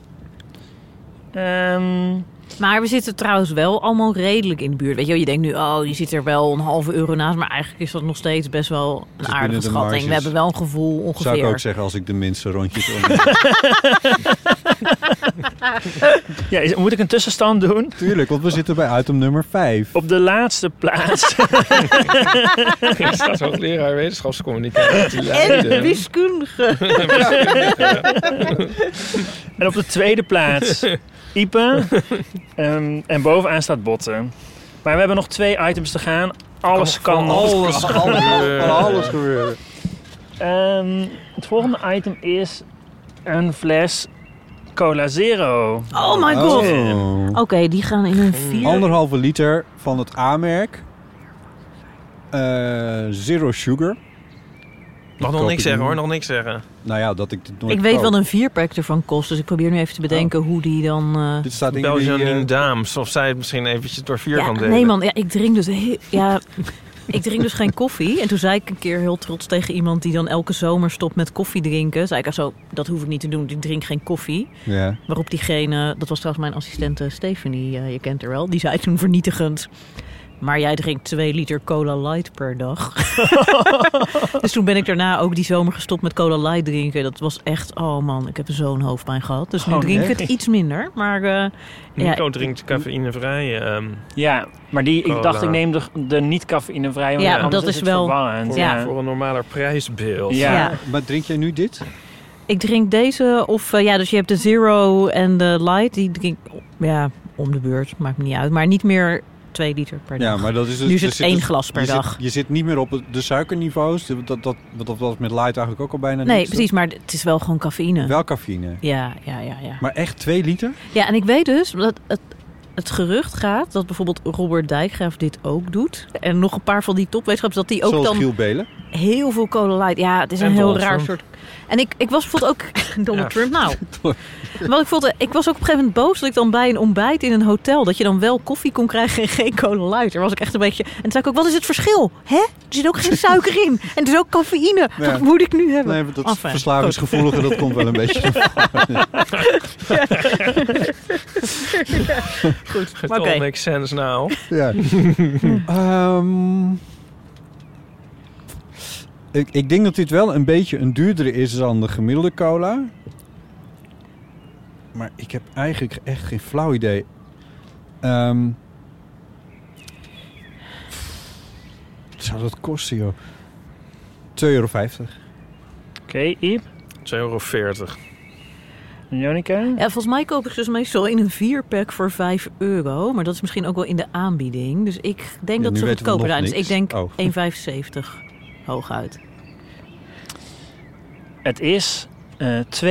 Ehm, Maar we zitten trouwens wel allemaal redelijk in de buurt. Weet je, wel, je denkt nu, oh, je zit er wel een halve euro naast. Maar eigenlijk is dat nog steeds best wel een aardige schatting. We hebben wel een gevoel Zou ongeveer. ik ook zeggen als ik de minste rondjes *laughs* om. ja, is- moet ik een tussenstand doen? Tuurlijk, want we zitten bij item nummer 5. Op de laatste plaats. *laughs* Ik sta hoogleraar wetenschapscommunicatie te En *laughs* wiskundige. en op de tweede plaats Ipe. *laughs* Ehm, en bovenaan staat Botten. Maar we hebben nog twee items te gaan. Alles kan nog. Alles kan gebeuren. Alles gebeuren. Ehm, het volgende item is een fles Cola Zero. Oh my god. Oh. Oké, die gaan in een vier. Anderhalve liter van het A-merk. Eh, zero sugar. Mag nog niks ik zeggen hoor, nog niks zeggen. Nou ja, dat ik dit nooit Ik weet koop. wat een vierpack ervan kost. Dus ik probeer nu even te bedenken hoe die dan... eh, Dit staat in Belgian die, eh, in Daams. Of zij het misschien eventjes door vier Ja, kan delen. nee man, ja, ik drink dus heel, ja, ik drink dus geen koffie. En toen zei ik een keer heel trots tegen iemand die dan elke zomer stopt met koffie drinken. Zei ik, ah, zo, dat hoef ik niet te doen, ik drink geen koffie. Ja. Waarop diegene, dat was trouwens mijn assistente Stephanie, eh, je kent haar wel, die zei toen vernietigend. Maar jij drinkt twee liter cola light per dag. *laughs* dus toen ben ik daarna ook die zomer gestopt met cola light drinken. Dat was echt, oh man, ik heb zo'n hoofdpijn gehad. Dus nu Oh, drink ik nee. het iets minder. Maar eh, Nico ja, drinkt cafeïnevrij. ehm Ja, maar die, ik dacht ik neem de, de niet cafeïnevrij. want Ja, anders dat is het wel- voor, Ja. voor een normaler prijsbeeld. Ja. Ja. Maar drink jij nu dit? Ik drink deze of eh, ja, dus je hebt de zero en de light. Die drink ja om de beurt, maakt me niet uit, maar niet meer twee liter per dag. Ja, maar dat is dus, Nu is het zit één dus- glas per je dag. Zit, je zit niet meer op de suikerniveaus. Dat, dat, dat, dat was met light eigenlijk ook al bijna nee, precies, maar het is wel gewoon cafeïne. Wel cafeïne. Ja, ja, ja, ja. Maar echt twee liter? Ja, en ik weet dus dat het het gerucht gaat dat bijvoorbeeld Robert Dijkgraaf dit ook doet. En nog een paar van die topwetenschappers, dat die ook Zoals dan Giel Belen. Heel veel cola light. Ja, het is En een heel raar Trump. soort. En ik, ik was bijvoorbeeld ook *laughs* Donald Ja. Trump. Nou, *laughs* wat ik vond, ik was ook op een gegeven moment boos dat ik dan bij een ontbijt in een hotel dat je dan wel koffie kon krijgen en geen cola light. Daar was ik echt een beetje. En toen zei ik ook, wat is het verschil? Hè? Er zit ook geen *laughs* suiker in en er is ook cafeïne. Ja. Wat moet ik nu hebben? Nee, maar dat Enfin, verslavingsgevoelige, dat komt wel een beetje Goed, It maar oké. all makes sense now. Ja. Ehm, ik, ik denk dat dit wel een beetje een duurdere is dan de gemiddelde cola. Maar ik heb eigenlijk echt geen flauw idee. Ehm, wat zou dat kosten, joh? 2,50 euro. Oké, Iep. 2,40 euro. En Jonica? Ja, volgens mij koop ik dus meestal in een vierpack voor 5 euro. Maar dat is misschien ook wel in de aanbieding. Dus ik denk Ja, dat ze goedkoper nog zijn. Dus ik denk Oh. 1,75 hooguit. Het is eh 2,29.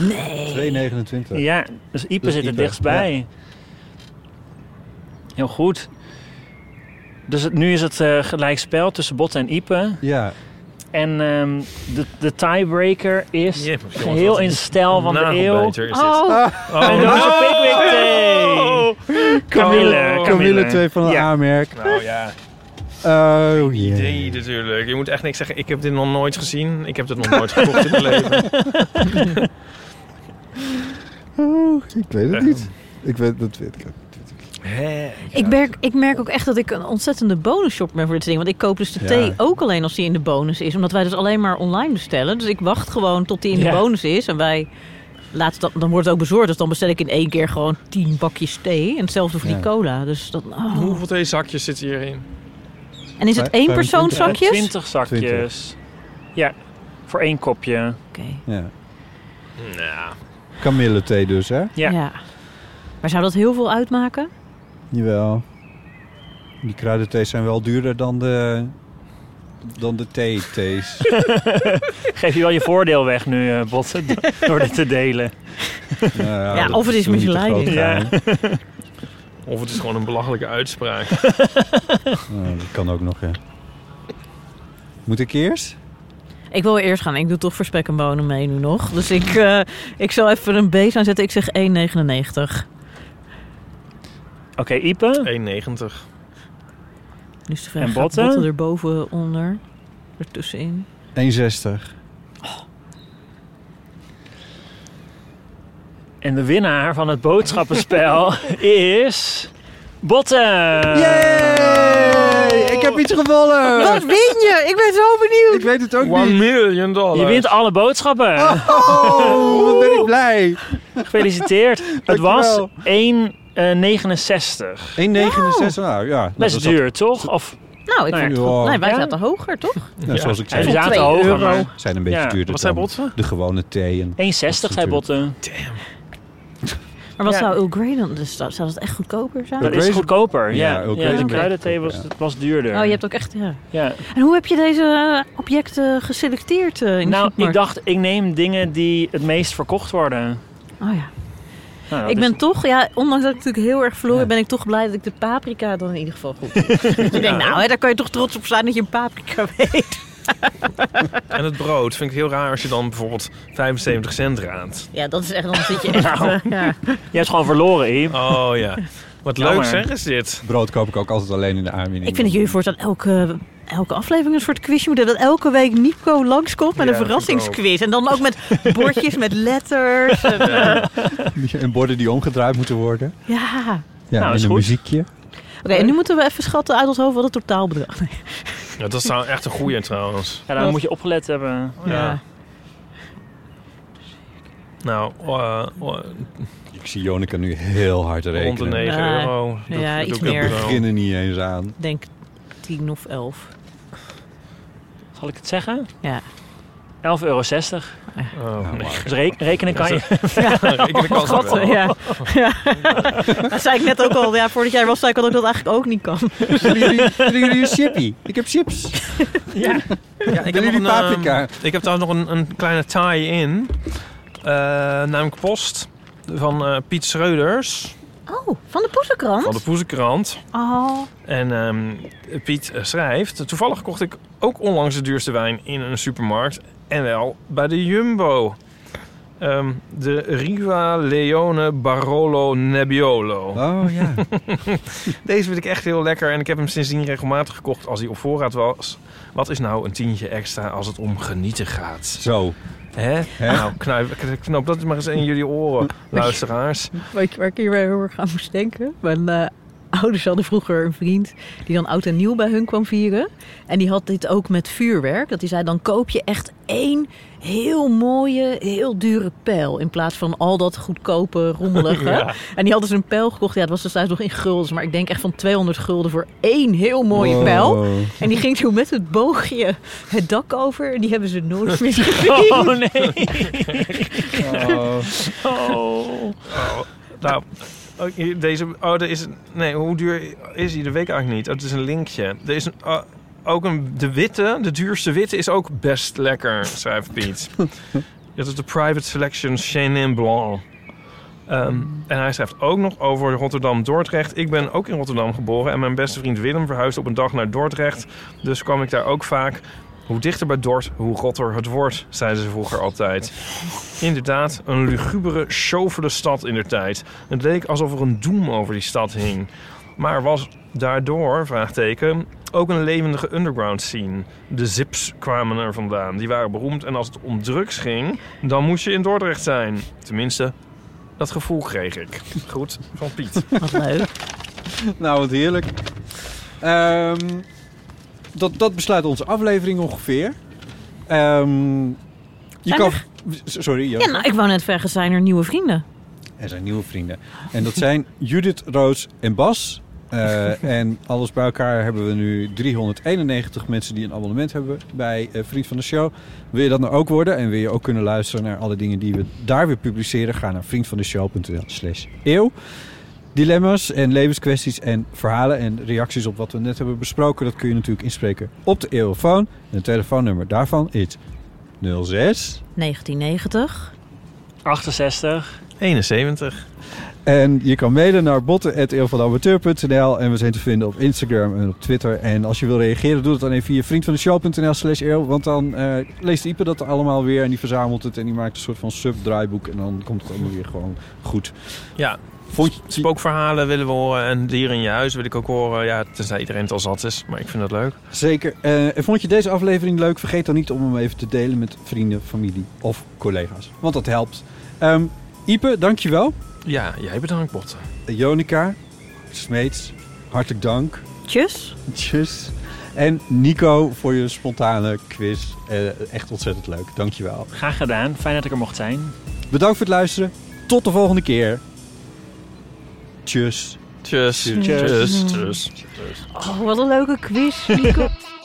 Nee. 2,29. Ja, dus Ipe Dus zit er dichtstbij. Heel goed. Dus het, nu is het eh gelijk spel tussen Botte en Ipe. Ja. En ehm, de, de tiebreaker is Jep, jongens, geheel wat in stijl van de eeuw. is dit. Oh, Oh, een doosje Pickwick thee. Camille, Oh. Camille. 2 van een Ja. aanmerk. Nou ja, Oh, jee. idee natuurlijk. Je moet echt niks zeggen. Ik heb dit nog nooit gezien. Ik heb dit nog nooit gekocht in mijn *laughs* leven. Oh, ik weet het niet. Ik weet, dat weet ik ook. Ik merk, ik merk ook echt dat ik een ontzettende bonusshop ben voor dit ding. Want ik koop dus de Ja. thee ook alleen als die in de bonus is. Omdat wij dus alleen maar online bestellen. Dus ik wacht gewoon tot die in de bonus is. En wij laten dat, dan wordt het ook bezorgd. Dus dan bestel ik in één keer gewoon tien bakjes thee. En hetzelfde voor Ja. die cola. Dus dat, oh. Hoeveel theezakjes zitten hierin? En is het één persoonszakjes? 20 zakjes. Ja, voor één kopje. Oké. Ja. Nou, Kamille thee dus, hè? Ja. Ja. Maar zou dat heel veel uitmaken? Jawel. Die kruidenthees zijn wel duurder dan de, dan de thee-thees. *laughs* Geef je wel je voordeel weg nu, eh Botte, *laughs* door dit te delen. Nou Ja, dat of het is misleiding. Ja. *laughs* of het is gewoon een belachelijke uitspraak. *laughs* Nou, dat kan ook nog, ja. Moet ik eerst? Ik wil eerst gaan. Ik doe toch voor spek en bonen mee nu nog. Dus ik, eh, ik zal even een base aanzetten. Ik zeg 1,99. Oké, Ipe. 1,90. Nu is de vraag, En botten? botten er boven, onder, ertussenin? 1,60. En de winnaar van het boodschappenspel *laughs* is... Botte! Yay! Ik heb iets gewonnen! Wat win je? Ik ben zo benieuwd. Ik weet het ook One niet. million dollars. Je wint alle boodschappen. Oh, wat ben ik blij. Gefeliciteerd. *laughs* Het was Dankjewel. 1,69. 1,69. Nou ja. Best dat is duur, toch? Of, Nou, ik Nou vond het ja. goed. Nee, wij Ja. zaten hoger, toch? nou, zoals ik Ja, zei. we zaten twee hoger, zijn een beetje Ja. duurder Wat zei dan Botte? de gewone thee. En 1,60 zei Botte. Maar wat Ja. zou Earl Grey dan? Dus zou zou dat echt goedkoper zijn? Dat is goedkoper, ja. De kruidenthee was, was duurder. Oh, je hebt ook echt, ja. Ja. En hoe heb je deze eh, objecten geselecteerd eh, in de Nou, ik dacht, ik neem dingen die het meest verkocht worden. Oh ja. Nou, Ik is- ben toch, ja, ondanks dat ik natuurlijk heel erg verloren ben ik toch blij dat ik de paprika dan in ieder geval goed doe. je denkt, nou, hè, daar kan je toch trots op zijn dat je een paprika *laughs* weet. *laughs* En het brood vind ik heel raar als je dan bijvoorbeeld 75 cent raadt. Ja, dat is echt, dan zit je echt... Nou. eh, ja. Je hebt gewoon verloren, Iep. Oh ja. Wat Jammer. leuk zeg is dit. brood koop ik ook altijd alleen in de aanbieding. Ik vind dat jullie voortaan elke, elke aflevering een soort quizje moeten. Dat elke week Nico langskomt met Ja, een verrassingsquiz. En dan ook met bordjes met letters. En, *laughs* En borden die omgedraaid moeten worden. ja. Ja, Nou, en is een goed. muziekje. Oké, en nu moeten we even schatten uit ons hoofd wat het totaalbedrag is. Ja, dat is nou echt een goeie trouwens. Ja, dan moet je opgelet hebben. Ja. Nou, eh, eh, Ik zie Jonica nu heel hard rond de rekenen. 9 Ja. euro. Dat- Ja, dat iets meer. We beginnen niet eens aan. Ik denk 10 of 11. Zal ik het zeggen? Ja. 11,60 euro. Oh. Dus re- rekenen kan je. *laughs* Rekenen kan ze Schatten, wel. ja. ja. Dat zei ik net ook al. Ja, voordat jij was, zei ik al dat ik dat eigenlijk ook niet kan. Willen jullie, chippy? Ik heb chips. Ja. Ja, ik heb, jullie nog een, paprika? ik heb trouwens nog een, een kleine tie-in. Eh, namelijk post van eh, Piet Schreuders. Oh, van de Poesenkrant? van de Poezenkrant. Oh. En ehm, Piet eh, schrijft... Toevallig kocht ik ook onlangs de duurste wijn in een supermarkt. En wel bij de Jumbo. Ehm, de Riva Leone Barolo Nebbiolo. Oh ja. *laughs* Deze vind ik echt heel lekker. En ik heb hem sindsdien regelmatig gekocht als hij op voorraad was. Wat is nou een tientje extra als het om genieten gaat? Zo. Hè? Nou, knijp, knoop dat maar eens in jullie oren, luisteraars. Weet je waar ik hier weer heel erg aan moest denken? Mijn eh, *laughs* ouders hadden vroeger een vriend die dan oud en nieuw bij hun kwam vieren. En die had dit ook met vuurwerk. Dat hij zei, dan koop je echt één heel mooie, heel dure pijl. In plaats van al dat goedkope, rommelige. *laughs* Ja. En die hadden ze een pijl gekocht. Ja, het was destijds nog in guldens. Maar ik denk echt van 200 gulden voor één heel mooie Wow. pijl. En die ging zo met het boogje het dak over. En die hebben ze nooit meer *laughs* gezien. Oh nee. Oh. Oh. Nou, oh, deze... Oh, er is... een- Nee, hoe duur is die? Dat weet ik eigenlijk niet. Oh, het is een linkje. Er is een, oh, ook een... De witte, de duurste witte is ook best lekker, schrijft Piet. *laughs* Dat is de Private Selection Chenin Blanc. Ehm, en hij schrijft ook nog over Rotterdam-Dordrecht. Ik ben ook in Rotterdam geboren en mijn beste vriend Willem verhuisde op een dag naar Dordrecht. Dus kwam ik daar ook vaak. Hoe dichter bij Dort, hoe rotter het wordt, zeiden ze vroeger altijd. Inderdaad, een lugubere, chauffele stad in der tijd. Het leek alsof er een doem over die stad hing. Maar was daardoor, vraagteken, ook een levendige underground scene. De zips kwamen er vandaan. Die waren beroemd en als het om drugs ging, dan moest je in Dordrecht zijn. Tenminste, dat gevoel kreeg ik. Goed, van Piet. Wat leuk. nou, wat heerlijk. Ehm, dat, dat besluit onze aflevering ongeveer. Ehm, je Zijn kan... er- Sorry, Ja, nou, ik wou net vragen, zijn er nieuwe vrienden? Er zijn nieuwe vrienden. En dat zijn *laughs* Judith, Roos en Bas. Eh, en alles bij elkaar hebben we nu 391 mensen die een abonnement hebben bij eh, Vriend van de Show. Wil je dat nou ook worden en wil je ook kunnen luisteren naar alle dingen die we daar weer publiceren? Ga naar vriendvandeshow.nl slash eeuw. Dilemma's en levenskwesties en verhalen en reacties op wat we net hebben besproken... dat kun je natuurlijk inspreken op de eeuwfoon. En het telefoonnummer daarvan is 06 1990. 68. 71. En je kan mailen naar botten.eeuwvanamateur.nl en we zijn te vinden op Instagram en op Twitter. En als je wil reageren, doe het dan even via vriendvandeshow.nl slash eeuw. Want dan eh, leest Ipe dat allemaal weer en die verzamelt het en die maakt een soort van sub-draaiboek. En dan komt het allemaal weer gewoon goed. Ja, Vond spookverhalen willen we horen en dieren in je huis wil ik ook horen. Ja, tenzij iedereen het al zat is, maar ik vind dat leuk. Zeker. Eh, en vond je deze aflevering leuk? Vergeet dan niet om hem even te delen met vrienden, familie of collega's. Want dat helpt. Ehm Ipe, dankjewel. Ja, jij bedankt, Botten. Jonica, Smeets, hartelijk dank. Tjus. Tjus. En Nico voor je spontane quiz. Eh, echt ontzettend leuk. Dankjewel. Graag gedaan. Fijn dat ik er mocht zijn. Bedankt voor het luisteren. Tot de volgende keer. Tjus. Tjus. Tjus. Tjus. Tjus. Oh, wat een leuke quiz, Nico. *laughs*